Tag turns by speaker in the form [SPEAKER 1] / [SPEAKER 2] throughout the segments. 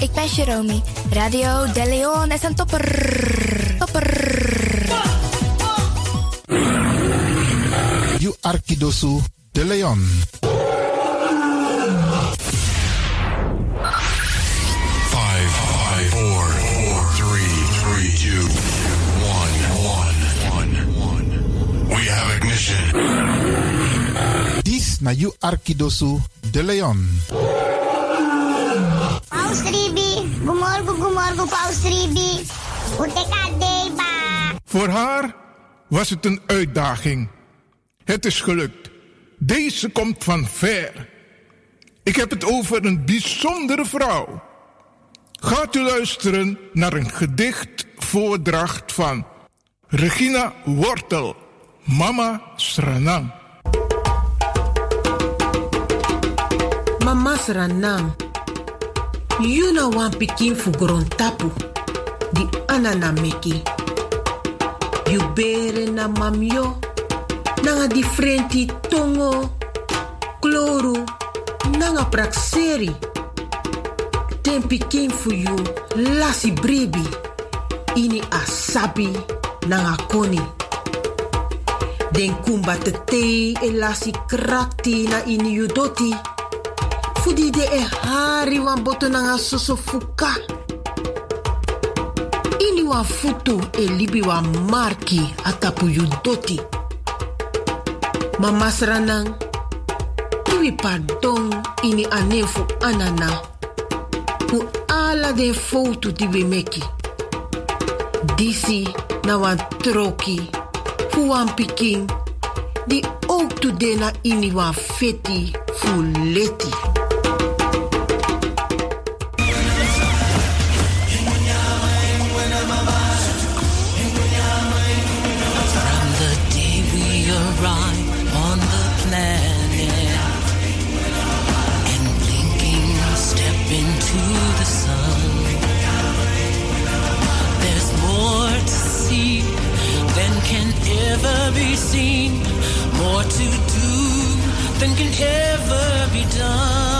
[SPEAKER 1] ik ben Jeromy. Radio De Leon is een topper. Topper.
[SPEAKER 2] You Arkidosu De Leon. Na You Arkidosu De Leon.
[SPEAKER 3] Paus Ribi, gumorgo gumorgo Paus Ribi. Uteka deba.
[SPEAKER 4] Voor haar was het een uitdaging. Het is gelukt. Deze komt van ver. Ik heb het over een bijzondere vrouw. Gaat u luisteren naar een gedichtvoordracht van Regina Wortel, Mama Sranang.
[SPEAKER 5] Mama Sranang, you wan pikin fu tapu, di anana meki. You bere na mamyo, nanga differenti tongo, kloru, nanga prakseri. Ten pikin fu you lasi bribi, ini asabi nanga koni. Den kumba te te e lasi krakti na ini you doti. Fudi de e hari wan boto nanga soso fuka. Ini wan futu e libi wan marki atapu yu doti. Pardon ini anefu anana. Fu ala den foto di we meki. Disi na wan troki, fu wan pikin, di ook tu de na ini wan feti fu leti.
[SPEAKER 6] Ever be seen, more to do than can ever be done.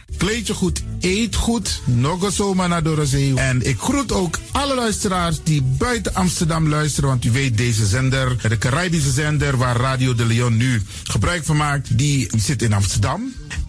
[SPEAKER 2] Kleed je goed, eet goed, nog zomaar naar Dorozee. En ik groet ook alle luisteraars die buiten Amsterdam luisteren. Want u weet, deze zender, de Caribische zender waar Radio de Leon nu gebruik van maakt, die zit in Amsterdam.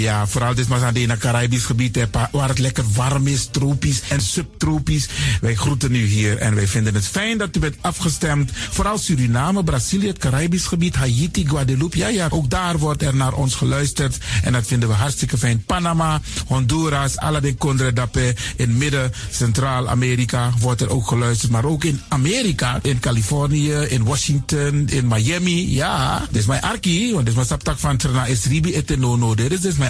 [SPEAKER 2] Ja, vooral dit maar aan het Caribisch gebied, waar het lekker warm is, tropisch en subtropisch. Wij groeten u hier en wij vinden het fijn dat u bent afgestemd. Vooral Suriname, Brazilië, het Caribisch gebied, Haiti, Guadeloupe. Ja, ja, ook daar wordt er naar ons geluisterd en dat vinden we hartstikke fijn. Panama, Honduras, Aladdin Condre Dapé, in midden, Centraal-Amerika wordt er ook geluisterd. Maar ook in Amerika, in Californië, in Washington, in Miami. Ja, dit is mijn arki, want dit is mijn saptak van Trana Esribi etenono. Dit is mijn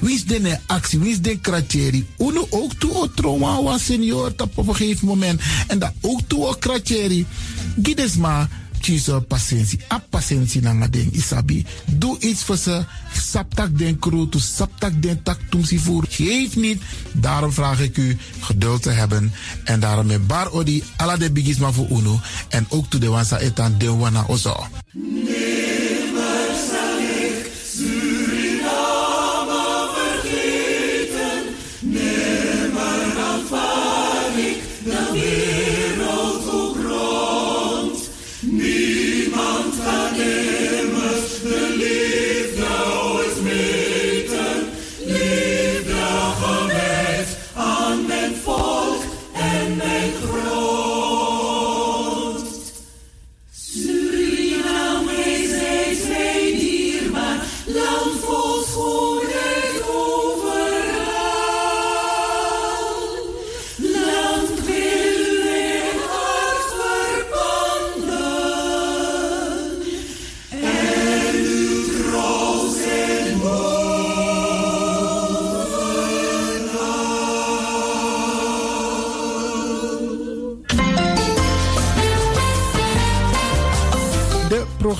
[SPEAKER 2] Wie is de actie? Wie is de kratjeri? Uno ook toe o senior op een gegeven moment. En dat ook toe o kratjeri. Gides maar kiezen patiëntie. A patiëntie na ding isabi. Doe iets voor ze. Saptak den kroto, saptak den tak tumsi voer. Geef niet. Daarom vraag ik u geduld te hebben. En daarom met bar odi ala de bigisma voor uno. En ook toe de wansa etan de wana ozo.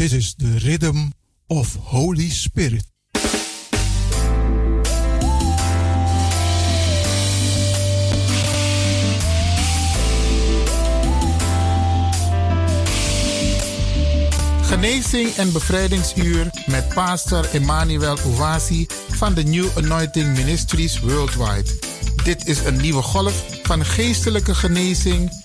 [SPEAKER 4] This is the rhythm of Holy Spirit.
[SPEAKER 2] Genezing en bevrijdingsuur met pastor Emmanuel Owasi van de New Anointing Ministries Worldwide. Dit is een nieuwe golf van geestelijke genezing,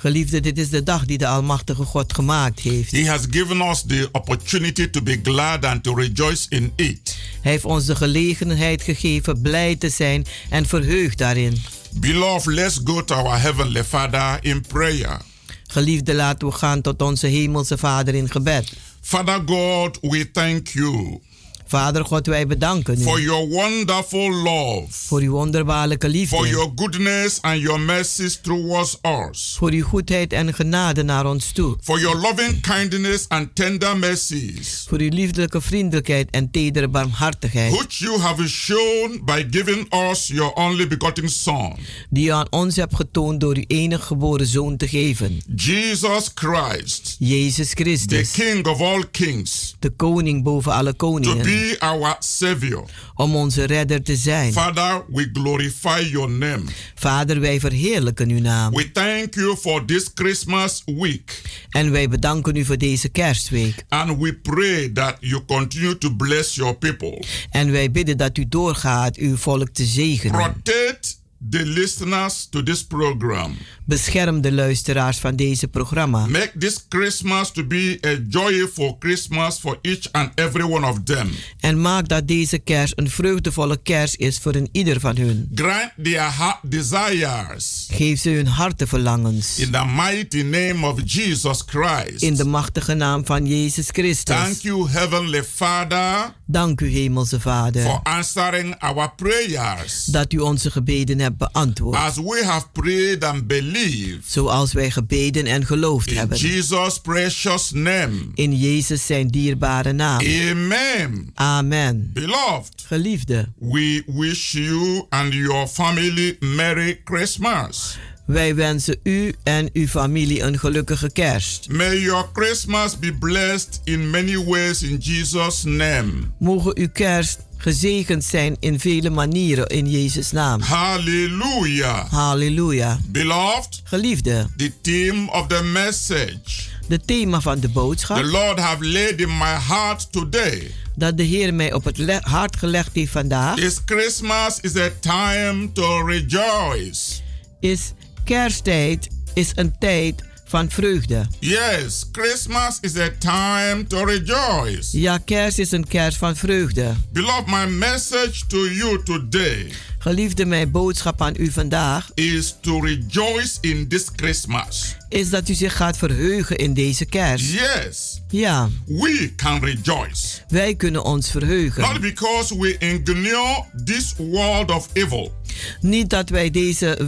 [SPEAKER 7] Geliefde, dit is de dag die de Almachtige God gemaakt heeft.
[SPEAKER 8] He has given us the opportunity to be glad and to rejoice in it.
[SPEAKER 7] Hij heeft ons de gelegenheid gegeven blij te zijn en verheugd daarin.
[SPEAKER 8] Beloved, let's go to our Heavenly Father in prayer.
[SPEAKER 7] Geliefde, laten we gaan tot onze Hemelse Vader in gebed.
[SPEAKER 8] Father God, we thank you
[SPEAKER 7] Vader God, wij bedanken
[SPEAKER 8] for
[SPEAKER 7] u
[SPEAKER 8] your wonderful love,
[SPEAKER 7] voor uw wonderbaarlijke
[SPEAKER 8] for
[SPEAKER 7] liefde,
[SPEAKER 8] your goodness and your mercies towards us,
[SPEAKER 7] voor uw goedheid en genade naar ons toe,
[SPEAKER 8] for your loving kindness and tender mercies,
[SPEAKER 7] voor uw liefdelijke vriendelijkheid en tedere barmhartigheid,
[SPEAKER 8] which you have shown by giving us your only begotten Son,
[SPEAKER 7] die u aan ons hebt getoond door uw enige geboren zoon te geven,
[SPEAKER 8] Jesus Christ,
[SPEAKER 7] Jezus
[SPEAKER 8] the
[SPEAKER 7] Christus,
[SPEAKER 8] King of all kings,
[SPEAKER 7] de koning boven alle koningen,
[SPEAKER 8] be our Savior.
[SPEAKER 7] om onze redder te zijn.
[SPEAKER 8] Father, we glorify your name.
[SPEAKER 7] Vader, wij verheerlijken uw naam.
[SPEAKER 8] We thank you for this Christmas week.
[SPEAKER 7] En wij bedanken u voor deze kerstweek.
[SPEAKER 8] And we pray that you continue to bless your people.
[SPEAKER 7] En wij bidden dat u doorgaat uw volk te zegenen.
[SPEAKER 8] Protect the listeners to this program.
[SPEAKER 7] Bescherm de luisteraars van deze programma.
[SPEAKER 8] Make this Christmas to be a joyful Christmas for each and every one of them.
[SPEAKER 7] En maak dat deze kerst een vreugdevolle kerst is voor een ieder van hun.
[SPEAKER 8] Grant their heart desires.
[SPEAKER 7] Geef ze hun hartenverlangens.
[SPEAKER 8] In the mighty name of Jesus Christ.
[SPEAKER 7] In de machtige naam van Jezus
[SPEAKER 8] Thank
[SPEAKER 7] Christus.
[SPEAKER 8] you, Heavenly Father,
[SPEAKER 7] Dank u, Hemelse Vader,
[SPEAKER 8] for answering our prayers.
[SPEAKER 7] dat u onze gebeden hebt beantwoord.
[SPEAKER 8] As we have prayed and believed.
[SPEAKER 7] Zoals wij gebeden en geloofd
[SPEAKER 8] In
[SPEAKER 7] hebben.
[SPEAKER 8] Jesus' precious name.
[SPEAKER 7] In Jezus zijn dierbare naam.
[SPEAKER 8] Amen.
[SPEAKER 7] Amen.
[SPEAKER 8] Beloved,
[SPEAKER 7] Geliefde,
[SPEAKER 8] we wish you and your family Merry Christmas.
[SPEAKER 7] wij wensen u en uw familie een gelukkige kerst.
[SPEAKER 8] May your Christmas be blessed in many ways in Jesus' name.
[SPEAKER 7] Mogen uw kerst gezegend zijn in vele manieren in Jezus' naam.
[SPEAKER 8] Hallelujah.
[SPEAKER 7] Halleluja.
[SPEAKER 8] Beloved,
[SPEAKER 7] Geliefde,
[SPEAKER 8] the theme of the message
[SPEAKER 7] de thema van de
[SPEAKER 8] the
[SPEAKER 7] boodschap
[SPEAKER 8] Lord have laid in my heart today
[SPEAKER 7] dat de Heer mij op het hart gelegd heeft vandaag
[SPEAKER 8] is Christmas is a time to rejoice.
[SPEAKER 7] is kersttijd is een tijd van vreugde.
[SPEAKER 8] Yes, Christmas is a time to rejoice.
[SPEAKER 7] Ja, kerst is een kerst van vreugde.
[SPEAKER 8] Beloved, my message to you today
[SPEAKER 7] Geliefde, mijn boodschap aan u vandaag
[SPEAKER 8] is to rejoice in this Christmas.
[SPEAKER 7] Is dat u zich gaat verheugen in deze kerst.
[SPEAKER 8] Yes,
[SPEAKER 7] Ja,
[SPEAKER 8] we can rejoice.
[SPEAKER 7] wij kunnen ons verheugen.
[SPEAKER 8] Not because we ignore this world of evil,
[SPEAKER 7] Niet dat wij deze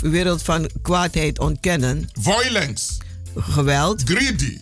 [SPEAKER 7] wereld van kwaadheid ontkennen,
[SPEAKER 8] violence,
[SPEAKER 7] geweld,
[SPEAKER 8] greedy,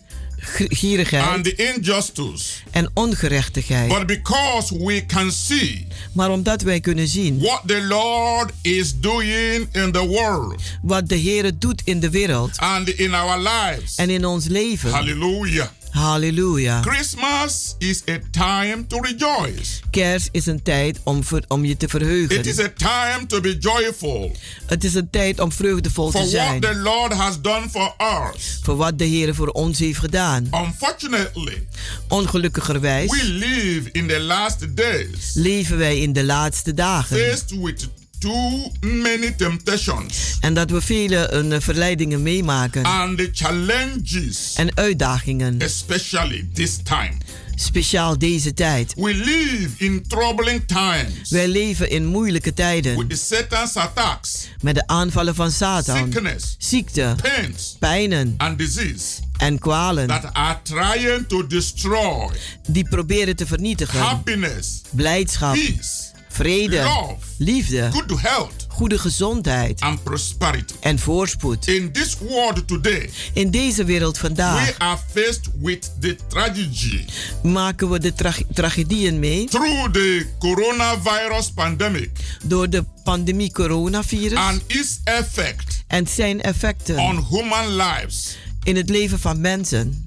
[SPEAKER 7] gierigheid
[SPEAKER 8] and the injustice,
[SPEAKER 7] en ongerechtigheid.
[SPEAKER 8] but because we can see
[SPEAKER 7] Maar omdat wij kunnen zien
[SPEAKER 8] what the Lord is doing in the world
[SPEAKER 7] wat de Heer doet in de wereld
[SPEAKER 8] and in our lives.
[SPEAKER 7] en in ons leven.
[SPEAKER 8] Hallelujah.
[SPEAKER 7] Halleluja.
[SPEAKER 8] Christmas is a time to rejoice.
[SPEAKER 7] Kerst is een tijd om, ver- om je te verheugen.
[SPEAKER 8] It is a time to be joyful
[SPEAKER 7] Het is een tijd om vreugdevol
[SPEAKER 8] for
[SPEAKER 7] te
[SPEAKER 8] what
[SPEAKER 7] zijn.
[SPEAKER 8] the Lord has done for us.
[SPEAKER 7] Voor wat de Heer voor ons heeft gedaan.
[SPEAKER 8] Unfortunately,
[SPEAKER 7] Ongelukkigerwijs
[SPEAKER 8] we live in the last days
[SPEAKER 7] leven wij in de laatste dagen.
[SPEAKER 8] faced with too many temptations
[SPEAKER 7] En dat we vele eh, verleidingen meemaken.
[SPEAKER 8] and the challenges,
[SPEAKER 7] En uitdagingen.
[SPEAKER 8] especially this time.
[SPEAKER 7] Speciaal deze tijd.
[SPEAKER 8] We live in troubling times
[SPEAKER 7] Wij leven in moeilijke tijden.
[SPEAKER 8] with Satan's attacks,
[SPEAKER 7] Met de aanvallen van Satan.
[SPEAKER 8] sickness,
[SPEAKER 7] Ziekte,
[SPEAKER 8] pains,
[SPEAKER 7] pijnen
[SPEAKER 8] and disease
[SPEAKER 7] en kwalen.
[SPEAKER 8] that are trying to destroy
[SPEAKER 7] Die proberen te vernietigen.
[SPEAKER 8] happiness,
[SPEAKER 7] Blijdschap,
[SPEAKER 8] peace,
[SPEAKER 7] vrede,
[SPEAKER 8] love,
[SPEAKER 7] liefde,
[SPEAKER 8] good health,
[SPEAKER 7] goede gezondheid
[SPEAKER 8] and prosperity.
[SPEAKER 7] en voorspoed.
[SPEAKER 8] In this world today,
[SPEAKER 7] In deze wereld
[SPEAKER 8] we
[SPEAKER 7] vandaag
[SPEAKER 8] are faced with the tragedy
[SPEAKER 7] maken we de tra- tragedieën mee
[SPEAKER 8] through the coronavirus pandemic
[SPEAKER 7] door de pandemie coronavirus
[SPEAKER 8] and its effect
[SPEAKER 7] en zijn effecten
[SPEAKER 8] on human lives.
[SPEAKER 7] in het leven van mensen.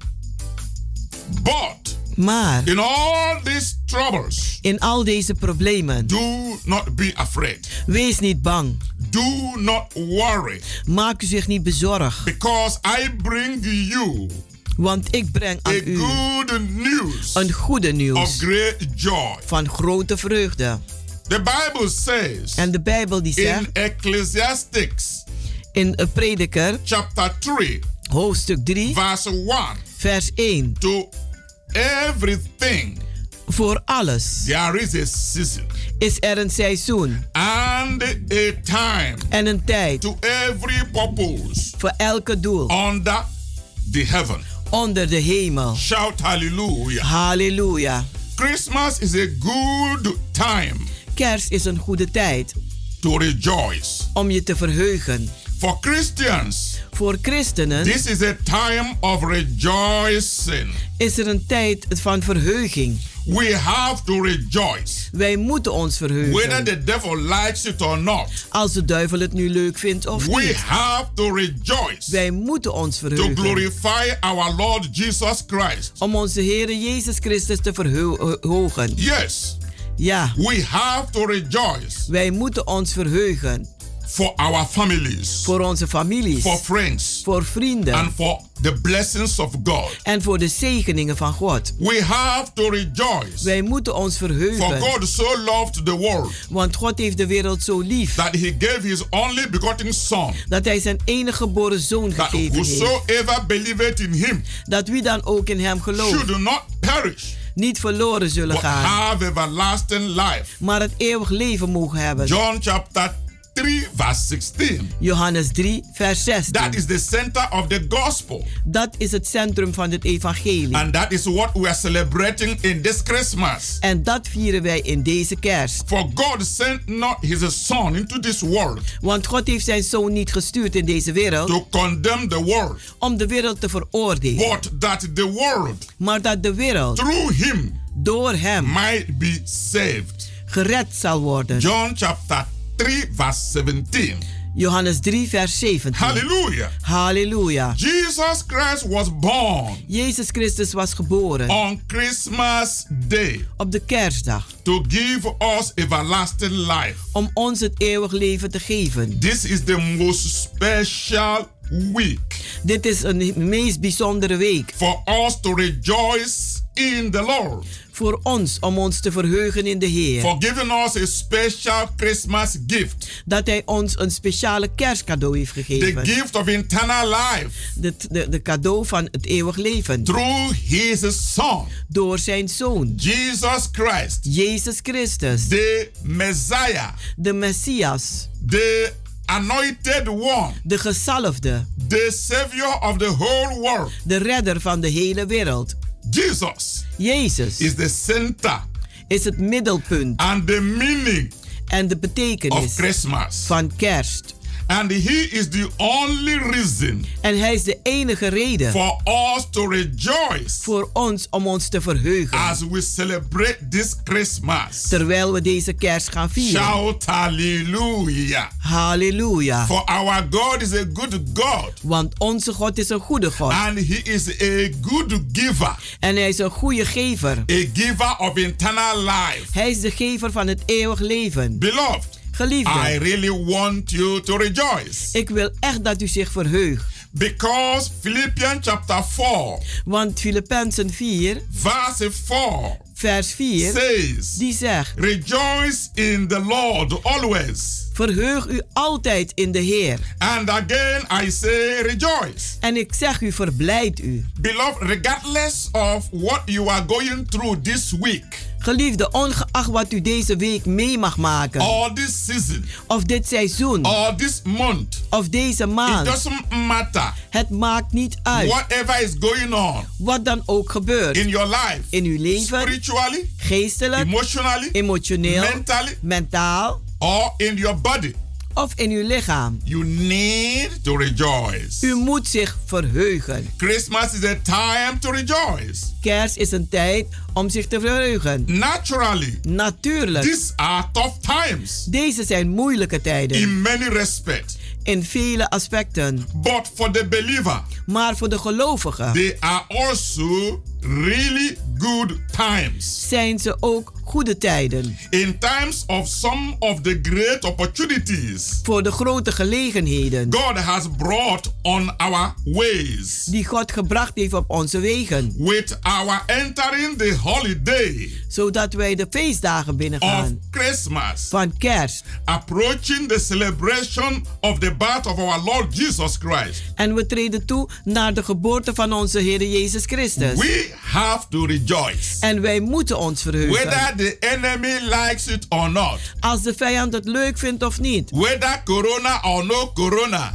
[SPEAKER 8] But
[SPEAKER 7] Maar
[SPEAKER 8] in all these troubles,
[SPEAKER 7] in al deze problemen,
[SPEAKER 8] do not be afraid.
[SPEAKER 7] wees niet bang.
[SPEAKER 8] Do not worry,
[SPEAKER 7] Maak u zich niet bezorgd,
[SPEAKER 8] because I bring you
[SPEAKER 7] want ik breng aan u
[SPEAKER 8] news
[SPEAKER 7] een goede
[SPEAKER 8] of
[SPEAKER 7] nieuws
[SPEAKER 8] great joy.
[SPEAKER 7] van grote vreugde.
[SPEAKER 8] The Bible says
[SPEAKER 7] En de Bijbel die
[SPEAKER 8] in
[SPEAKER 7] zegt
[SPEAKER 8] Ecclesiastics
[SPEAKER 7] in een prediker,
[SPEAKER 8] chapter 3,
[SPEAKER 7] hoofdstuk 3,
[SPEAKER 8] verse 1
[SPEAKER 7] vers 1.
[SPEAKER 8] to everything
[SPEAKER 7] Voor alles
[SPEAKER 8] there is a season
[SPEAKER 7] is er een seizoen
[SPEAKER 8] and a time
[SPEAKER 7] en een tijd
[SPEAKER 8] to every purpose
[SPEAKER 7] voor elke doel
[SPEAKER 8] under the heaven.
[SPEAKER 7] onder de hemel.
[SPEAKER 8] Shout hallelujah.
[SPEAKER 7] Halleluja.
[SPEAKER 8] Christmas is a good time
[SPEAKER 7] Kerst is een goede tijd
[SPEAKER 8] to rejoice.
[SPEAKER 7] om je te verheugen.
[SPEAKER 8] For Christians,
[SPEAKER 7] Voor christenen
[SPEAKER 8] this is a time of rejoicing.
[SPEAKER 7] is er een tijd van verheuging.
[SPEAKER 8] We have to rejoice.
[SPEAKER 7] Wij moeten ons
[SPEAKER 8] Whether
[SPEAKER 7] verheugen.
[SPEAKER 8] the devil likes it or not,
[SPEAKER 7] Als de duivel het nu leuk vindt of
[SPEAKER 8] we
[SPEAKER 7] niet.
[SPEAKER 8] have to rejoice
[SPEAKER 7] Wij moeten ons
[SPEAKER 8] to
[SPEAKER 7] verheugen.
[SPEAKER 8] glorify our Lord Jesus Christ.
[SPEAKER 7] Om onze Heer Jezus Christus te verhogen.
[SPEAKER 8] Yes,
[SPEAKER 7] Ja,
[SPEAKER 8] we have to rejoice
[SPEAKER 7] wij moeten ons verheugen.
[SPEAKER 8] For our families,
[SPEAKER 7] Voor onze families.
[SPEAKER 8] for friends,
[SPEAKER 7] Voor vrienden.
[SPEAKER 8] and for the blessings of God.
[SPEAKER 7] En voor de zegeningen van God.
[SPEAKER 8] We have to rejoice.
[SPEAKER 7] Wij moeten ons
[SPEAKER 8] For
[SPEAKER 7] verheugen.
[SPEAKER 8] God so loved the world
[SPEAKER 7] Want God heeft de wereld zo lief.
[SPEAKER 8] that he gave his only begotten Son,
[SPEAKER 7] Dat hij zijn enige geboren zoon
[SPEAKER 8] that
[SPEAKER 7] gegeven heeft.
[SPEAKER 8] whosoever believeth in him
[SPEAKER 7] Dat wie dan ook in hem gelooft.
[SPEAKER 8] should not perish,
[SPEAKER 7] Niet verloren zullen gaan.
[SPEAKER 8] have everlasting life.
[SPEAKER 7] Maar het eeuwig leven mogen hebben.
[SPEAKER 8] John chapter 3, verse 16.
[SPEAKER 7] Johannes 3, vers 16.
[SPEAKER 8] That is the center of the gospel.
[SPEAKER 7] Dat is het centrum van het evangelie.
[SPEAKER 8] And that is what we are celebrating in this Christmas.
[SPEAKER 7] En dat vieren wij in deze kerst.
[SPEAKER 8] For God sent not his Son into this world
[SPEAKER 7] Want God heeft zijn zoon niet gestuurd in deze wereld
[SPEAKER 8] to condemn the world,
[SPEAKER 7] om de wereld te veroordelen.
[SPEAKER 8] but that the world
[SPEAKER 7] Maar dat de wereld
[SPEAKER 8] through him
[SPEAKER 7] door hem
[SPEAKER 8] might be saved.
[SPEAKER 7] gered zal worden.
[SPEAKER 8] John chapter 3, verse 17.
[SPEAKER 7] Johannes 3, vers 17.
[SPEAKER 8] Hallelujah.
[SPEAKER 7] Halleluja.
[SPEAKER 8] Jesus Christ was born
[SPEAKER 7] Jezus Christus was geboren
[SPEAKER 8] on Christmas Day
[SPEAKER 7] op de kerstdag
[SPEAKER 8] to give us everlasting life.
[SPEAKER 7] om ons het eeuwig leven te geven.
[SPEAKER 8] This is the most special week
[SPEAKER 7] Dit is een meest bijzondere week
[SPEAKER 8] for us to rejoice in the Lord.
[SPEAKER 7] voor ons om ons te verheugen in de Heer.
[SPEAKER 8] For giving us a special Christmas gift.
[SPEAKER 7] Dat Hij ons een speciale kerstcadeau heeft
[SPEAKER 8] The
[SPEAKER 7] gegeven.
[SPEAKER 8] gift of eternal life
[SPEAKER 7] De, de, de cadeau van het eeuwig leven.
[SPEAKER 8] through his Son,
[SPEAKER 7] Door zijn zoon,
[SPEAKER 8] Jesus Christ,
[SPEAKER 7] Jezus Christus,
[SPEAKER 8] the Messiah,
[SPEAKER 7] de Messias,
[SPEAKER 8] the anointed one,
[SPEAKER 7] de gezalfde,
[SPEAKER 8] the Savior of the whole world.
[SPEAKER 7] de redder van de hele wereld.
[SPEAKER 8] Jesus
[SPEAKER 7] Jezus
[SPEAKER 8] is the center
[SPEAKER 7] is het middelpunt
[SPEAKER 8] and the meaning
[SPEAKER 7] en de
[SPEAKER 8] of
[SPEAKER 7] betekenis
[SPEAKER 8] Christmas.
[SPEAKER 7] van kerst.
[SPEAKER 8] And he is the only reason
[SPEAKER 7] En hij is de enige reden
[SPEAKER 8] for us to rejoice
[SPEAKER 7] voor ons om ons te verheugen.
[SPEAKER 8] as we celebrate this Christmas.
[SPEAKER 7] Terwijl we deze kerst gaan vieren.
[SPEAKER 8] Shout hallelujah.
[SPEAKER 7] Halleluja.
[SPEAKER 8] For our God is a good God
[SPEAKER 7] Want onze God is een goede God.
[SPEAKER 8] and he is a good giver,
[SPEAKER 7] En hij is een goede gever.
[SPEAKER 8] a giver of eternal life.
[SPEAKER 7] Hij is de gever van het eeuwig leven.
[SPEAKER 8] Beloved, I
[SPEAKER 7] Geliefde,
[SPEAKER 8] really want you to rejoice
[SPEAKER 7] ik wil echt dat u zich verheugt.
[SPEAKER 8] because Philippians chapter 4,
[SPEAKER 7] Want Filippenzen 4,
[SPEAKER 8] verse 4
[SPEAKER 7] vers 4,
[SPEAKER 8] says,
[SPEAKER 7] die zegt:
[SPEAKER 8] Rejoice in the Lord always.
[SPEAKER 7] Verheug u altijd in de Heer.
[SPEAKER 8] And again I say rejoice.
[SPEAKER 7] En ik zeg u, verblijd u.
[SPEAKER 8] Beloved, regardless of what you are going through this week,
[SPEAKER 7] Geliefde, ongeacht wat u deze week mee mag maken.
[SPEAKER 8] or this season,
[SPEAKER 7] Of dit seizoen.
[SPEAKER 8] or this month,
[SPEAKER 7] Of deze
[SPEAKER 8] it
[SPEAKER 7] maand.
[SPEAKER 8] doesn't matter.
[SPEAKER 7] Het maakt niet uit.
[SPEAKER 8] Whatever is going on
[SPEAKER 7] Wat dan ook gebeurt.
[SPEAKER 8] in your life,
[SPEAKER 7] In uw leven.
[SPEAKER 8] spiritually,
[SPEAKER 7] Geestelijk.
[SPEAKER 8] emotionally,
[SPEAKER 7] Emotioneel.
[SPEAKER 8] mentally,
[SPEAKER 7] Mentaal.
[SPEAKER 8] or in your body,
[SPEAKER 7] Of in uw lichaam.
[SPEAKER 8] you need to rejoice.
[SPEAKER 7] U moet zich verheugen.
[SPEAKER 8] Christmas is a time to rejoice.
[SPEAKER 7] Kerst is een tijd om zich te verheugen.
[SPEAKER 8] Naturally,
[SPEAKER 7] Natuurlijk.
[SPEAKER 8] these are tough times
[SPEAKER 7] Deze zijn moeilijke tijden.
[SPEAKER 8] in many respects.
[SPEAKER 7] In vele aspecten.
[SPEAKER 8] But for the believer,
[SPEAKER 7] Maar voor de gelovigen
[SPEAKER 8] they are also really good times.
[SPEAKER 7] zijn ze ook goede tijden.
[SPEAKER 8] In times of some of the great opportunities
[SPEAKER 7] Voor de grote gelegenheden.
[SPEAKER 8] God has brought on our ways.
[SPEAKER 7] Die God gebracht heeft op onze wegen.
[SPEAKER 8] With our entering the holiday
[SPEAKER 7] Zodat wij de feestdagen
[SPEAKER 8] of
[SPEAKER 7] binnengaan.
[SPEAKER 8] Christmas,
[SPEAKER 7] Van kerst.
[SPEAKER 8] approaching the celebration of the birth of our Lord Jesus Christ.
[SPEAKER 7] En we treden toe naar de geboorte van onze Heer Jezus Christus.
[SPEAKER 8] We have to rejoice.
[SPEAKER 7] En wij moeten ons verheugen.
[SPEAKER 8] Whether the enemy likes it or not,
[SPEAKER 7] Als de vijand het leuk vindt of niet.
[SPEAKER 8] whether corona or no corona,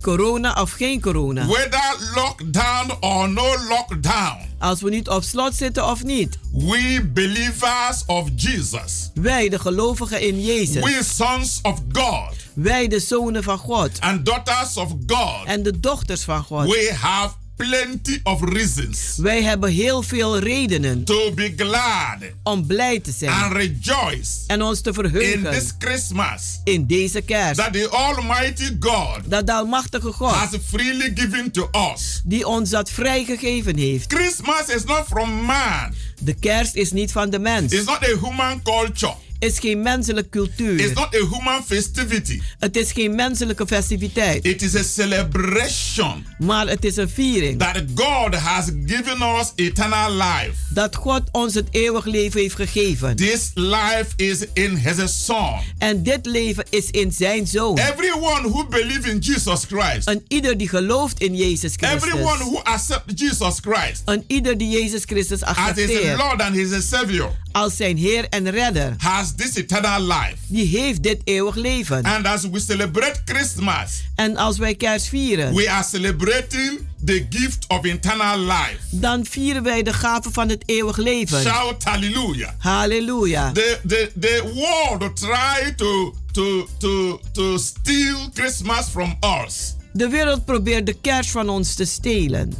[SPEAKER 7] Corona of geen corona.
[SPEAKER 8] whether lockdown or no lockdown,
[SPEAKER 7] Als we niet op slot zitten of niet.
[SPEAKER 8] we believers of Jesus,
[SPEAKER 7] Wij de gelovigen in Jezus.
[SPEAKER 8] we sons of God
[SPEAKER 7] Wij de zonen van God.
[SPEAKER 8] and daughters of God,
[SPEAKER 7] En de dochters van God.
[SPEAKER 8] we have plenty of reasons
[SPEAKER 7] Wij hebben heel veel redenen
[SPEAKER 8] to be glad
[SPEAKER 7] om blij te zijn.
[SPEAKER 8] and rejoice
[SPEAKER 7] En ons te
[SPEAKER 8] in
[SPEAKER 7] verheugen.
[SPEAKER 8] this Christmas
[SPEAKER 7] In deze kerst.
[SPEAKER 8] that the Almighty God
[SPEAKER 7] Dat de Almachtige God.
[SPEAKER 8] has freely given to us.
[SPEAKER 7] Die ons dat vrijgegeven heeft.
[SPEAKER 8] Christmas is not from man.
[SPEAKER 7] De kerst is niet van de mens.
[SPEAKER 8] It's not a human culture.
[SPEAKER 7] Is geen menselijke cultuur.
[SPEAKER 8] It's not a human festivity.
[SPEAKER 7] Het is geen menselijke festiviteit.
[SPEAKER 8] It is a celebration
[SPEAKER 7] Maar het is een viering.
[SPEAKER 8] that God has given us eternal life.
[SPEAKER 7] Dat God ons het eeuwig leven heeft gegeven.
[SPEAKER 8] This life is in his son.
[SPEAKER 7] En dit leven is in zijn zoon.
[SPEAKER 8] Everyone who believes in Jesus Christ.
[SPEAKER 7] En ieder die gelooft in Jezus Christus.
[SPEAKER 8] Everyone who accepts Jesus Christ.
[SPEAKER 7] En ieder die Jezus Christus
[SPEAKER 8] As his
[SPEAKER 7] accepteert.
[SPEAKER 8] Lord and his Savior.
[SPEAKER 7] Als zijn Heer en Redder.
[SPEAKER 8] Has this eternal life.
[SPEAKER 7] Die heeft dit eeuwig leven.
[SPEAKER 8] And as we celebrate Christmas.
[SPEAKER 7] En als wij kerst vieren.
[SPEAKER 8] We are celebrating the gift of eternal life.
[SPEAKER 7] Dan vieren wij de gave van het eeuwig leven.
[SPEAKER 8] Shout hallelujah.
[SPEAKER 7] Halleluja.
[SPEAKER 8] The, the, the world try to, to, to, to steal Christmas from us.
[SPEAKER 7] De wereld probeert de kerst van ons te stelen.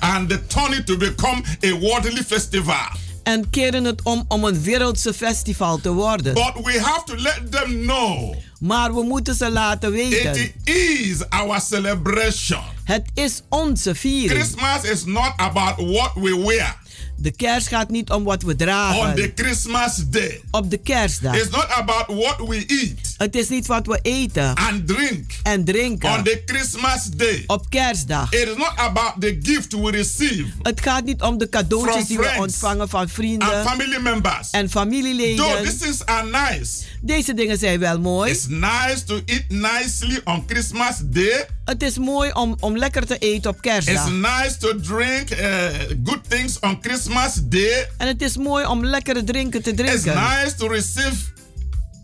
[SPEAKER 8] And turn it to become a worldly festival.
[SPEAKER 7] En keren het om om een wereldse festival te worden.
[SPEAKER 8] But we have to let them know.
[SPEAKER 7] Maar we moeten ze laten weten.
[SPEAKER 8] It is our celebration.
[SPEAKER 7] Het is onze viering.
[SPEAKER 8] Christmas is not about what we wear.
[SPEAKER 7] De kerst gaat niet om wat we dragen.
[SPEAKER 8] On the Christmas day.
[SPEAKER 7] Op de kerstdag.
[SPEAKER 8] It's not about what we eat.
[SPEAKER 7] Het is niet wat we eten.
[SPEAKER 8] And drink.
[SPEAKER 7] En drinken.
[SPEAKER 8] On the Christmas day.
[SPEAKER 7] Op kerstdag.
[SPEAKER 8] It is not about the gift we receive.
[SPEAKER 7] Het gaat niet om de cadeautjes die we ontvangen van vrienden.
[SPEAKER 8] And family members.
[SPEAKER 7] En familieleden.
[SPEAKER 8] Though these things are nice.
[SPEAKER 7] Deze dingen zijn wel mooi.
[SPEAKER 8] It's nice to eat nicely on Christmas day.
[SPEAKER 7] Het is mooi om, om lekker te eten op kerstdag.
[SPEAKER 8] It's nice to drink uh, good things on Christmas day.
[SPEAKER 7] En het is mooi om lekkere drinken te
[SPEAKER 8] It's
[SPEAKER 7] drinken.
[SPEAKER 8] nice to receive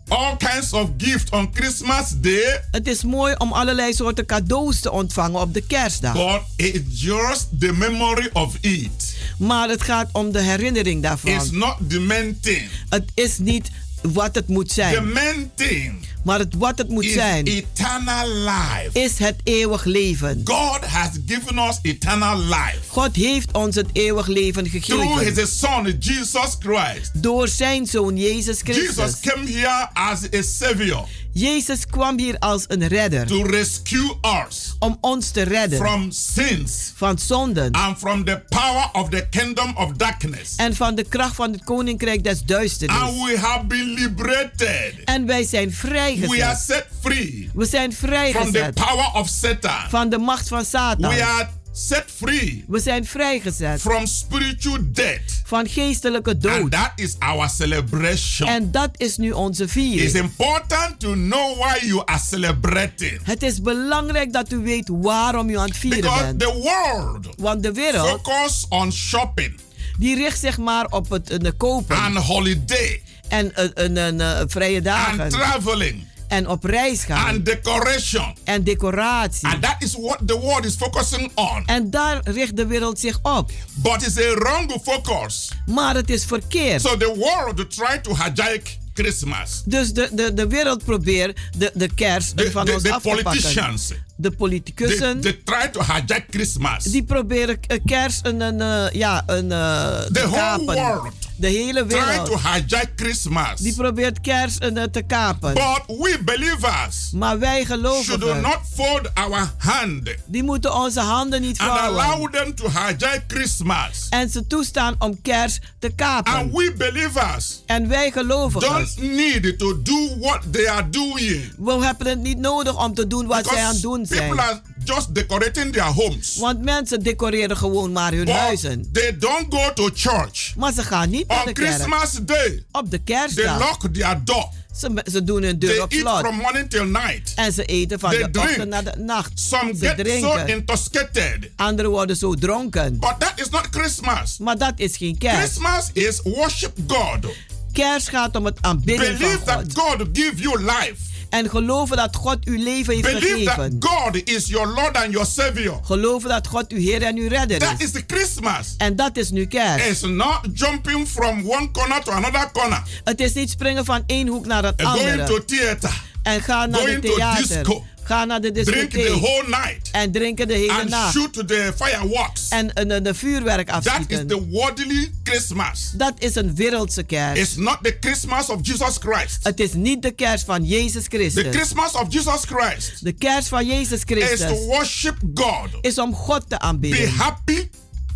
[SPEAKER 8] all kinds of gifts on Christmas day.
[SPEAKER 7] Het is mooi om allerlei soorten cadeaus te ontvangen op de kerstdag.
[SPEAKER 8] But it's just the memory of it.
[SPEAKER 7] Maar het gaat om de herinnering daarvan.
[SPEAKER 8] It's not the main thing.
[SPEAKER 7] Het is niet wat het moet
[SPEAKER 8] The
[SPEAKER 7] zijn.
[SPEAKER 8] main thing
[SPEAKER 7] Maar het, wat het moet zijn,
[SPEAKER 8] eternal life.
[SPEAKER 7] is het eeuwig leven.
[SPEAKER 8] God has given us eternal life
[SPEAKER 7] God heeft ons het eeuwig leven
[SPEAKER 8] through
[SPEAKER 7] gegeven.
[SPEAKER 8] his son Jesus Christ.
[SPEAKER 7] Door zijn zoon Jezus
[SPEAKER 8] Jesus
[SPEAKER 7] Christus.
[SPEAKER 8] came here as a savior
[SPEAKER 7] Jezus kwam hier als een redder.
[SPEAKER 8] to rescue us
[SPEAKER 7] Om ons te redden.
[SPEAKER 8] from sins
[SPEAKER 7] Van zonden.
[SPEAKER 8] and from the power of the kingdom of darkness.
[SPEAKER 7] En van de kracht van het koninkrijk des duisternis.
[SPEAKER 8] And we have been liberated.
[SPEAKER 7] En wij zijn
[SPEAKER 8] We are
[SPEAKER 7] vrijgezet.
[SPEAKER 8] set free
[SPEAKER 7] We zijn
[SPEAKER 8] from the
[SPEAKER 7] vrijgezet.
[SPEAKER 8] power of Satan.
[SPEAKER 7] Van de macht van Satan.
[SPEAKER 8] We are set free
[SPEAKER 7] We zijn vrijgezet
[SPEAKER 8] from spiritual death.
[SPEAKER 7] van geestelijke
[SPEAKER 8] And
[SPEAKER 7] dood.
[SPEAKER 8] that is our celebration.
[SPEAKER 7] En dat is nu onze
[SPEAKER 8] It's
[SPEAKER 7] viering.
[SPEAKER 8] important to know why you are celebrating.
[SPEAKER 7] Het is belangrijk dat u weet waarom u aan het vieren
[SPEAKER 8] Because
[SPEAKER 7] bent.
[SPEAKER 8] the world
[SPEAKER 7] Want de wereld
[SPEAKER 8] focus on shopping
[SPEAKER 7] die richt zich maar op het eh, kopen
[SPEAKER 8] and holiday
[SPEAKER 7] en een, een, een, eh, vrije
[SPEAKER 8] and
[SPEAKER 7] dagen.
[SPEAKER 8] traveling
[SPEAKER 7] En op reis gaan.
[SPEAKER 8] and decoration.
[SPEAKER 7] En decoratie.
[SPEAKER 8] And that is what the world is focusing on.
[SPEAKER 7] En daar richt de wereld zich op.
[SPEAKER 8] But it's a wrong focus.
[SPEAKER 7] Maar het is verkeerd.
[SPEAKER 8] So the world try to hijack Christmas.
[SPEAKER 7] Dus de, de, de wereld probeert de, de kerst
[SPEAKER 8] The,
[SPEAKER 7] van
[SPEAKER 8] the-
[SPEAKER 7] ons
[SPEAKER 8] the
[SPEAKER 7] af te pakken. De politicussen,
[SPEAKER 8] they try to hijack Christmas.
[SPEAKER 7] die proberen kerst een, een, eh, ja, een, eh, te
[SPEAKER 8] The whole
[SPEAKER 7] kapen.
[SPEAKER 8] world
[SPEAKER 7] De hele
[SPEAKER 8] to
[SPEAKER 7] wereld.
[SPEAKER 8] hijack Christmas.
[SPEAKER 7] Die probeert kerst een, eh, te kapen.
[SPEAKER 8] But we believers
[SPEAKER 7] Maar wij
[SPEAKER 8] should
[SPEAKER 7] gelovigen,
[SPEAKER 8] not fold our hand
[SPEAKER 7] die moeten onze handen niet
[SPEAKER 8] and
[SPEAKER 7] vouwen.
[SPEAKER 8] allow them to hijack Christmas.
[SPEAKER 7] En ze toestaan om kerst te kapen.
[SPEAKER 8] And we believers
[SPEAKER 7] En wij gelovigen,
[SPEAKER 8] don't need to do what they are doing.
[SPEAKER 7] we hebben het niet nodig om te doen wat zij aan het doen
[SPEAKER 8] people
[SPEAKER 7] zijn.
[SPEAKER 8] are just decorating their homes.
[SPEAKER 7] Want mensen decoreren gewoon maar hun
[SPEAKER 8] But
[SPEAKER 7] huizen.
[SPEAKER 8] they don't go to church.
[SPEAKER 7] Maar ze gaan niet naar de kerk.
[SPEAKER 8] Christmas Day,
[SPEAKER 7] Op de
[SPEAKER 8] they
[SPEAKER 7] kerstdag.
[SPEAKER 8] lock their door.
[SPEAKER 7] Ze, ze doen hun deur
[SPEAKER 8] They
[SPEAKER 7] op slot.
[SPEAKER 8] from morning till night.
[SPEAKER 7] En ze eten van
[SPEAKER 8] They
[SPEAKER 7] de
[SPEAKER 8] drink.
[SPEAKER 7] ochtend naar de nacht.
[SPEAKER 8] Some
[SPEAKER 7] Ze
[SPEAKER 8] get so
[SPEAKER 7] drinken.
[SPEAKER 8] intoxicated.
[SPEAKER 7] Anderen worden zo dronken.
[SPEAKER 8] But that is not Christmas.
[SPEAKER 7] Maar dat is geen kerst.
[SPEAKER 8] Christmas is worship God.
[SPEAKER 7] Kerst gaat om het aanbidden
[SPEAKER 8] Believe
[SPEAKER 7] van
[SPEAKER 8] that
[SPEAKER 7] God.
[SPEAKER 8] God give you life.
[SPEAKER 7] En geloven dat God uw leven heeft
[SPEAKER 8] Believe that
[SPEAKER 7] gegeven.
[SPEAKER 8] God is your Lord and your Savior.
[SPEAKER 7] Geloven dat God uw Heer en uw redder
[SPEAKER 8] That
[SPEAKER 7] is.
[SPEAKER 8] is the Christmas.
[SPEAKER 7] En dat is nu kerst.
[SPEAKER 8] It's not jumping from one corner to another corner.
[SPEAKER 7] Het is niet springen van één hoek naar het
[SPEAKER 8] And going
[SPEAKER 7] andere.
[SPEAKER 8] to theater.
[SPEAKER 7] En ga naar de theater.
[SPEAKER 8] disco.
[SPEAKER 7] Ga naar de
[SPEAKER 8] Drink the
[SPEAKER 7] discotheek.
[SPEAKER 8] whole night.
[SPEAKER 7] En drinken de hele
[SPEAKER 8] And
[SPEAKER 7] nacht.
[SPEAKER 8] shoot the fireworks.
[SPEAKER 7] En een, een, een vuurwerk
[SPEAKER 8] That is
[SPEAKER 7] afschieten.
[SPEAKER 8] the worldly Christmas.
[SPEAKER 7] Dat is een wereldse kerst.
[SPEAKER 8] It's not the Christmas of Jesus Christ.
[SPEAKER 7] Het is niet de kerst van Jezus
[SPEAKER 8] The
[SPEAKER 7] Christus.
[SPEAKER 8] Christmas of Jesus Christ
[SPEAKER 7] De kerst van Jezus
[SPEAKER 8] is
[SPEAKER 7] Christus
[SPEAKER 8] to worship God.
[SPEAKER 7] is om God te
[SPEAKER 8] Be
[SPEAKER 7] aanbidden.
[SPEAKER 8] happy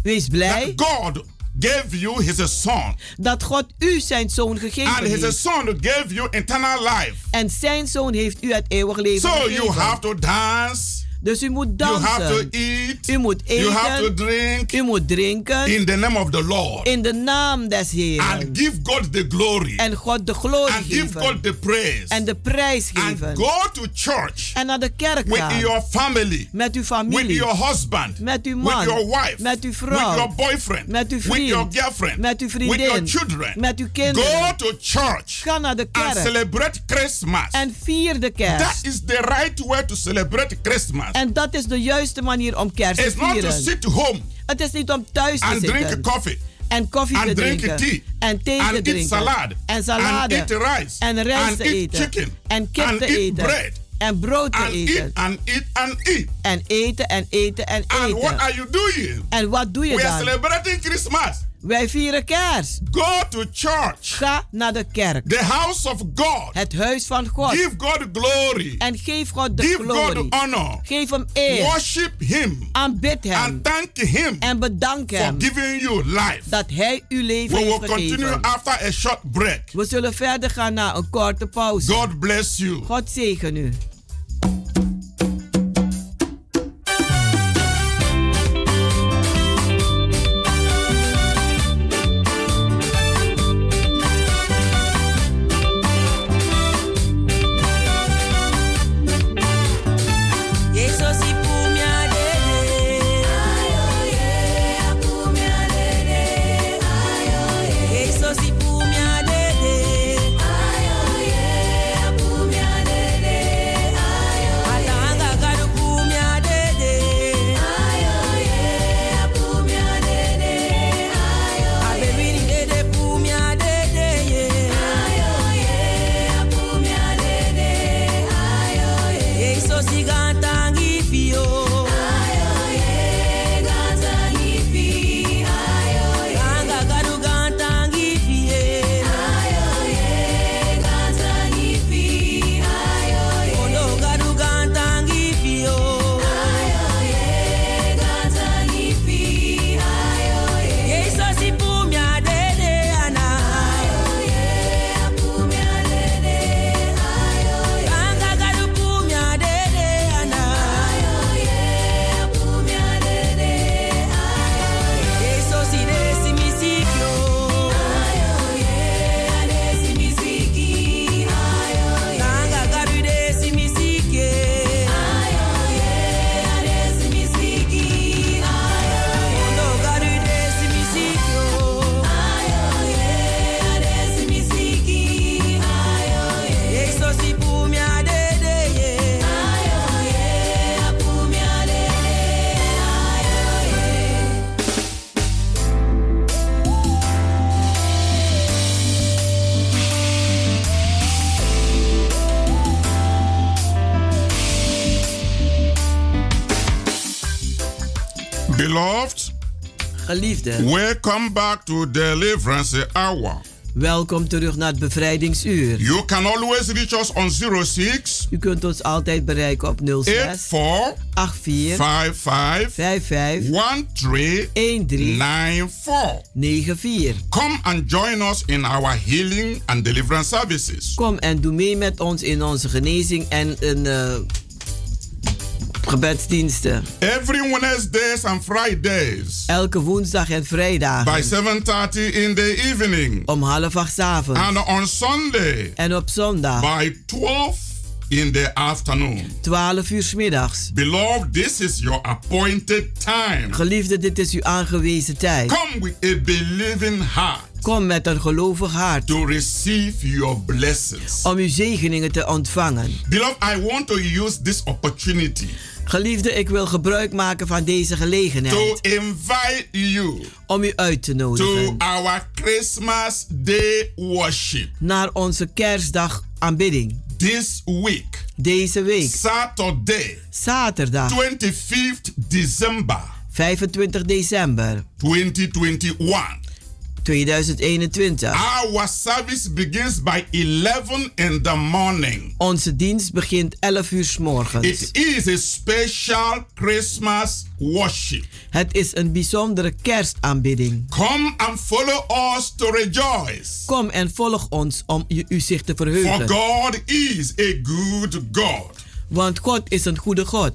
[SPEAKER 7] Wees blij
[SPEAKER 8] that God gave you his son.
[SPEAKER 7] dat God u zijn zoon gegeven
[SPEAKER 8] And his
[SPEAKER 7] heeft.
[SPEAKER 8] son gave you eternal life.
[SPEAKER 7] En zijn zoon heeft u het eeuwig leven
[SPEAKER 8] So you
[SPEAKER 7] gegeven.
[SPEAKER 8] have to dance.
[SPEAKER 7] Dus u moet
[SPEAKER 8] You have to eat.
[SPEAKER 7] U moet
[SPEAKER 8] You have to drink
[SPEAKER 7] U moet drinken.
[SPEAKER 8] in the name of the Lord.
[SPEAKER 7] In de naam des
[SPEAKER 8] And give God the glory.
[SPEAKER 7] En God de glorie
[SPEAKER 8] And give. God the praise.
[SPEAKER 7] En de prijs
[SPEAKER 8] And go to church
[SPEAKER 7] En naar de kerk
[SPEAKER 8] with your family.
[SPEAKER 7] Met uw
[SPEAKER 8] With your husband.
[SPEAKER 7] Met uw
[SPEAKER 8] With your wife.
[SPEAKER 7] Met uw
[SPEAKER 8] With your boyfriend.
[SPEAKER 7] Met uw
[SPEAKER 8] With your girlfriend.
[SPEAKER 7] Met uw
[SPEAKER 8] With your children.
[SPEAKER 7] Met uw kinderen.
[SPEAKER 8] Go to church.
[SPEAKER 7] Ga naar de
[SPEAKER 8] And celebrate Christmas.
[SPEAKER 7] En vier de
[SPEAKER 8] That
[SPEAKER 7] kerst.
[SPEAKER 8] is the right way to celebrate Christmas.
[SPEAKER 7] En dat is de juiste manier om kerst te
[SPEAKER 8] It's not to
[SPEAKER 7] vieren.
[SPEAKER 8] sit home
[SPEAKER 7] Het is niet om thuis te
[SPEAKER 8] and drink
[SPEAKER 7] zitten.
[SPEAKER 8] coffee.
[SPEAKER 7] En koffie
[SPEAKER 8] and
[SPEAKER 7] te
[SPEAKER 8] drink
[SPEAKER 7] drinken.
[SPEAKER 8] tea.
[SPEAKER 7] En thee
[SPEAKER 8] and
[SPEAKER 7] te
[SPEAKER 8] eat
[SPEAKER 7] drinken.
[SPEAKER 8] salad.
[SPEAKER 7] En salade.
[SPEAKER 8] And eat rice.
[SPEAKER 7] En rijst
[SPEAKER 8] and
[SPEAKER 7] te
[SPEAKER 8] eat
[SPEAKER 7] eten.
[SPEAKER 8] chicken.
[SPEAKER 7] En kip
[SPEAKER 8] and
[SPEAKER 7] te
[SPEAKER 8] eat
[SPEAKER 7] eten.
[SPEAKER 8] bread.
[SPEAKER 7] En brood te
[SPEAKER 8] And eat
[SPEAKER 7] eten.
[SPEAKER 8] and eat and eat.
[SPEAKER 7] En eten en eten en
[SPEAKER 8] And what
[SPEAKER 7] eten.
[SPEAKER 8] are you doing?
[SPEAKER 7] En wat doe je
[SPEAKER 8] We are
[SPEAKER 7] dan?
[SPEAKER 8] celebrating Christmas.
[SPEAKER 7] Wij vieren kerst.
[SPEAKER 8] Go to church.
[SPEAKER 7] Ga naar de kerk.
[SPEAKER 8] The house of God.
[SPEAKER 7] Het huis van God.
[SPEAKER 8] Give God glory.
[SPEAKER 7] En geef God de
[SPEAKER 8] Give
[SPEAKER 7] glorie.
[SPEAKER 8] God honor.
[SPEAKER 7] Geef hem eer.
[SPEAKER 8] Worship Him.
[SPEAKER 7] Aanbid hem.
[SPEAKER 8] And thank Him
[SPEAKER 7] En bedank
[SPEAKER 8] for
[SPEAKER 7] hem.
[SPEAKER 8] giving you life.
[SPEAKER 7] Dat hij uw leven
[SPEAKER 8] We will continue after a short break.
[SPEAKER 7] We zullen verder gaan na een korte pauze.
[SPEAKER 8] God bless you.
[SPEAKER 7] God zegen u.
[SPEAKER 8] Welcome back to Deliverance Hour.
[SPEAKER 7] welkom terug naar het bevrijdingsuur.
[SPEAKER 8] You can always reach us on 06
[SPEAKER 7] U kunt ons altijd bereiken op 06
[SPEAKER 8] 84
[SPEAKER 7] 84
[SPEAKER 8] 55
[SPEAKER 7] 55
[SPEAKER 8] 13 94.
[SPEAKER 7] 94.
[SPEAKER 8] Come and join us in our healing and deliverance services.
[SPEAKER 7] Kom en doe mee met ons in onze genezing en in, eh, gebedsdiensten.
[SPEAKER 8] Every Wednesdays and Fridays
[SPEAKER 7] Elke woensdag en vrijdag.
[SPEAKER 8] by 7:30 in the evening.
[SPEAKER 7] Om half acht avonds.
[SPEAKER 8] And on Sunday
[SPEAKER 7] En op zondag.
[SPEAKER 8] by 12 in the afternoon.
[SPEAKER 7] 12 uur middags.
[SPEAKER 8] Beloved, this is your appointed time.
[SPEAKER 7] Geliefde, dit is uw aangewezen tijd.
[SPEAKER 8] Come with a believing heart
[SPEAKER 7] Kom met een gelovig hart.
[SPEAKER 8] to receive your blessings.
[SPEAKER 7] Om uw zegeningen te ontvangen.
[SPEAKER 8] Beloved, I want to use this opportunity
[SPEAKER 7] Geliefde, ik wil gebruik maken van deze
[SPEAKER 8] to
[SPEAKER 7] gelegenheid.
[SPEAKER 8] invite you
[SPEAKER 7] Om u uit te
[SPEAKER 8] to
[SPEAKER 7] nodigen.
[SPEAKER 8] our Christmas Day worship
[SPEAKER 7] Naar onze kerstdag aanbidding.
[SPEAKER 8] This week,
[SPEAKER 7] Deze week.
[SPEAKER 8] Saturday,
[SPEAKER 7] Zaterdag
[SPEAKER 8] 25th December
[SPEAKER 7] 25 december
[SPEAKER 8] 2021.
[SPEAKER 7] 2021.
[SPEAKER 8] Our service begins by 11 in the morning.
[SPEAKER 7] Onze dienst begint 11 uur 's morgens.
[SPEAKER 8] It is a special Christmas worship.
[SPEAKER 7] Het is een bijzondere kerstaanbidding.
[SPEAKER 8] Come and follow us to rejoice.
[SPEAKER 7] Kom en volg ons om u, u zich te
[SPEAKER 8] For
[SPEAKER 7] verheugen.
[SPEAKER 8] God is a good God.
[SPEAKER 7] Want God is een goede God.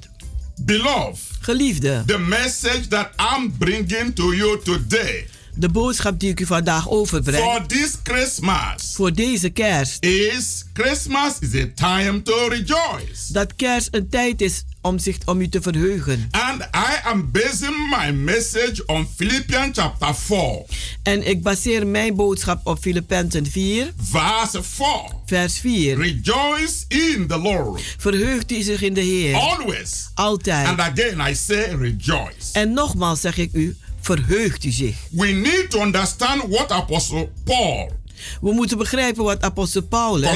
[SPEAKER 8] Beloved,
[SPEAKER 7] Geliefde,
[SPEAKER 8] the message that I'm bringing to you today
[SPEAKER 7] de boodschap die ik u vandaag overbreng
[SPEAKER 8] for this Christmas
[SPEAKER 7] voor deze kerst.
[SPEAKER 8] is Christmas is a time to rejoice.
[SPEAKER 7] Dat kerst een tijd is om zich om u te verheugen.
[SPEAKER 8] And I am basing my message on Philippians chapter 4,
[SPEAKER 7] En ik baseer mijn boodschap op Filippenzen 4,
[SPEAKER 8] verse 4.
[SPEAKER 7] vers 4.
[SPEAKER 8] Rejoice in the Lord
[SPEAKER 7] Verheugt u zich in de Heer.
[SPEAKER 8] always.
[SPEAKER 7] Altijd.
[SPEAKER 8] And again, I say rejoice.
[SPEAKER 7] En nogmaals zeg ik u, verheugt u zich.
[SPEAKER 8] We need to understand what Apostle Paul
[SPEAKER 7] We moeten begrijpen wat apostel Paulus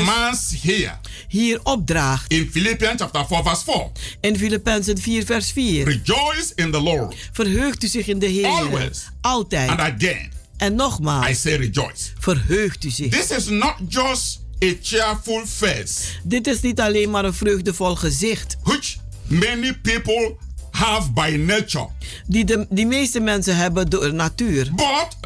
[SPEAKER 8] here
[SPEAKER 7] hier opdraagt
[SPEAKER 8] in Philippians chapter 4, verse 4.
[SPEAKER 7] in Filippenzen 4 vers 4.
[SPEAKER 8] Rejoice in the Lord
[SPEAKER 7] Verheugt u zich in de Heer.
[SPEAKER 8] always.
[SPEAKER 7] Altijd.
[SPEAKER 8] And again,
[SPEAKER 7] En
[SPEAKER 8] I
[SPEAKER 7] nogmaals,
[SPEAKER 8] say rejoice.
[SPEAKER 7] verheugt u zich.
[SPEAKER 8] This is not just a cheerful face,
[SPEAKER 7] Dit is niet alleen maar een vreugdevol gezicht.
[SPEAKER 8] which many people have by nature,
[SPEAKER 7] Die de die meeste mensen hebben door natuur.
[SPEAKER 8] but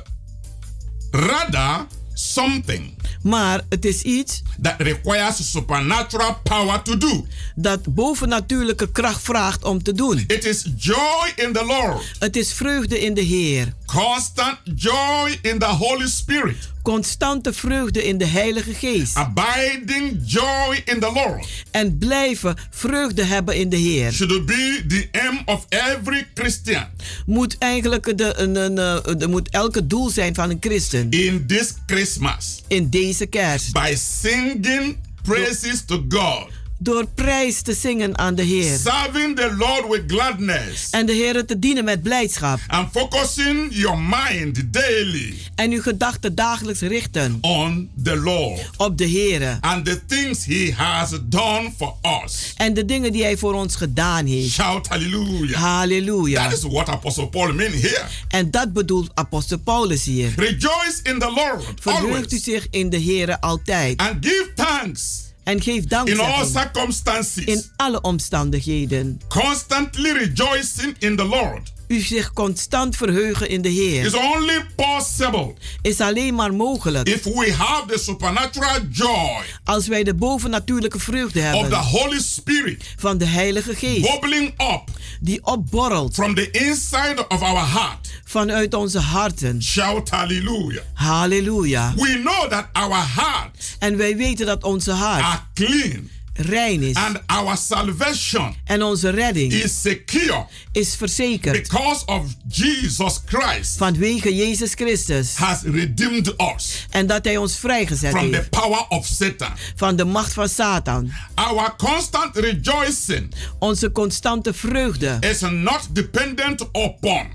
[SPEAKER 8] rather something
[SPEAKER 7] Maar het is iets
[SPEAKER 8] that requires supernatural power to do.
[SPEAKER 7] dat bovennatuurlijke kracht vraagt om te doen.
[SPEAKER 8] It is joy in the Lord,
[SPEAKER 7] Het is vreugde in de Heer.
[SPEAKER 8] constant joy in the Holy Spirit,
[SPEAKER 7] Constante vreugde in de Heilige Geest.
[SPEAKER 8] abiding joy in the Lord.
[SPEAKER 7] En blijven vreugde hebben in de Heer.
[SPEAKER 8] Should be the aim of every Christian
[SPEAKER 7] Moet eigenlijk de, een, een, de, moet elke doel zijn van een christen.
[SPEAKER 8] in this Christmas
[SPEAKER 7] In deze kerst.
[SPEAKER 8] by singing praises to God,
[SPEAKER 7] Door prijs te zingen aan de Heer.
[SPEAKER 8] serving the Lord with gladness,
[SPEAKER 7] En de Heer te dienen met blijdschap.
[SPEAKER 8] and focusing your mind daily
[SPEAKER 7] En uw gedachten dagelijks richten
[SPEAKER 8] on the Lord
[SPEAKER 7] op de Heer.
[SPEAKER 8] and the things He has done for us.
[SPEAKER 7] En de dingen die Hij voor ons gedaan heeft.
[SPEAKER 8] Shout hallelujah.
[SPEAKER 7] Halleluja.
[SPEAKER 8] That is what Apostle Paul means here.
[SPEAKER 7] En dat bedoelt apostel Paulus hier.
[SPEAKER 8] Rejoice in the Lord
[SPEAKER 7] Verheugt u zich in de Heer altijd.
[SPEAKER 8] and give thanks
[SPEAKER 7] En geef
[SPEAKER 8] in all circumstances.
[SPEAKER 7] in alle omstandigheden.
[SPEAKER 8] Constantly rejoicing in the Lord
[SPEAKER 7] U zich constant verheugen in de
[SPEAKER 8] is
[SPEAKER 7] Heer.
[SPEAKER 8] only possible
[SPEAKER 7] Is alleen maar mogelijk
[SPEAKER 8] if we have the supernatural joy
[SPEAKER 7] als wij de bovennatuurlijke vreugde
[SPEAKER 8] of the
[SPEAKER 7] hebben
[SPEAKER 8] Holy Spirit
[SPEAKER 7] van de Heilige Geest.
[SPEAKER 8] bubbling up
[SPEAKER 7] Die opborrelt
[SPEAKER 8] from the inside of our heart.
[SPEAKER 7] vanuit onze harten.
[SPEAKER 8] Shout hallelujah.
[SPEAKER 7] Halleluja.
[SPEAKER 8] We know that our hearts
[SPEAKER 7] En wij weten dat onze hart
[SPEAKER 8] are clean
[SPEAKER 7] rein is.
[SPEAKER 8] and our salvation
[SPEAKER 7] En onze redding
[SPEAKER 8] is secure
[SPEAKER 7] is verzekerd.
[SPEAKER 8] because of Jesus Christ
[SPEAKER 7] Vanwege Jezus Christus.
[SPEAKER 8] has redeemed us
[SPEAKER 7] En dat Hij ons vrijgezet
[SPEAKER 8] from the
[SPEAKER 7] heeft
[SPEAKER 8] power of Satan.
[SPEAKER 7] van de macht van Satan.
[SPEAKER 8] Our constant rejoicing
[SPEAKER 7] Onze constante vreugde
[SPEAKER 8] is not dependent upon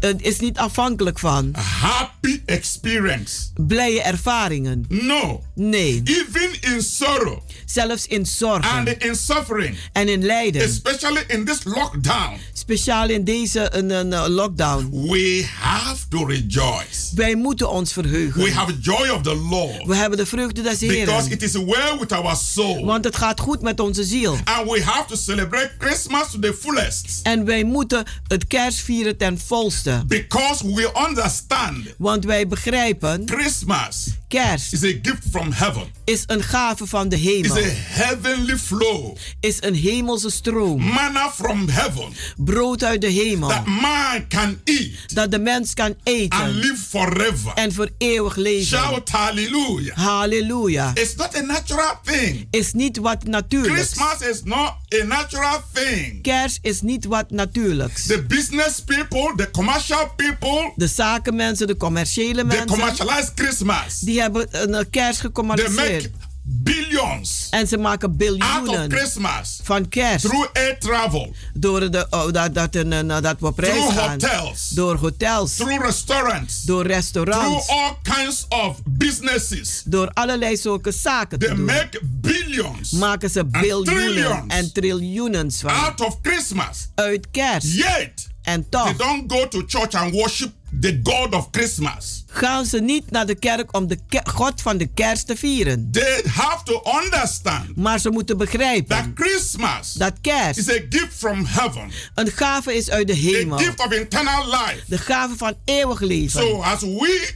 [SPEAKER 7] het is niet afhankelijk van
[SPEAKER 8] happy experience.
[SPEAKER 7] blije ervaringen.
[SPEAKER 8] No.
[SPEAKER 7] Nee.
[SPEAKER 8] Even in sorrow
[SPEAKER 7] Zelfs in zorgen
[SPEAKER 8] and in suffering,
[SPEAKER 7] en in lijden.
[SPEAKER 8] especially in this lockdown,
[SPEAKER 7] Speciaal in deze een, een, lockdown.
[SPEAKER 8] we have to rejoice.
[SPEAKER 7] Wij moeten ons verheugen.
[SPEAKER 8] We have joy of the Lord
[SPEAKER 7] We hebben de vreugde des
[SPEAKER 8] because
[SPEAKER 7] Heren.
[SPEAKER 8] it is well with our soul.
[SPEAKER 7] Want het gaat goed met onze ziel.
[SPEAKER 8] And we have to celebrate Christmas to the fullest
[SPEAKER 7] En wij moeten het kerst vieren ten volste.
[SPEAKER 8] because we understand
[SPEAKER 7] Want wij begrijpen,
[SPEAKER 8] Christmas
[SPEAKER 7] kerst
[SPEAKER 8] is a gift from heaven.
[SPEAKER 7] is een gave van de hemel.
[SPEAKER 8] a heavenly flow.
[SPEAKER 7] Is een hemelse stroom.
[SPEAKER 8] Manna from heaven
[SPEAKER 7] Brood uit de hemel.
[SPEAKER 8] that man can eat
[SPEAKER 7] Dat de mens kan
[SPEAKER 8] and
[SPEAKER 7] eten.
[SPEAKER 8] live forever.
[SPEAKER 7] En voor eeuwig leven.
[SPEAKER 8] Shout hallelujah.
[SPEAKER 7] Halleluja.
[SPEAKER 8] It's not a natural thing.
[SPEAKER 7] Is niet wat natuurlijks.
[SPEAKER 8] Christmas is not a natural thing.
[SPEAKER 7] Kerst is niet wat natuurlijks.
[SPEAKER 8] The business people, the commercial people,
[SPEAKER 7] De zakenmensen, de commerciële
[SPEAKER 8] they
[SPEAKER 7] mensen,
[SPEAKER 8] commercialize Christmas.
[SPEAKER 7] die hebben een kerst
[SPEAKER 8] They
[SPEAKER 7] gecommercialiseerd.
[SPEAKER 8] make billions
[SPEAKER 7] En ze maken
[SPEAKER 8] out of
[SPEAKER 7] biljoenen
[SPEAKER 8] Christmas
[SPEAKER 7] van kerst.
[SPEAKER 8] through air travel,
[SPEAKER 7] Door de, oh, dat, dat, een, een, dat we op reis
[SPEAKER 8] through
[SPEAKER 7] gaan.
[SPEAKER 8] hotels,
[SPEAKER 7] Door hotels.
[SPEAKER 8] through restaurants,
[SPEAKER 7] Door
[SPEAKER 8] through
[SPEAKER 7] restaurants.
[SPEAKER 8] all kinds of businesses.
[SPEAKER 7] Door allerlei zulke zaken te
[SPEAKER 8] They
[SPEAKER 7] doen.
[SPEAKER 8] make billions
[SPEAKER 7] Maken ze biljoenen en triljoenens van.
[SPEAKER 8] out of Christmas.
[SPEAKER 7] Uit kerst.
[SPEAKER 8] Yet,
[SPEAKER 7] En
[SPEAKER 8] they
[SPEAKER 7] toch
[SPEAKER 8] don't go to church and worship the God of Christmas.
[SPEAKER 7] gaan ze niet naar de kerk om de God van de kerst te vieren.
[SPEAKER 8] They have to understand
[SPEAKER 7] Maar ze moeten begrijpen
[SPEAKER 8] that Christmas
[SPEAKER 7] dat kerst
[SPEAKER 8] is a gift from heaven,
[SPEAKER 7] een gave is uit de
[SPEAKER 8] a
[SPEAKER 7] hemel.
[SPEAKER 8] gift of eternal life.
[SPEAKER 7] De gave van eeuwig leven.
[SPEAKER 8] So as we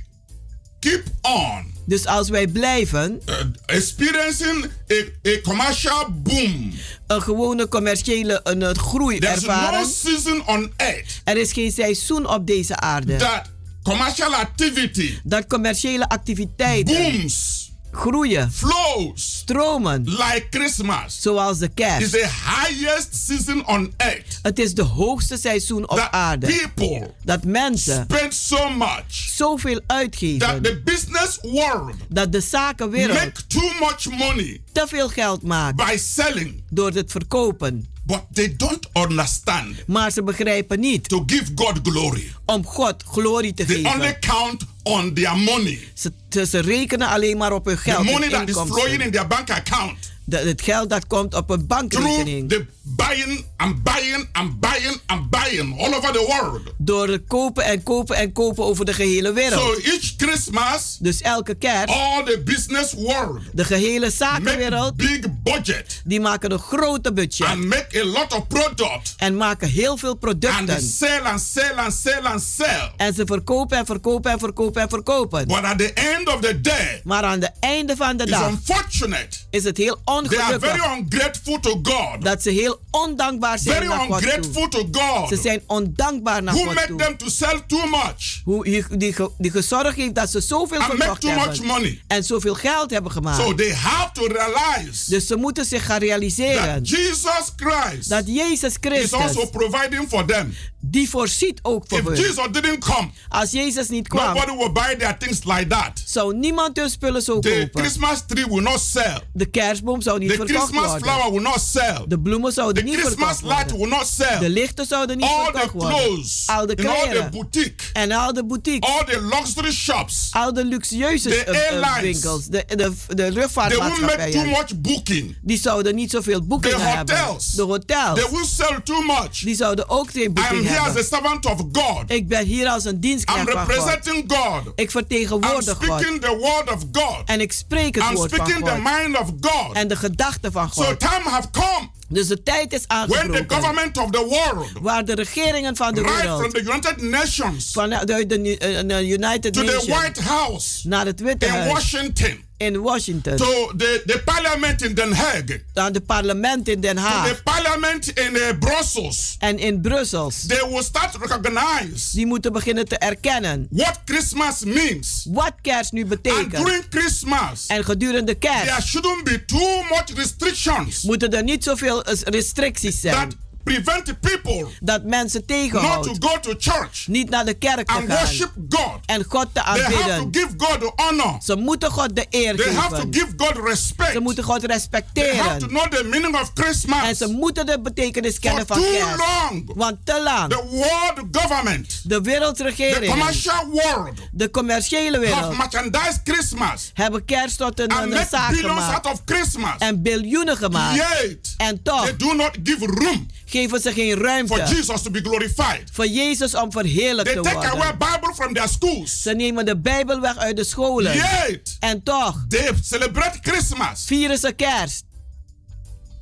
[SPEAKER 8] keep on
[SPEAKER 7] Dus als wij blijven
[SPEAKER 8] uh, experiencing a, commercial boom,
[SPEAKER 7] een gewone commerciële een, groei
[SPEAKER 8] there's no
[SPEAKER 7] ervaren.
[SPEAKER 8] season on earth
[SPEAKER 7] Er is geen seizoen op deze aarde.
[SPEAKER 8] that commercial activity
[SPEAKER 7] Dat commerciële activiteiten
[SPEAKER 8] booms,
[SPEAKER 7] groeien,
[SPEAKER 8] flows
[SPEAKER 7] stromen,
[SPEAKER 8] like Christmas.
[SPEAKER 7] zoals de kerst.
[SPEAKER 8] the highest season on earth
[SPEAKER 7] Het is de hoogste seizoen op
[SPEAKER 8] that
[SPEAKER 7] aarde.
[SPEAKER 8] people
[SPEAKER 7] Dat mensen
[SPEAKER 8] spend so much
[SPEAKER 7] zoveel
[SPEAKER 8] that
[SPEAKER 7] uitgeven.
[SPEAKER 8] the business world
[SPEAKER 7] Dat de zakenwereld
[SPEAKER 8] make too much money
[SPEAKER 7] te veel geld maakt
[SPEAKER 8] by selling,
[SPEAKER 7] door het verkopen.
[SPEAKER 8] But they don't understand
[SPEAKER 7] Maar ze begrijpen niet
[SPEAKER 8] to give God glory.
[SPEAKER 7] om God glorie te
[SPEAKER 8] They only
[SPEAKER 7] geven.
[SPEAKER 8] count on their money,
[SPEAKER 7] Ze, ze, ze rekenen alleen maar op hun
[SPEAKER 8] the
[SPEAKER 7] geld.
[SPEAKER 8] money
[SPEAKER 7] hun
[SPEAKER 8] that is flowing in their bank account.
[SPEAKER 7] De- het geld dat komt op een
[SPEAKER 8] through
[SPEAKER 7] bankrekening.
[SPEAKER 8] the buying and buying and buying and buying all over the world.
[SPEAKER 7] Door het kopen en kopen en kopen over de gehele wereld.
[SPEAKER 8] So each Christmas,
[SPEAKER 7] Dus elke kerst,
[SPEAKER 8] all the business world
[SPEAKER 7] de gehele zakenwereld,
[SPEAKER 8] big budget
[SPEAKER 7] die maken een grote budget.
[SPEAKER 8] and make a lot of product
[SPEAKER 7] En maken heel veel
[SPEAKER 8] and
[SPEAKER 7] producten.
[SPEAKER 8] sell and sell and sell and sell.
[SPEAKER 7] En ze verkopen en verkopen en verkopen en verkopen.
[SPEAKER 8] But at the end of the day,
[SPEAKER 7] Maar aan het einde van de dag
[SPEAKER 8] unfortunate.
[SPEAKER 7] is het heel
[SPEAKER 8] They are very
[SPEAKER 7] ongelukkig
[SPEAKER 8] ungrateful to God.
[SPEAKER 7] dat ze heel ondankbaar zijn
[SPEAKER 8] Very
[SPEAKER 7] naar God toe.
[SPEAKER 8] ungrateful to God.
[SPEAKER 7] Ze zijn ondankbaar naar
[SPEAKER 8] Who
[SPEAKER 7] God
[SPEAKER 8] make
[SPEAKER 7] toe.
[SPEAKER 8] them to sell too much
[SPEAKER 7] Hoe die, die, die gezorgd heeft dat ze zoveel
[SPEAKER 8] and
[SPEAKER 7] verkocht
[SPEAKER 8] too much
[SPEAKER 7] hebben.
[SPEAKER 8] money.
[SPEAKER 7] En zoveel geld hebben gemaakt.
[SPEAKER 8] So they have to realize
[SPEAKER 7] Dus ze moeten zich gaan realiseren
[SPEAKER 8] that Jesus Christ
[SPEAKER 7] dat Jezus
[SPEAKER 8] is also
[SPEAKER 7] Christus,
[SPEAKER 8] providing for them.
[SPEAKER 7] Die voorziet ook voor
[SPEAKER 8] If. Jesus didn't come,
[SPEAKER 7] Als Jezus niet kwam,
[SPEAKER 8] nobody will buy their things like that.
[SPEAKER 7] zou niemand hun spullen zo
[SPEAKER 8] The
[SPEAKER 7] kopen.
[SPEAKER 8] Christmas tree will not sell.
[SPEAKER 7] De kerstboom zou niet
[SPEAKER 8] The
[SPEAKER 7] verkocht
[SPEAKER 8] Christmas
[SPEAKER 7] worden.
[SPEAKER 8] flower will not sell.
[SPEAKER 7] De bloemen zouden
[SPEAKER 8] The
[SPEAKER 7] niet
[SPEAKER 8] Christmas
[SPEAKER 7] verkocht
[SPEAKER 8] light
[SPEAKER 7] worden.
[SPEAKER 8] will not sell.
[SPEAKER 7] De lichten zouden niet
[SPEAKER 8] All the
[SPEAKER 7] verkocht worden.
[SPEAKER 8] clothes
[SPEAKER 7] Al de
[SPEAKER 8] in all the
[SPEAKER 7] kleren.
[SPEAKER 8] boutique,
[SPEAKER 7] En al de boutiques.
[SPEAKER 8] all the luxury shops,
[SPEAKER 7] Al de luxueuze
[SPEAKER 8] The
[SPEAKER 7] eh, eh,
[SPEAKER 8] airlines.
[SPEAKER 7] winkels. De, de, de
[SPEAKER 8] they won't make too
[SPEAKER 7] luchtvaartmaatschappijen.
[SPEAKER 8] much booking.
[SPEAKER 7] Die zouden niet zoveel
[SPEAKER 8] The
[SPEAKER 7] boekingen hebben.
[SPEAKER 8] hotels,
[SPEAKER 7] De hotels.
[SPEAKER 8] they will sell too much.
[SPEAKER 7] Die zouden ook geen
[SPEAKER 8] I am
[SPEAKER 7] boeking
[SPEAKER 8] here as a servant of God.
[SPEAKER 7] Ik ben hier als een
[SPEAKER 8] I'm
[SPEAKER 7] dienstknecht van God.
[SPEAKER 8] representing God.
[SPEAKER 7] Ik
[SPEAKER 8] I'm
[SPEAKER 7] vertegenwoordig God.
[SPEAKER 8] speaking the word of God.
[SPEAKER 7] En ik spreek het
[SPEAKER 8] I'm
[SPEAKER 7] woord van
[SPEAKER 8] speaking the
[SPEAKER 7] God.
[SPEAKER 8] mind of God.
[SPEAKER 7] En de gedachten van
[SPEAKER 8] So
[SPEAKER 7] God.
[SPEAKER 8] time have come
[SPEAKER 7] Dus de tijd is
[SPEAKER 8] when the
[SPEAKER 7] aangebroken.
[SPEAKER 8] government of the world,
[SPEAKER 7] Waar de regeringen van de
[SPEAKER 8] right from
[SPEAKER 7] wereld.
[SPEAKER 8] the United Nations
[SPEAKER 7] Vanuit de, de, de United
[SPEAKER 8] to the
[SPEAKER 7] Nations.
[SPEAKER 8] White House
[SPEAKER 7] Naar het Witte
[SPEAKER 8] in
[SPEAKER 7] Huis.
[SPEAKER 8] Washington,
[SPEAKER 7] In Washington.
[SPEAKER 8] to the, the parliament in Den Haag,
[SPEAKER 7] Aan het parlement in Den
[SPEAKER 8] to
[SPEAKER 7] Haag.
[SPEAKER 8] the parliament in uh, Brussels,
[SPEAKER 7] En in Brussel.
[SPEAKER 8] they will start to recognize
[SPEAKER 7] Die moeten beginnen te erkennen.
[SPEAKER 8] what Christmas means.
[SPEAKER 7] Wat kerst nu
[SPEAKER 8] And
[SPEAKER 7] betekent.
[SPEAKER 8] during Christmas,
[SPEAKER 7] En gedurende
[SPEAKER 8] there
[SPEAKER 7] kerst
[SPEAKER 8] shouldn't be too much restrictions
[SPEAKER 7] moeten er niet zoveel eh, restricties zijn.
[SPEAKER 8] that prevent people
[SPEAKER 7] dat mensen
[SPEAKER 8] not
[SPEAKER 7] tegenhoudt
[SPEAKER 8] to go to church
[SPEAKER 7] niet naar de kerk te
[SPEAKER 8] and
[SPEAKER 7] gaan
[SPEAKER 8] worship God.
[SPEAKER 7] en God te
[SPEAKER 8] They have to
[SPEAKER 7] aanbidden.
[SPEAKER 8] give God the honor.
[SPEAKER 7] Ze moeten God de eer
[SPEAKER 8] They have to
[SPEAKER 7] geven.
[SPEAKER 8] give God respect.
[SPEAKER 7] Ze moeten God
[SPEAKER 8] They have to
[SPEAKER 7] respecteren.
[SPEAKER 8] know the meaning of
[SPEAKER 7] En
[SPEAKER 8] Christmas.
[SPEAKER 7] ze moeten de betekenis
[SPEAKER 8] For
[SPEAKER 7] kennen van
[SPEAKER 8] too
[SPEAKER 7] kerst.
[SPEAKER 8] long,
[SPEAKER 7] Want te lang,
[SPEAKER 8] the world government,
[SPEAKER 7] de
[SPEAKER 8] the
[SPEAKER 7] wereldregering,
[SPEAKER 8] commercial world,
[SPEAKER 7] de commerciële
[SPEAKER 8] have
[SPEAKER 7] wereld,
[SPEAKER 8] merchandised Christmas
[SPEAKER 7] hebben kerst tot een,
[SPEAKER 8] and
[SPEAKER 7] een zaak
[SPEAKER 8] billions out
[SPEAKER 7] gemaakt.
[SPEAKER 8] of Christmas.
[SPEAKER 7] En biljoenen gemaakt.
[SPEAKER 8] Yet,
[SPEAKER 7] En toch
[SPEAKER 8] they do not give room
[SPEAKER 7] geven ze geen
[SPEAKER 8] for
[SPEAKER 7] ruimte
[SPEAKER 8] Jesus to be glorified.
[SPEAKER 7] voor Jezus om verheerlijkt
[SPEAKER 8] They
[SPEAKER 7] te
[SPEAKER 8] take away
[SPEAKER 7] worden.
[SPEAKER 8] Bible from their schools.
[SPEAKER 7] Ze nemen de Bijbel weg uit de scholen.
[SPEAKER 8] Yet,
[SPEAKER 7] En toch
[SPEAKER 8] they celebrate Christmas.
[SPEAKER 7] vieren ze kerst.